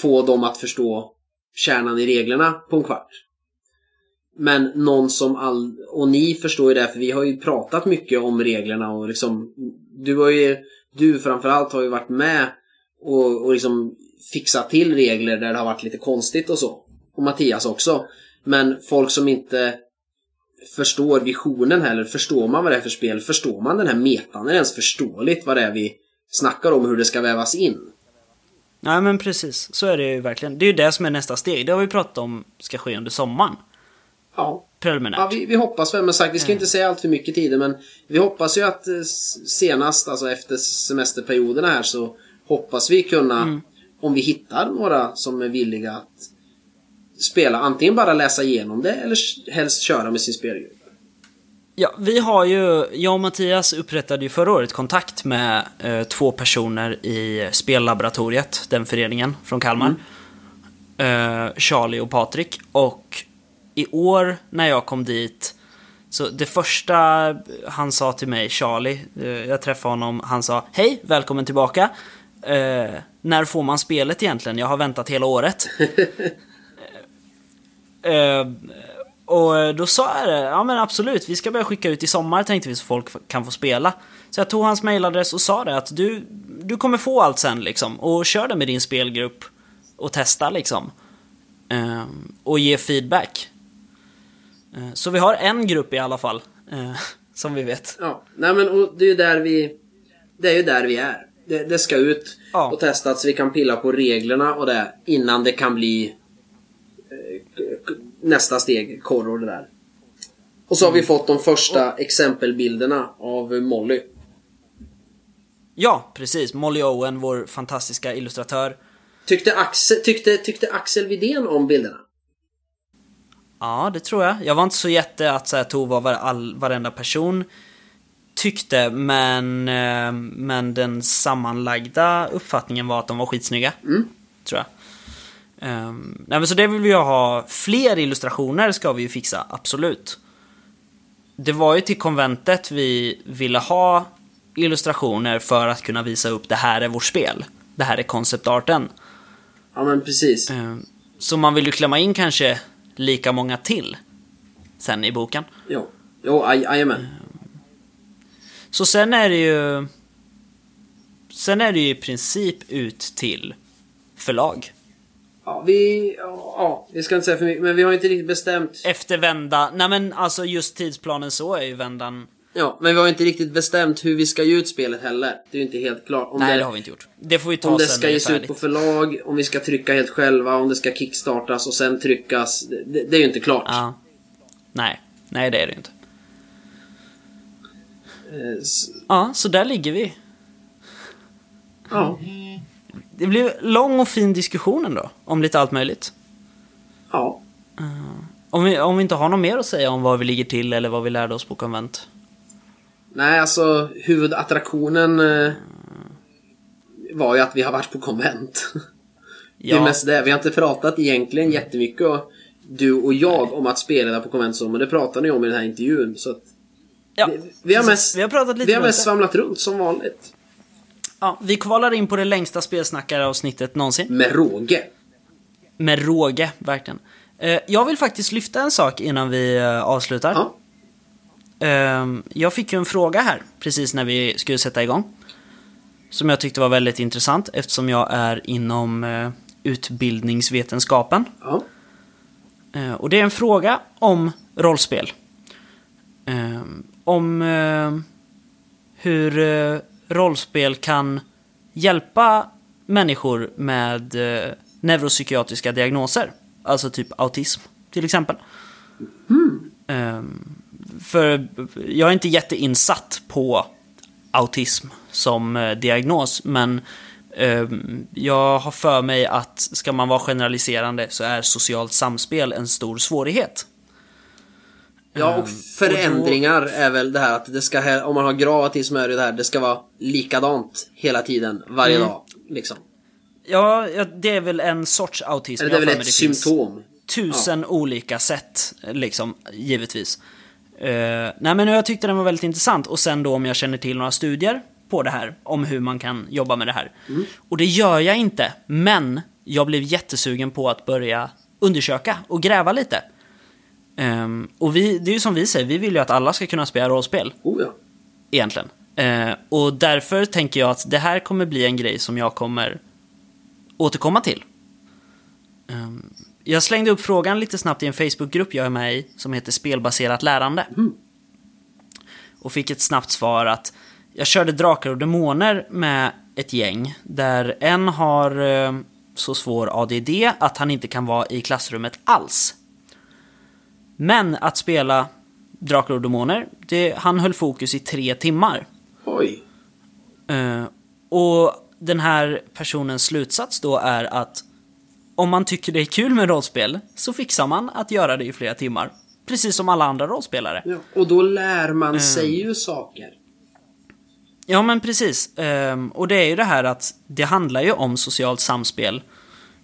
B: få dem att förstå kärnan i reglerna på en kvart. Men någon som all... Och ni förstår ju det, för vi har ju pratat mycket om reglerna och liksom... Du har ju... Du framförallt har ju varit med och, och liksom fixat till regler där det har varit lite konstigt och så. Och Mattias också. Men folk som inte förstår visionen heller. Förstår man vad det är för spel? Förstår man den här metan? Är det ens förståeligt vad det är vi snackar om? Hur det ska vävas in?
A: Nej men precis, så är det ju verkligen. Det är ju det som är nästa steg. Det har vi pratat om ska ske under sommaren.
B: Ja.
A: Preliminärt.
B: Ja, vi, vi hoppas väl, men sagt, vi ska inte säga allt för mycket tider, men vi hoppas ju att eh, senast, alltså efter semesterperioderna här, så hoppas vi kunna, om vi hittar några som är villiga att spela, antingen bara läsa igenom det eller helst köra med sin spelgrupp.
A: Ja, vi har ju, jag och Mattias upprättade ju förra året kontakt med eh, två personer i spellaboratoriet, den föreningen från Kalmar. Eh, Charlie och Patrik. Och i år när jag kom dit, så det första han sa till mig, Charlie, eh, jag träffade honom, han sa Hej, välkommen tillbaka. Eh, när får man spelet egentligen? Jag har väntat hela året. Eh, och då sa jag det, ja men absolut, vi ska börja skicka ut i sommar tänkte vi så folk kan få spela. Så jag tog hans mailadress och sa det att du, du kommer få allt sen liksom. Och kör det med din spelgrupp och testa liksom. Eh, och ge feedback. Eh, så vi har en grupp i alla fall, som vi vet.
B: Ja, nej men och det är ju där vi... Det är ju där vi är. Det, det ska ut
A: Ja.
B: och testas vi kan pilla på reglerna och det innan det kan bli nästa steg, korr och det där. Och så har vi fått de första exempelbilderna av Molly.
A: Ja, precis. Molly Owen, vår fantastiska illustratör.
B: Tyckte Axel, tyckte, tyckte Axel Widén om bilderna?
A: Ja, det tror jag. Jag var inte så jätte att så här, tog vad var, all, varenda person tyckte, men, eh, men den sammanlagda uppfattningen var att de var skitsnygga. Tror jag. Um, nej, men så det vill vi ju ha. Fler illustrationer ska vi ju fixa, absolut. Det var ju till konventet vi ville ha illustrationer för att kunna visa upp det här är vårt spel. Det här är konceptarten.
B: Ja men precis.
A: Ehm, Så man vill ju klämma in kanske lika många till sen i boken.
B: Jo, jo aj- jajamän.
A: Så sen är det ju... Sen är det ju i princip ut till förlag.
B: Ja, vi, ja, vi ska inte säga för mycket, men vi har inte riktigt bestämt.
A: Efter vända... Nej men alltså just tidsplanen så är ju vändan...
B: Ja, men vi har inte riktigt bestämt hur vi ska ge ut spelet heller. Det är ju inte helt klart. Om
A: Nej
B: det,
A: det har vi inte gjort. Det får vi ta
B: Om det
A: sen
B: ska ges ut på förlag, om vi ska trycka helt själva, om det ska kickstartas och sen tryckas. Det, det, det är ju inte klart.
A: Ja. Nej. Nej det är det ju inte.
B: Eh, s-
A: Ja, så där ligger vi.
B: Ja,
A: Det blev lång och fin diskussion ändå. Om lite allt möjligt.
B: ja.
A: Om vi, om vi inte har något mer att säga om var vi ligger till eller vad vi lärde oss på konvent.
B: Nej, alltså huvudattraktionen eh, var ju att vi har varit på konvent. Det är
A: Ja.
B: mest det. Vi har inte pratat egentligen jättemycket, och, du och jag, om att spela där på konvent så, men det pratade ni om i den här intervjun. Så att
A: Ja,
B: vi, vi, har mest,
A: vi har pratat lite
B: vi har mest
A: det.
B: svamlat runt som vanligt.
A: Ja, vi kvalar in på det längsta spelsnackaravsnittet någonsin.
B: Med råge.
A: Med råge, verkligen. Eh, Jag vill faktiskt lyfta en sak innan vi eh, avslutar.
B: Ja.
A: Ehm, Jag fick ju en fråga här precis när vi skulle sätta igång. Som jag tyckte var väldigt intressant eftersom jag är inom eh, utbildningsvetenskapen.
B: Ja.
A: Och det är en fråga om rollspel. Ehm, Om hur rollspel kan hjälpa människor med eh, neuropsykiatriska diagnoser. Alltså typ autism till exempel. Ehm, För jag är inte jätteinsatt på autism som eh, diagnos, men ehm, jag har för mig att ska man vara generaliserande så är socialt samspel en stor svårighet.
B: Ja, och förändringar är väl det här att det ska, om man har grav autism är det det här, det ska vara likadant hela tiden, varje
A: Mm.
B: dag. Liksom.
A: Ja, ja, det är väl en sorts autism.
B: Eller det är väl ett
A: finns
B: symptom.
A: Tusen olika sätt, liksom, givetvis. Uh, nej, men jag tyckte den var väldigt intressant. Och sen då om jag känner till några studier på det här, om hur man kan jobba med det här.
B: Mm.
A: Och det gör jag inte, men jag blev jättesugen på att börja undersöka och gräva lite. Ehm, och vi, det är ju som vi säger, vi vill ju att alla ska kunna spela rollspel
B: Oh ja.
A: egentligen. Eh, och därför tänker jag att det här kommer bli en grej som jag kommer återkomma till. Ehm, jag slängde upp frågan lite snabbt i en Facebookgrupp jag är med i som heter Spelbaserat lärande. Och fick ett snabbt svar att jag körde Drakar och Demoner med ett gäng där en har eh, så svår ADD att han inte kan vara i klassrummet alls. Men att spela Drakar och Demoner, det, han höll fokus i tre timmar.
B: Oj.
A: Eh, och den här personens slutsats då är att om man tycker det är kul med rollspel så fixar man att göra det i flera timmar. Precis som alla andra rollspelare.
B: Ja, och då lär man sig ju saker.
A: Ja, men precis. Ehm, och det är ju det här att det handlar ju om socialt samspel,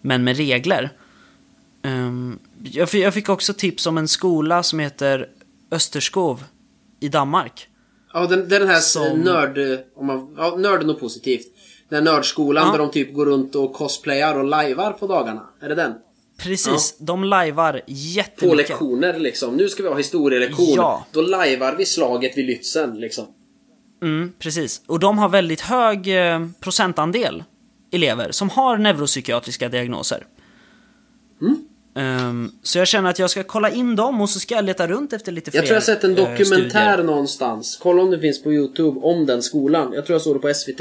A: men med regler. Ehm, jag, fick, jag fick också tips om en skola som heter Österskov i Danmark.
B: Ja, den, den här
A: Som-
B: nörd... Om man, ja, nörd är nog positivt. Den här nördskolan
A: Ja.
B: där de typ går runt och cosplayar och lajvar på dagarna. Är det den?
A: Precis, de lajvar
B: På
A: jättemycket.
B: lektioner liksom. Nu ska vi ha historielektion.
A: Ja.
B: Då lajvar vi slaget vid Lützen liksom.
A: Mm, precis. Och de har väldigt hög eh, procentandel elever som har neuropsykiatriska diagnoser. Ehm, så jag känner att jag ska kolla in dem och så ska jag leta runt efter lite fler
B: Jag tror jag har sett en
A: eh,
B: dokumentär
A: studier.
B: någonstans. Kolla om det finns på Youtube om den skolan. Jag tror jag såg det på SVT.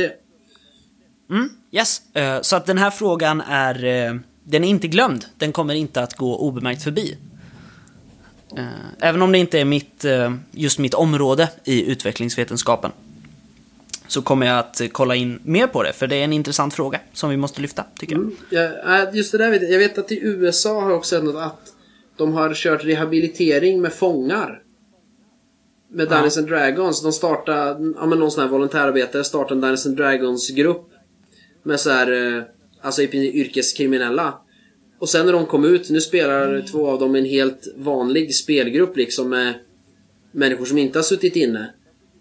A: Yes, eh, så att den här frågan är, eh, den är inte glömd. Den kommer inte att gå obemärkt förbi. Eh, Även om det inte är mitt, just mitt område i utvecklingsvetenskapen. Så kommer jag att kolla in mer på det, för det är en intressant fråga som vi måste lyfta, tycker jag.
B: Ja, äh, just det där vet jag. Jag vet att i USA har jag också något att de har kört rehabilitering med fångar. Med Dungeons and Dragons. De startade, ja men någon sån här volontärarbetare startade en Dungeons and Dragons-grupp. Med så här, eh, alltså i princip yrkeskriminella. Och sen när de kom ut, nu spelar två av dem en helt vanlig spelgrupp liksom med människor som inte har suttit inne.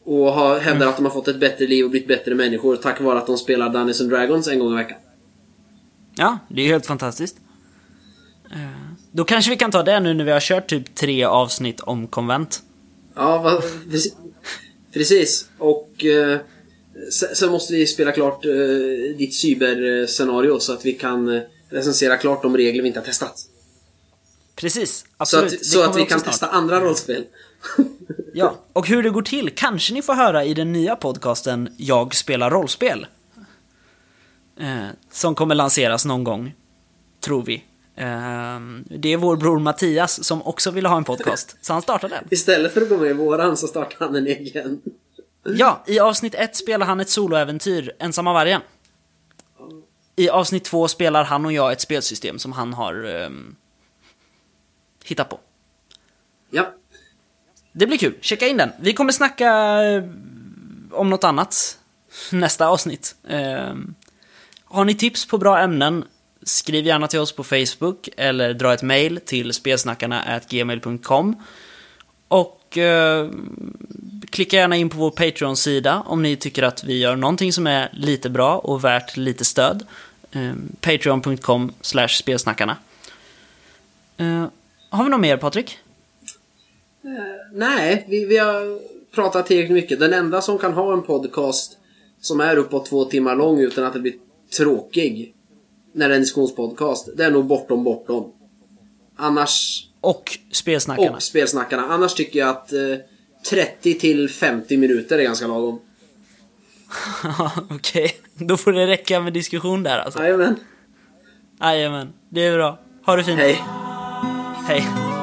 B: Och har, hävdar att de har fått ett bättre liv och blivit bättre människor tack vare att de spelar Dungeons and Dragons en gång i veckan.
A: Ja, det är helt fantastiskt. Eh, Då kanske vi kan ta det nu när vi har kört typ tre avsnitt om konvent.
B: Ja, va, precis. Och eh, sen, måste vi spela klart eh, ditt cyberscenario så att vi kan eh, recensera klart de regler vi inte har testat.
A: Precis,
B: Så
A: absolut.
B: att,
A: Det
B: så att vi kan
A: snart.
B: testa andra rollspel.
A: Ja, och hur det går till kanske ni får höra i den nya podcasten Jag spelar rollspel. Eh, som kommer lanseras någon gång, tror vi. Eh, det är vår bror Mattias som också ville ha en podcast, så han startade den.
B: Istället för att gå med i våran så startar han en egen.
A: Ja, i avsnitt ett spelar han ett soloäventyr, Ensamma vargen. I avsnitt två spelar han och jag ett spelsystem som han har ehm, hittat på.
B: Ja.
A: Det blir kul, checka in den. Vi kommer snacka eh, om något annat nästa avsnitt. Ehm, har ni tips på bra ämnen, skriv gärna till oss på Facebook eller dra ett mail till spelsnackarna.gmail.com. Och eh, klicka gärna in på vår Patreon-sida om ni tycker att vi gör någonting som är lite bra och värt lite stöd. Eh, Patreon.com slash spelsnackarna. Eh, har vi något mer, Patrik?
B: Nej, vi, vi har pratat tillräckligt mycket. Den enda som kan ha en podcast som är uppåt två timmar lång utan att det blir tråkig när det är en diskussionspodcast, det är nog Bortom Bortom. Annars...
A: Och spelsnackarna.
B: Och Spelsnackarna. Annars tycker jag att eh, 30 till 50 minuter är ganska lagom.
A: Okej, då får det räcka med diskussion där alltså.
B: Jajamän.
A: Jajamän, det är bra. Ha det fint.
B: Hej.
A: Hej.